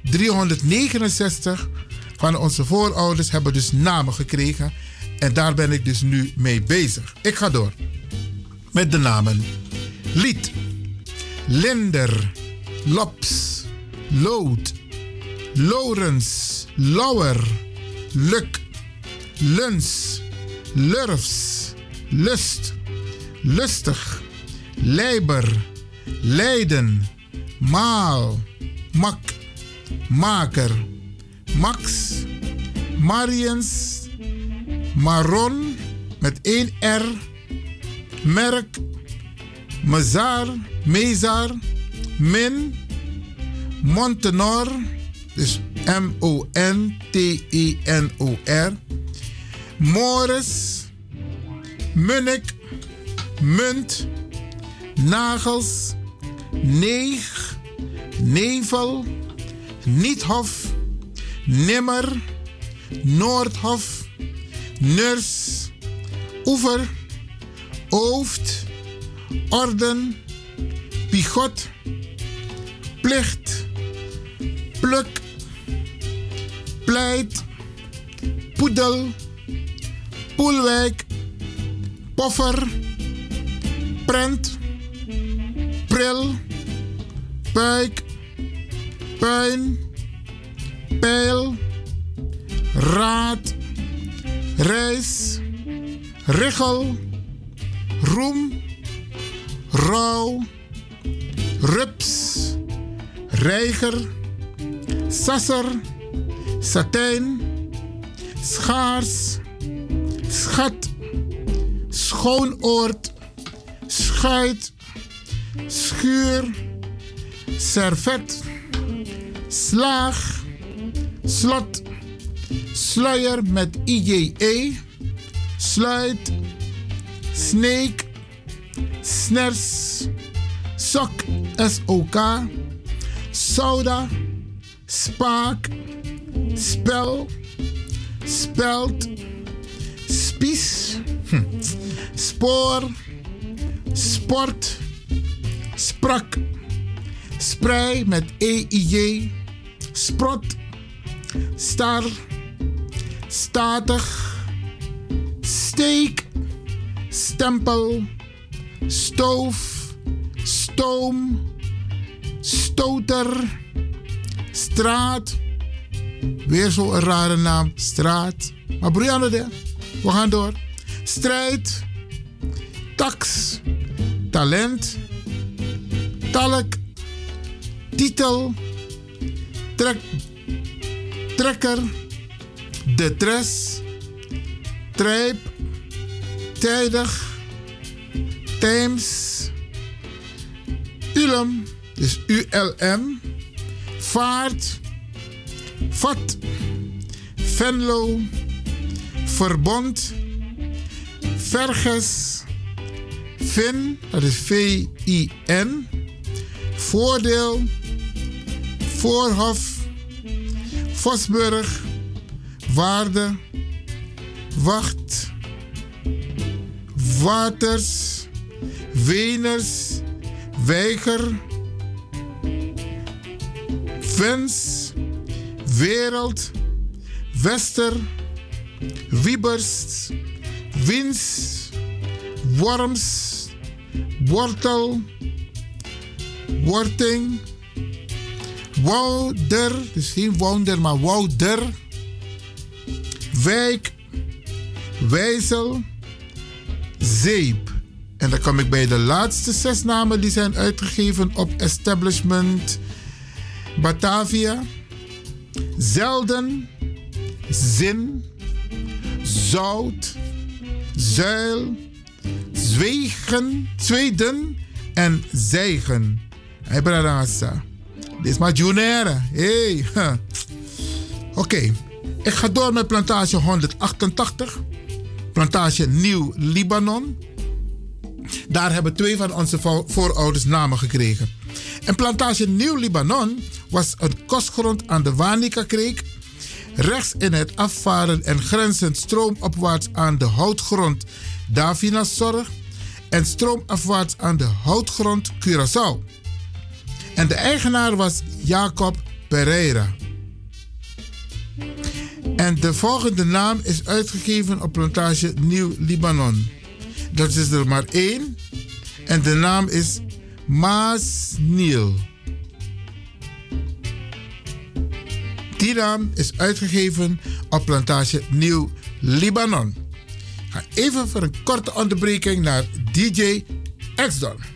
[SPEAKER 2] 369 van onze voorouders hebben dus namen gekregen. En daar ben ik dus nu mee bezig. Ik ga door met de namen. Lied, Linder, Lops, Lood, Lorens, Lauwer, Luk, Luns, Lurfs, Lust, Lustig, Leiber, Leiden, Maal, Mak, Maker, Max, Mariens, Maron met één R, Merk, Mazar, Mezar, Min, Montenor, dus M-O-N-T-E-N-O-R, Morris, Munnik, Munt, Nagels, Neeg, Nevel, Niethof, Nimmer, Noordhof, Nurs, Oever, Ooft, Orden, Pigot, Plicht, Pluk, Pleit, Poedel, Poelwijk, poffer, prent, pril, puik, puin, pijl, raad, reis, richel, roem, rouw, rups, reiger, sasser, satijn, schaars, schat, schoonoord, schuit, schuur, servet, slaag, slot, sluier met IJE, sluit, sneek, sners, sok, SOK, soda, spaak, spel, speld, spies, hm, spoor, sport, sprak, sprei met EIJ, sprot, star, statig, steek, stempel, stoof, stoom, stoter, straat. Weer zo'n rare naam, straat. Maar Brianne, de, we gaan door. Strijd, tax, talent, talk, titel, trek, trekker, detres, trijp, tijdig, times, ulm, dus ULM, vaart, vat, Venlo, verbond, verges, Vin, dat is V-I-N, voordeel, voorhof, Vosburg, waarde, wacht, waters, Venus, weiger, wens, wereld, wester, wiebers, wins, worms, wortel, worting, wouder, dus geen wouder, maar wouder, wijk, wijzel, zeep. En dan kom ik bij de laatste zes namen die zijn uitgegeven op Establishment Batavia. Zelden, zin, zout, zuil, zwegen, zweden en zijgen. Hey, Bradassa. Dit is maar Junere. Hey. Oké, ik ga door met plantage 188. Plantage Nieuw Libanon. Daar hebben twee van onze vo- voorouders namen gekregen. En plantage Nieuw Libanon was een kostgrond aan de Wanika-kreek. Rechts in het afvaren en grenzend stroomopwaarts aan de houtgrond Davinaszorg. En stroomafwaarts aan de houtgrond Curaçao. En de eigenaar was Jacob Pereira. En de volgende naam is uitgegeven op plantage Nieuw Libanon. Dat is er maar één. En de naam is Maas Niel. Die naam is uitgegeven op plantage Nieuw Libanon. Even voor een korte onderbreking naar DJ X-Don.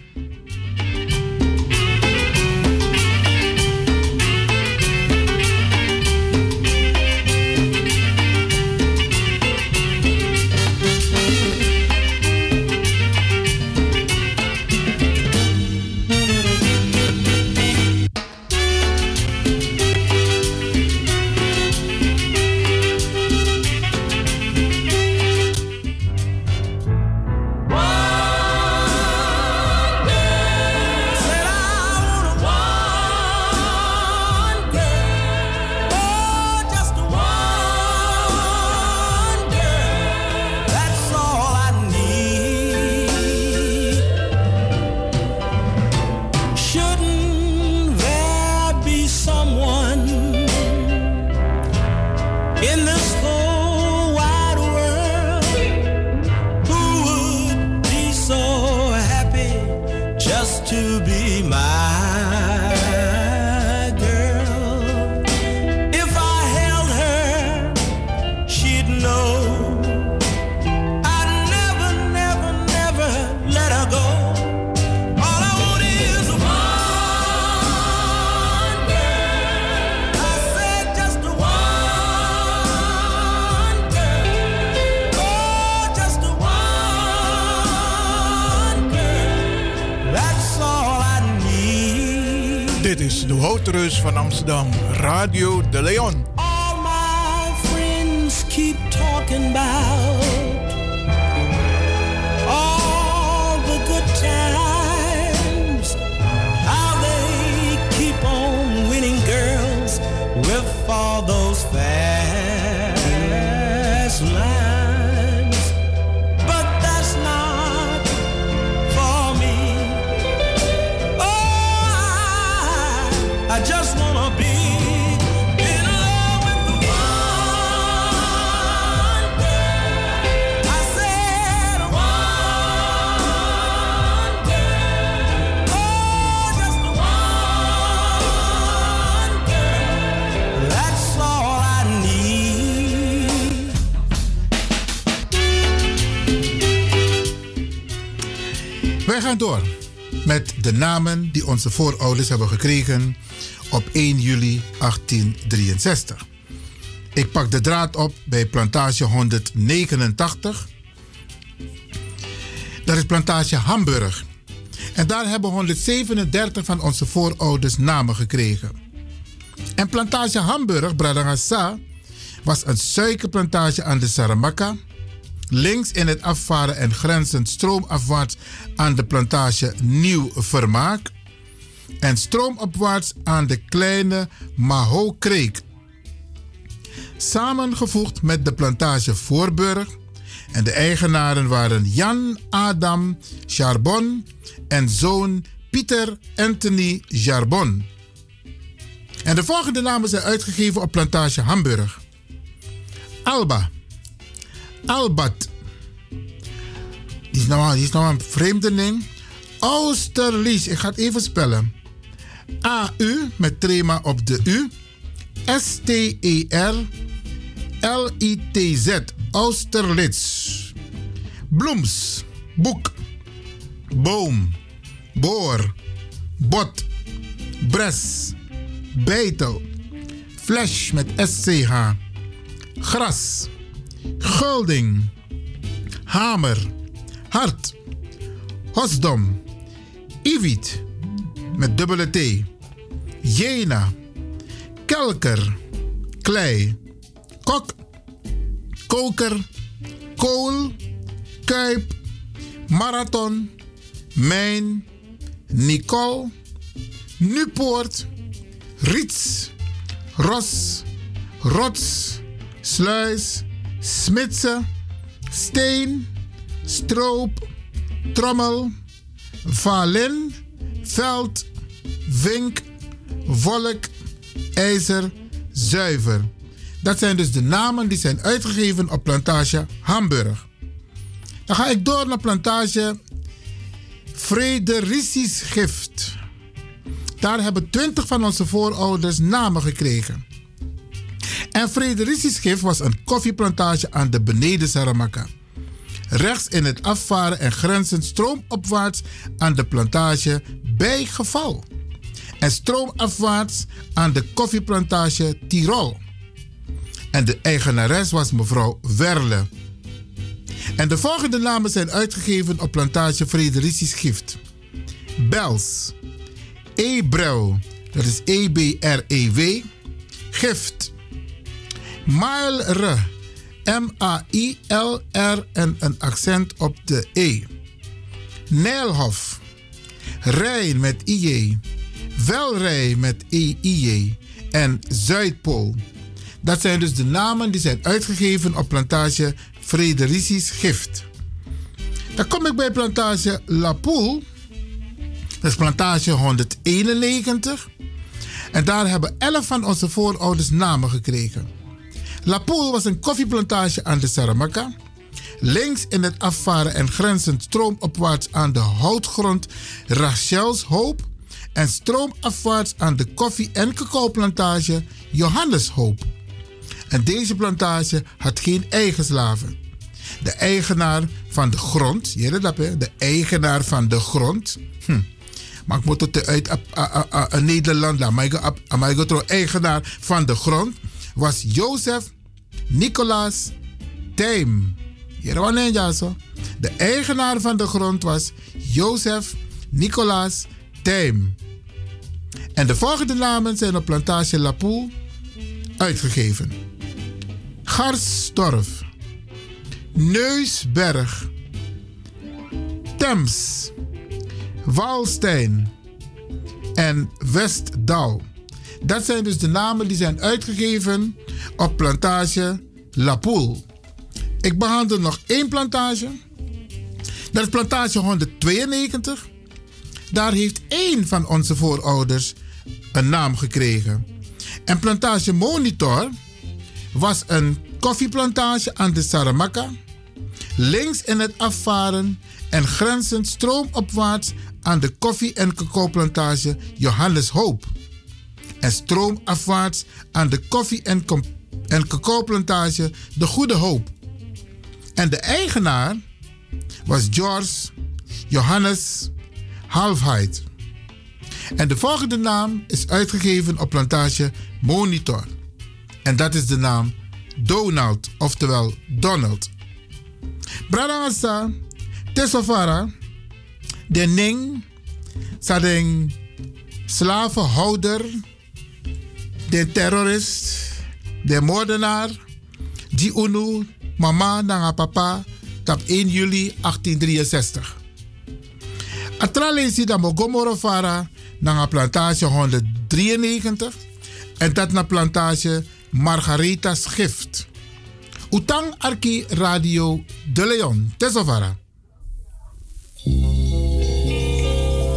[SPEAKER 2] Onze voorouders hebben gekregen op 1 juli 1863. Ik pak de draad op bij plantage 189. Dat is plantage Hamburg. En daar hebben 137 van onze voorouders namen gekregen. En plantage Hamburg, Bradangasa, was een suikerplantage aan de Saramaka. Links in het afvaren en grenzend stroomafwaarts aan de plantage Nieuw Vermaak. En stroomopwaarts aan de kleine Maho Kreek. Samengevoegd met de plantage Voorburg. En de eigenaren waren Jan Adam Charbon en zoon Pieter Anthony Charbon. En de volgende namen zijn uitgegeven op plantage Hamburg. Alba. Albat. Die is nou, is nou een vreemde naam. Austerlitz. Ik ga het even spellen. A-U met trema op de U. S-T-E-R. L-I-T-Z. Austerlitz. Bloems. Boek. Boom. Boor. Bot. Bres. Beitel. Flash met S-C-H. Gras. Gulding. Hamer. Hart. Hosdom. Iviet. Met dubbele T. Jena. Kelker. Klei. Kok. Koker. Kool. Kuip. Marathon. Mijn. Nicole. Nupoort. Riets. Ros. Rots. Sluis. Smitsen. Steen. Stroop. Trommel. Valin. Veld. Vink. Volk. IJzer. Zuiver. Dat zijn dus de namen die zijn uitgegeven op plantage Hamburg. Dan ga ik door naar plantage Fredericis Gift. Daar hebben 20 van onze voorouders namen gekregen. En Fredericis Gift was een koffieplantage aan de beneden Saramaka. Rechts in het afvaren en grenzend stroomopwaarts aan de plantage bij geval. En stroomafwaarts aan de koffieplantage Tirol. En de eigenares was mevrouw Werle. En de volgende namen zijn uitgegeven op plantage Fredericis Gift. Bels. Ebreu. Dat is E-B-R-E-W. Gift. Mailre. M-A-I-L-R en een accent op de E. Nijlhof. Rijn met I-J. Welrij met E-I-J. En Zuidpool. Dat zijn dus de namen die zijn uitgegeven op plantage Fredericis Gift. Dan kom ik bij plantage La Poule. Dat is plantage 191. En daar hebben 11 van onze voorouders namen gekregen. La Poule was een koffieplantage aan de Saramaka. Links in het afvaren en grenzend stroomopwaarts aan de houtgrond Rachel's Hoop. En stroomafwaarts aan de koffie- en cacaoplantage Johannes Hoop. En deze plantage had geen eigen slaven. De eigenaar van de grond, de eigenaar van de grond. Hm. Maar ik moet het uit een Nederland. Maar ik eigenaar van de grond was Jozef Nicolaas Tijm. De eigenaar van de grond was Jozef Nicolaas Tijm. En de volgende namen zijn op plantage Lapoel uitgegeven. Garsdorf, Neusberg, Thames, Walstein en Westdal. Dat zijn dus de namen die zijn uitgegeven op plantage Lapoel. Ik behandel nog één plantage. Dat is plantage 192. Daar heeft één van onze voorouders een naam gekregen. En plantage Monitor was een koffieplantage aan de Saramaka. Links in het afvaren en grenzend stroomopwaarts aan de koffie- en cacaoplantage Johannes Hoop. En stroomafwaarts aan de koffie- en, en cacaoplantage De Goede Hoop. En de eigenaar was George Johannes Halfheid. En de volgende naam is uitgegeven op plantage Monitor. En dat is de naam Donald, oftewel Donald. Bradangasa, Tesofara, de Ning, Sadeng, slavenhouder, de terrorist, de moordenaar, die unu, mama, nanga papa, tap 1 juli 1863. Atralesi da mogomoro fara nanga plantage 193 en dat na plantage Margaretha Schift. Utang Arki Radio De Leon, Tesovara.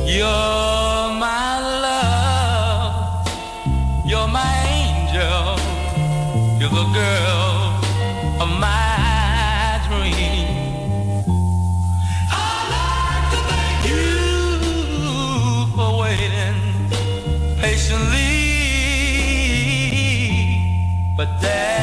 [SPEAKER 14] You're my love, you're my angel, you're the girl but that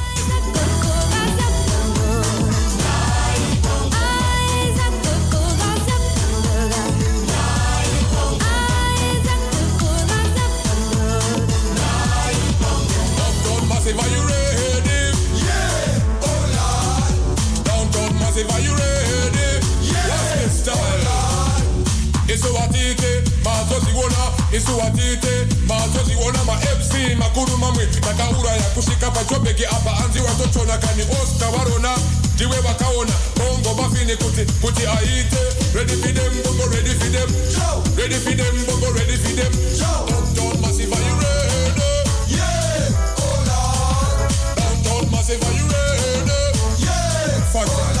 [SPEAKER 29] Mazoziwona, isuwatite, mazoziwona, ma MC, makuru mamwe, takaura ya kushika pacha
[SPEAKER 30] tobeki apa anzi watotona kani osta warona ndiwe wakaona bongo bafini kuti kuti aite. Ready for them bongo ready for them. Ready for them bongo ready for them. Downtown massive are you ready? Yeah! Oh lord downtown massive are you ready? Yeah! Fuck